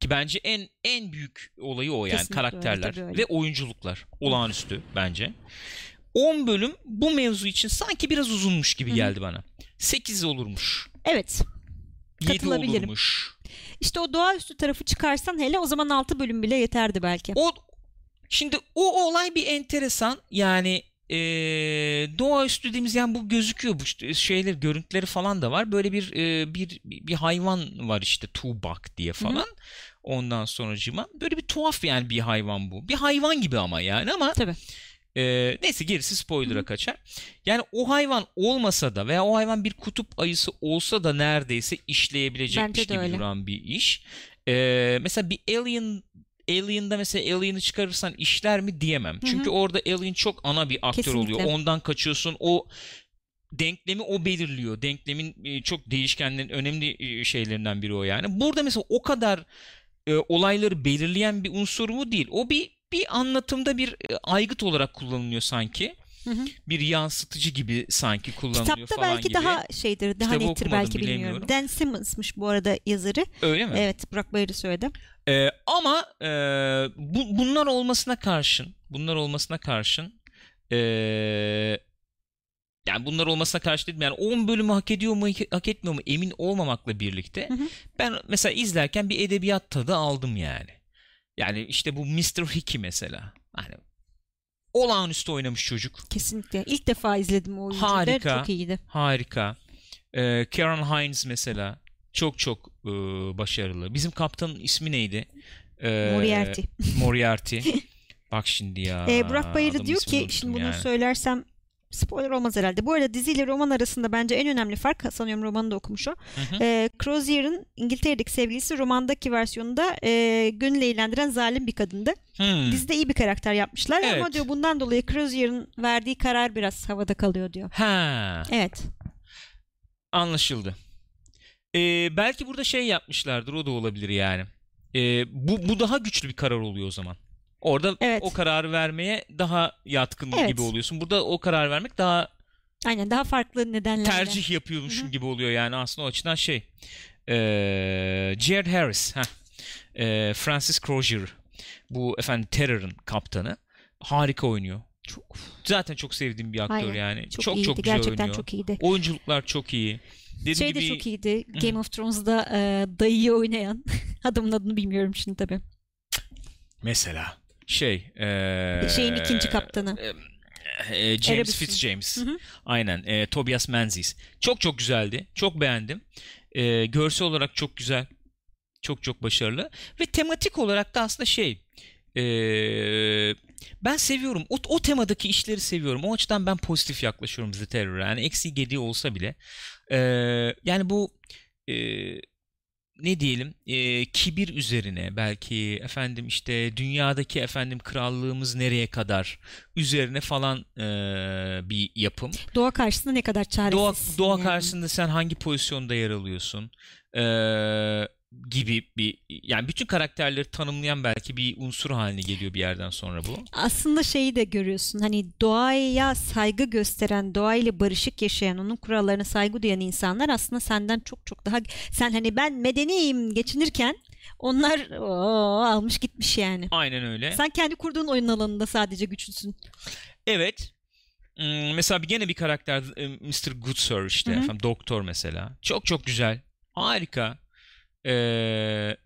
ki bence en en büyük olayı o yani Kesinlikle karakterler öyle. ve oyunculuklar olağanüstü bence. 10 bölüm bu mevzu için sanki biraz uzunmuş gibi geldi bana. 8 olurmuş. Evet. 7 Katılabilirim. olurmuş. İşte o doğaüstü tarafı çıkarsan hele o zaman 6 bölüm bile yeterdi belki. O şimdi o olay bir enteresan. Yani e, doğaüstü dediğimiz yani bu gözüküyor bu şeyler görüntüleri falan da var. Böyle bir e, bir bir hayvan var işte tuğbak diye falan. Ondan sonracıma böyle bir tuhaf yani bir hayvan bu. Bir hayvan gibi ama yani ama Tabii. e, neyse gerisi spoiler'a kaçar. Yani o hayvan olmasa da veya o hayvan bir kutup ayısı olsa da neredeyse işleyebilecekmiş gibi öyle. duran bir iş. E, mesela bir Alien Alien'da mesela Alien'ı çıkarırsan işler mi diyemem. hı. Çünkü orada Alien çok ana bir aktör Kesinlikle. oluyor. Ondan kaçıyorsun. O denklemi o belirliyor. Denklemin e, çok değişkenlerin önemli e, şeylerinden biri o yani. Burada mesela o kadar e, olayları belirleyen bir unsur mu değil. O bir bir anlatımda bir e, aygıt olarak kullanılıyor sanki. Hı hı. Bir yansıtıcı gibi sanki kullanılıyor Kitapta falan belki gibi. daha şeydir, daha Kitabı nettir belki bilmiyorum. bilemiyorum. Dan Simmons'mış bu arada yazarı. Öyle mi? Evet, Burak Bayır'ı söyledi. Ee, ama e, bu, bunlar olmasına karşın, bunlar olmasına karşın, e, yani bunlar olmasına karşı dedim yani 10 bölümü hak ediyor mu hak etmiyor mu emin olmamakla birlikte Hı hı. ben mesela izlerken bir edebiyat tadı aldım yani. Yani işte bu Mr. Hickey mesela. Hani olağanüstü oynamış çocuk. Kesinlikle. İlk defa izledim o oyuncuyu. da. Harika. Çok iyiydi. Harika. Ee, Karen Hines mesela çok çok e, başarılı. Bizim kaptanın ismi neydi? Ee, Moriarty. Moriarty. Bak şimdi ya. Ee, Burak Bayır'ı diyor ki şimdi bunu yani. söylersem spoiler olmaz herhalde. Bu arada diziyle roman arasında bence en önemli fark sanıyorum romanı da okumuş o. Hı hı. Ee, Crozier'ın İngiltere'deki sevgilisi romandaki versiyonunda e, gönül eğlendiren zalim bir kadındı. Hmm. Dizide iyi bir karakter yapmışlar ama Evet. diyor bundan dolayı Crozier'ın verdiği karar biraz havada kalıyor diyor. Ha, Evet. anlaşıldı. Ee, belki burada şey yapmışlardır o da olabilir yani. Ee, bu, bu daha güçlü bir karar oluyor o zaman. Orada Evet. o kararı vermeye daha yatkın Evet. gibi oluyorsun. Burada o karar vermek daha Aynen daha farklı nedenlerle. tercih yapıyormuşum Hı hı. gibi oluyor yani aslında o açıdan şey. Ee, Jared Harris, heh. Ee, Francis Crozier, bu efendim Terror'ın kaptanı harika oynuyor. Çok, Zaten çok sevdiğim bir aktör Aynen. yani. çok, Çok çok, iyiydi. güzel Gerçekten oynuyor. çok iyiydi. Oyunculuklar çok iyi. Dediğim Şey gibi de çok iyiydi. Game of Thrones'da e, dayıyı oynayan adamın adını bilmiyorum şimdi tabii. mesela şey ee, Şeyin ikinci kaptanı. e, e, James Erebus'un. Fitzjames. Hı hı. Aynen. e, Tobias Menzies. Çok çok güzeldi. Çok beğendim. E, görsel olarak çok güzel. Çok çok başarılı. Ve tematik olarak da aslında şey e, ben seviyorum. O, o temadaki işleri seviyorum. O açıdan ben pozitif yaklaşıyorum The Terror'a. Yani eksi gediği olsa bile. E, yani bu e, ne diyelim e, kibir üzerine belki efendim işte dünyadaki efendim krallığımız nereye kadar üzerine falan e, bir yapım. Doğa karşısında ne kadar Doğa, çaresiz. doğa karşısında sen hangi pozisyonda yer alıyorsun e, gibi bir yani bütün karakterleri tanımlayan belki bir unsur haline geliyor bir yerden sonra bu. Aslında şeyi de görüyorsun. Hani doğaya saygı gösteren, doğayla barışık yaşayan, onun kurallarına saygı duyan insanlar aslında senden çok çok daha sen hani ben medeniyim geçinirken onlar oo, almış gitmiş yani. Aynen öyle. Sen kendi kurduğun oyun alanında sadece güçlüsün. Evet. Hmm, Mesela bir gene bir karakter e, Mr. Goodsir işte Hı hı. efendim doktor mesela. Çok çok güzel. Harika. Ee,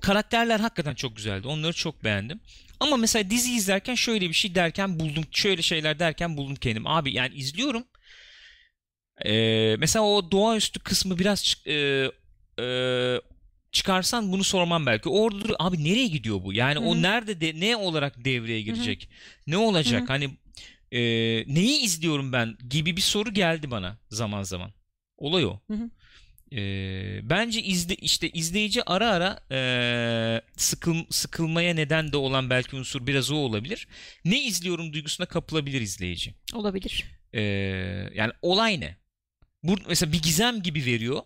karakterler hakikaten çok güzeldi. Onları çok beğendim. Ama mesela dizi izlerken şöyle bir şey derken buldum. Şöyle şeyler derken buldum kendim. Abi yani izliyorum. Ee, mesela o doğaüstü kısmı biraz e, e, çıkarsan bunu sormam belki. Orada abi nereye gidiyor bu? Yani Hı o nerede de, ne olarak devreye girecek? Ne olacak? Hı hı. Hani e, neyi izliyorum ben gibi bir soru geldi bana zaman zaman. Olay o. Hı hı. E, bence izle işte izleyici ara ara e, sıkıl, sıkılmaya neden de olan belki unsur biraz o olabilir. Ne izliyorum duygusuna kapılabilir izleyici. Olabilir. E, yani olay ne? Bu mesela bir gizem gibi veriyor.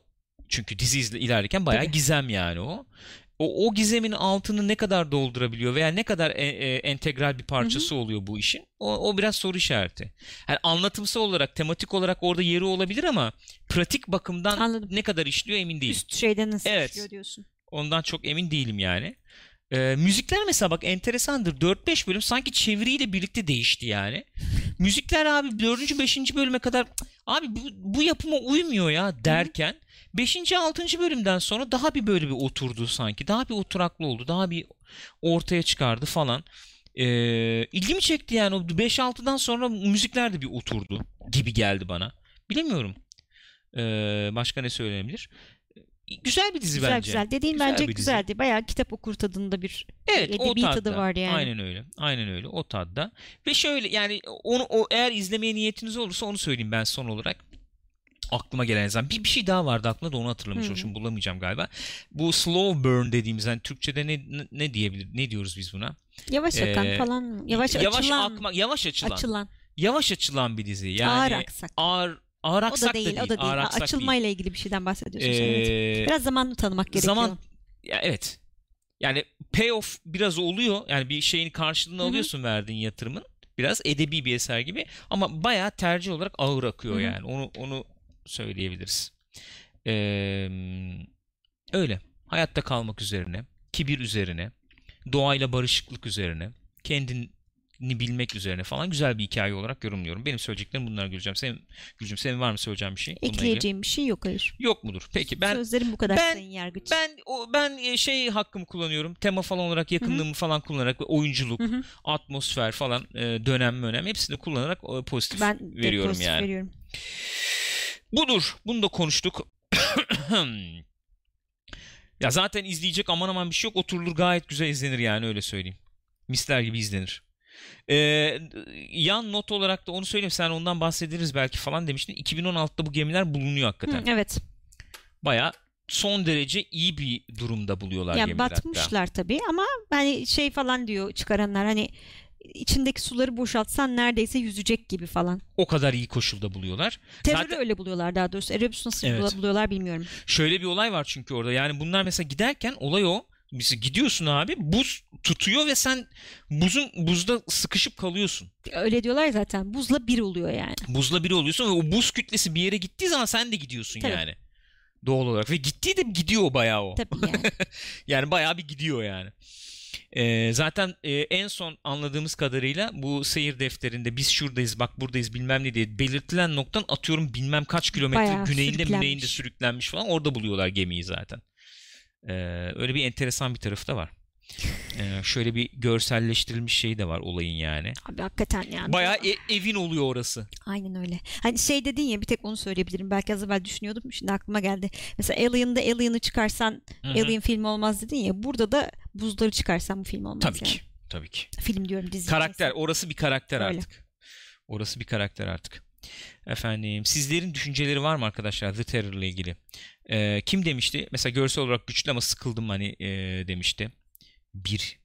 Çünkü dizi izle, ilerlerken bayağı Tabii. gizem yani o. O, o gizemin altını ne kadar doldurabiliyor veya ne kadar e- e, entegral bir parçası oluyor bu işin? O, o biraz soru işareti. Yani anlatımsal olarak, tematik olarak orada yeri olabilir ama pratik bakımdan Anladım. ne kadar işliyor emin değilim. Üst şeyden nasıl Evet. işliyor diyorsun. Ondan çok emin değilim yani. Ee, müzikler mesela bak enteresandır. 4-5 bölüm sanki çeviriyle birlikte değişti yani. Müzikler abi 4. 5. bölüme kadar "Cık, abi bu, bu yapıma uymuyor ya derken 5. 6. bölümden sonra daha bir böyle bir oturdu sanki. Daha bir oturaklı oldu. Daha bir ortaya çıkardı falan. Ee, ilgimi çekti yani o 5-6'dan sonra müzikler de bir oturdu gibi geldi bana. Bilemiyorum. Ee, başka ne söylenebilir? Güzel bir dizi Güzel bence. güzel. Dediğin Güzel bence bir dizi. güzeldi. Bayağı kitap okur tadında bir Evet o edebi tadda. tadı var yani. Aynen öyle. Aynen öyle o tadda. Ve şöyle yani onu o eğer izlemeye niyetiniz olursa onu söyleyeyim ben son olarak. Aklıma gelen zaman bir, bir şey daha vardı aklımda da onu hatırlamış Şimdi bulamayacağım galiba. Bu slow burn dediğimiz hani Türkçede ne ne, diyebilir ne diyoruz biz buna? Yavaş akan Ee, falan? Yavaş, yavaş açılan. akma yavaş açılan. açılan. Yavaş açılan bir dizi. Yani ağır aksak. ağır ağır o aksak da değil, o da değil. ağır aksak Açılmayla ilgili bir şeyden bahsediyorsun değil. Ee, Biraz zamanlı tanımak gerekiyor. Zaman ya evet. Yani payoff biraz oluyor. Yani bir şeyin karşılığını Hı hı. alıyorsun verdiğin yatırımın. Biraz edebi bir eser gibi ama bayağı tercih olarak ağır akıyor Hı hı. yani. Onu onu söyleyebiliriz. Ee, öyle. Hayatta kalmak üzerine, kibir üzerine, doğayla barışıklık üzerine, kendini bilmek üzerine falan güzel bir hikaye olarak yorumluyorum. Benim söyleyeceklerim bunlar Gülcem. Senin, Gülcüm senin var mı söyleyeceğin bir şey? Ekleyeceğim bir şey yok hayır. Yok mudur? Peki ben Sözlerim bu kadar ben- sayın yargıç. ben o ben e, şey hakkımı kullanıyorum. Tema falan olarak yakınlığımı falan kullanarak ve oyunculuk, Hı hı. atmosfer falan e, dönem önem hepsini kullanarak e, pozitif ben veriyorum pozitif yani. veriyorum. Budur. Bunu da konuştuk. ya zaten izleyecek aman aman bir şey yok. Oturulur gayet güzel izlenir yani öyle söyleyeyim. Misler gibi izlenir. Ee, yan not olarak da onu söyleyeyim. Sen ondan bahsederiz belki falan demiştin. 2016'da bu gemiler bulunuyor hakikaten. Hı, evet. Baya son derece iyi bir durumda buluyorlar Ya gemiler hatta. batmışlar tabii ama hani şey falan diyor çıkaranlar hani içindeki suları boşaltsan neredeyse yüzecek gibi falan. O kadar iyi koşulda buluyorlar. Terörü Zaten- öyle buluyorlar daha doğrusu. Erebus nasıl Evet. bulu- buluyorlar bilmiyorum. Şöyle bir olay var çünkü orada. Yani bunlar mesela giderken olay o. Mesela gidiyorsun abi buz tutuyor ve sen buzun buzda sıkışıp kalıyorsun. Öyle diyorlar zaten. Buzla bir oluyor yani. Buzla biri oluyorsun ve o buz kütlesi bir yere gittiği zaman sen de gidiyorsun Tabii. yani. Doğal olarak. Ve gittiği de gidiyor bayağı o. Tabii yani. Yani bayağı bir gidiyor yani. Ee, zaten e, en son anladığımız kadarıyla bu seyir defterinde biz şuradayız bak buradayız bilmem ne diye belirtilen noktadan atıyorum bilmem kaç kilometre Bayağı güneyinde sürüklenmiş. güneyinde sürüklenmiş falan orada buluyorlar gemiyi zaten. Ee, öyle bir enteresan bir tarafı da var. Ee, şöyle bir görselleştirilmiş şey de var olayın yani. Abi hakikaten yani. Bayağı e- evin oluyor orası. Aynen öyle. Hani şey dedin ya bir tek onu söyleyebilirim. Belki az evvel düşünüyordum. Şimdi aklıma geldi. Mesela Alien'da Alien'ı çıkarsan Hı hı. Alien film olmaz dedin ya. Burada da buzları çıkarsan bu film olmaz Tabii yani. ki. Tabii ki. Film diyorum dizi. Karakter. neyse. Orası bir karakter Öyle. artık. Orası bir karakter artık. Efendim sizlerin düşünceleri var mı arkadaşlar The Terror ile ilgili? Ee, kim demişti? Mesela görsel olarak güçlü ama sıkıldım hani e, demişti. Bir.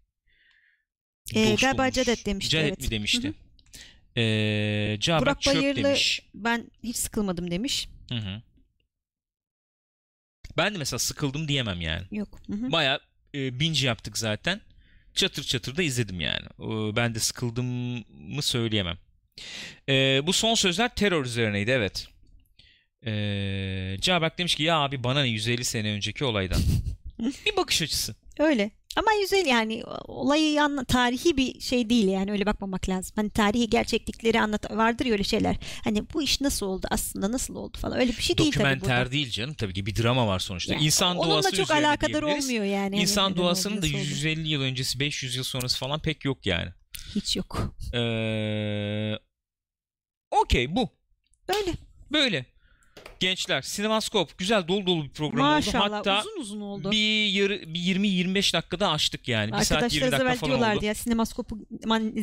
Ee, dost galiba olmuş. Cadet demişti, Cadet evet. mi demişti? Hı Ee, Cabat Burak Çöp Bayırlı- demiş. Ben hiç sıkılmadım demiş. Hı hı. Ben de mesela sıkıldım diyemem yani. Yok. Hı hı. Baya e, binge yaptık zaten. Çatır çatır da izledim yani. Ee, ben de sıkıldığımı söyleyemem. Ee, bu son sözler terör üzerineydi evet. Ee, Cabak demiş ki ya abi bana ne 150 sene önceki olaydan. bir bakış açısı. Öyle. Ama güzel yani olayı anla, tarihi bir şey değil yani öyle bakmamak lazım. Hani tarihi gerçeklikleri anlat vardır ya öyle şeyler. Hani bu iş nasıl oldu aslında nasıl oldu falan öyle bir şey değil tabii burada. değil canım tabii ki bir drama var sonuçta. Yani İnsan onunla doğası çok alakadar olmuyor yani. Hani İnsan neden doğasının da nasıl oldu. 150 yıl öncesi 500 yıl sonrası falan pek yok yani. hiç yok. Ee, Okey bu. Öyle. Böyle. Gençler Sinemaskop güzel dolu dolu bir program Maşallah oldu. Hatta uzun uzun oldu. bir, yarı, bir 20-25 dakikada açtık yani. Bir saat 20 Arkadaşlar az dakika falan diyorlardı oldu. ya sinemaskopu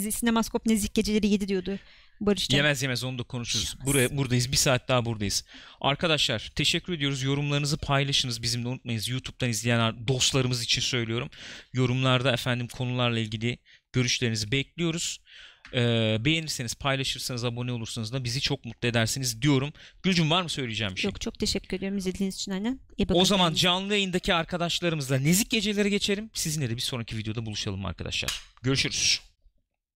sinemaskop nezik geceleri yedi diyordu Barış. Yemez yemez onu da konuşuruz. Yemez. Buraya, buradayız. Bir saat daha buradayız. Arkadaşlar teşekkür ediyoruz. Yorumlarınızı paylaşınız. Bizimle unutmayınız. YouTube'dan izleyen dostlarımız için söylüyorum. Yorumlarda efendim konularla ilgili görüşlerinizi bekliyoruz. Ee, beğenirseniz, paylaşırsanız, abone olursanız da bizi çok mutlu edersiniz diyorum. Gülcüm var mı söyleyeceğim bir şey? Yok çok teşekkür ediyorum izlediğiniz için aynen. İyi bakın O zaman canlı yayındaki arkadaşlarımızla nezik geceleri geçelim. Sizinle de bir sonraki videoda buluşalım arkadaşlar. Görüşürüz.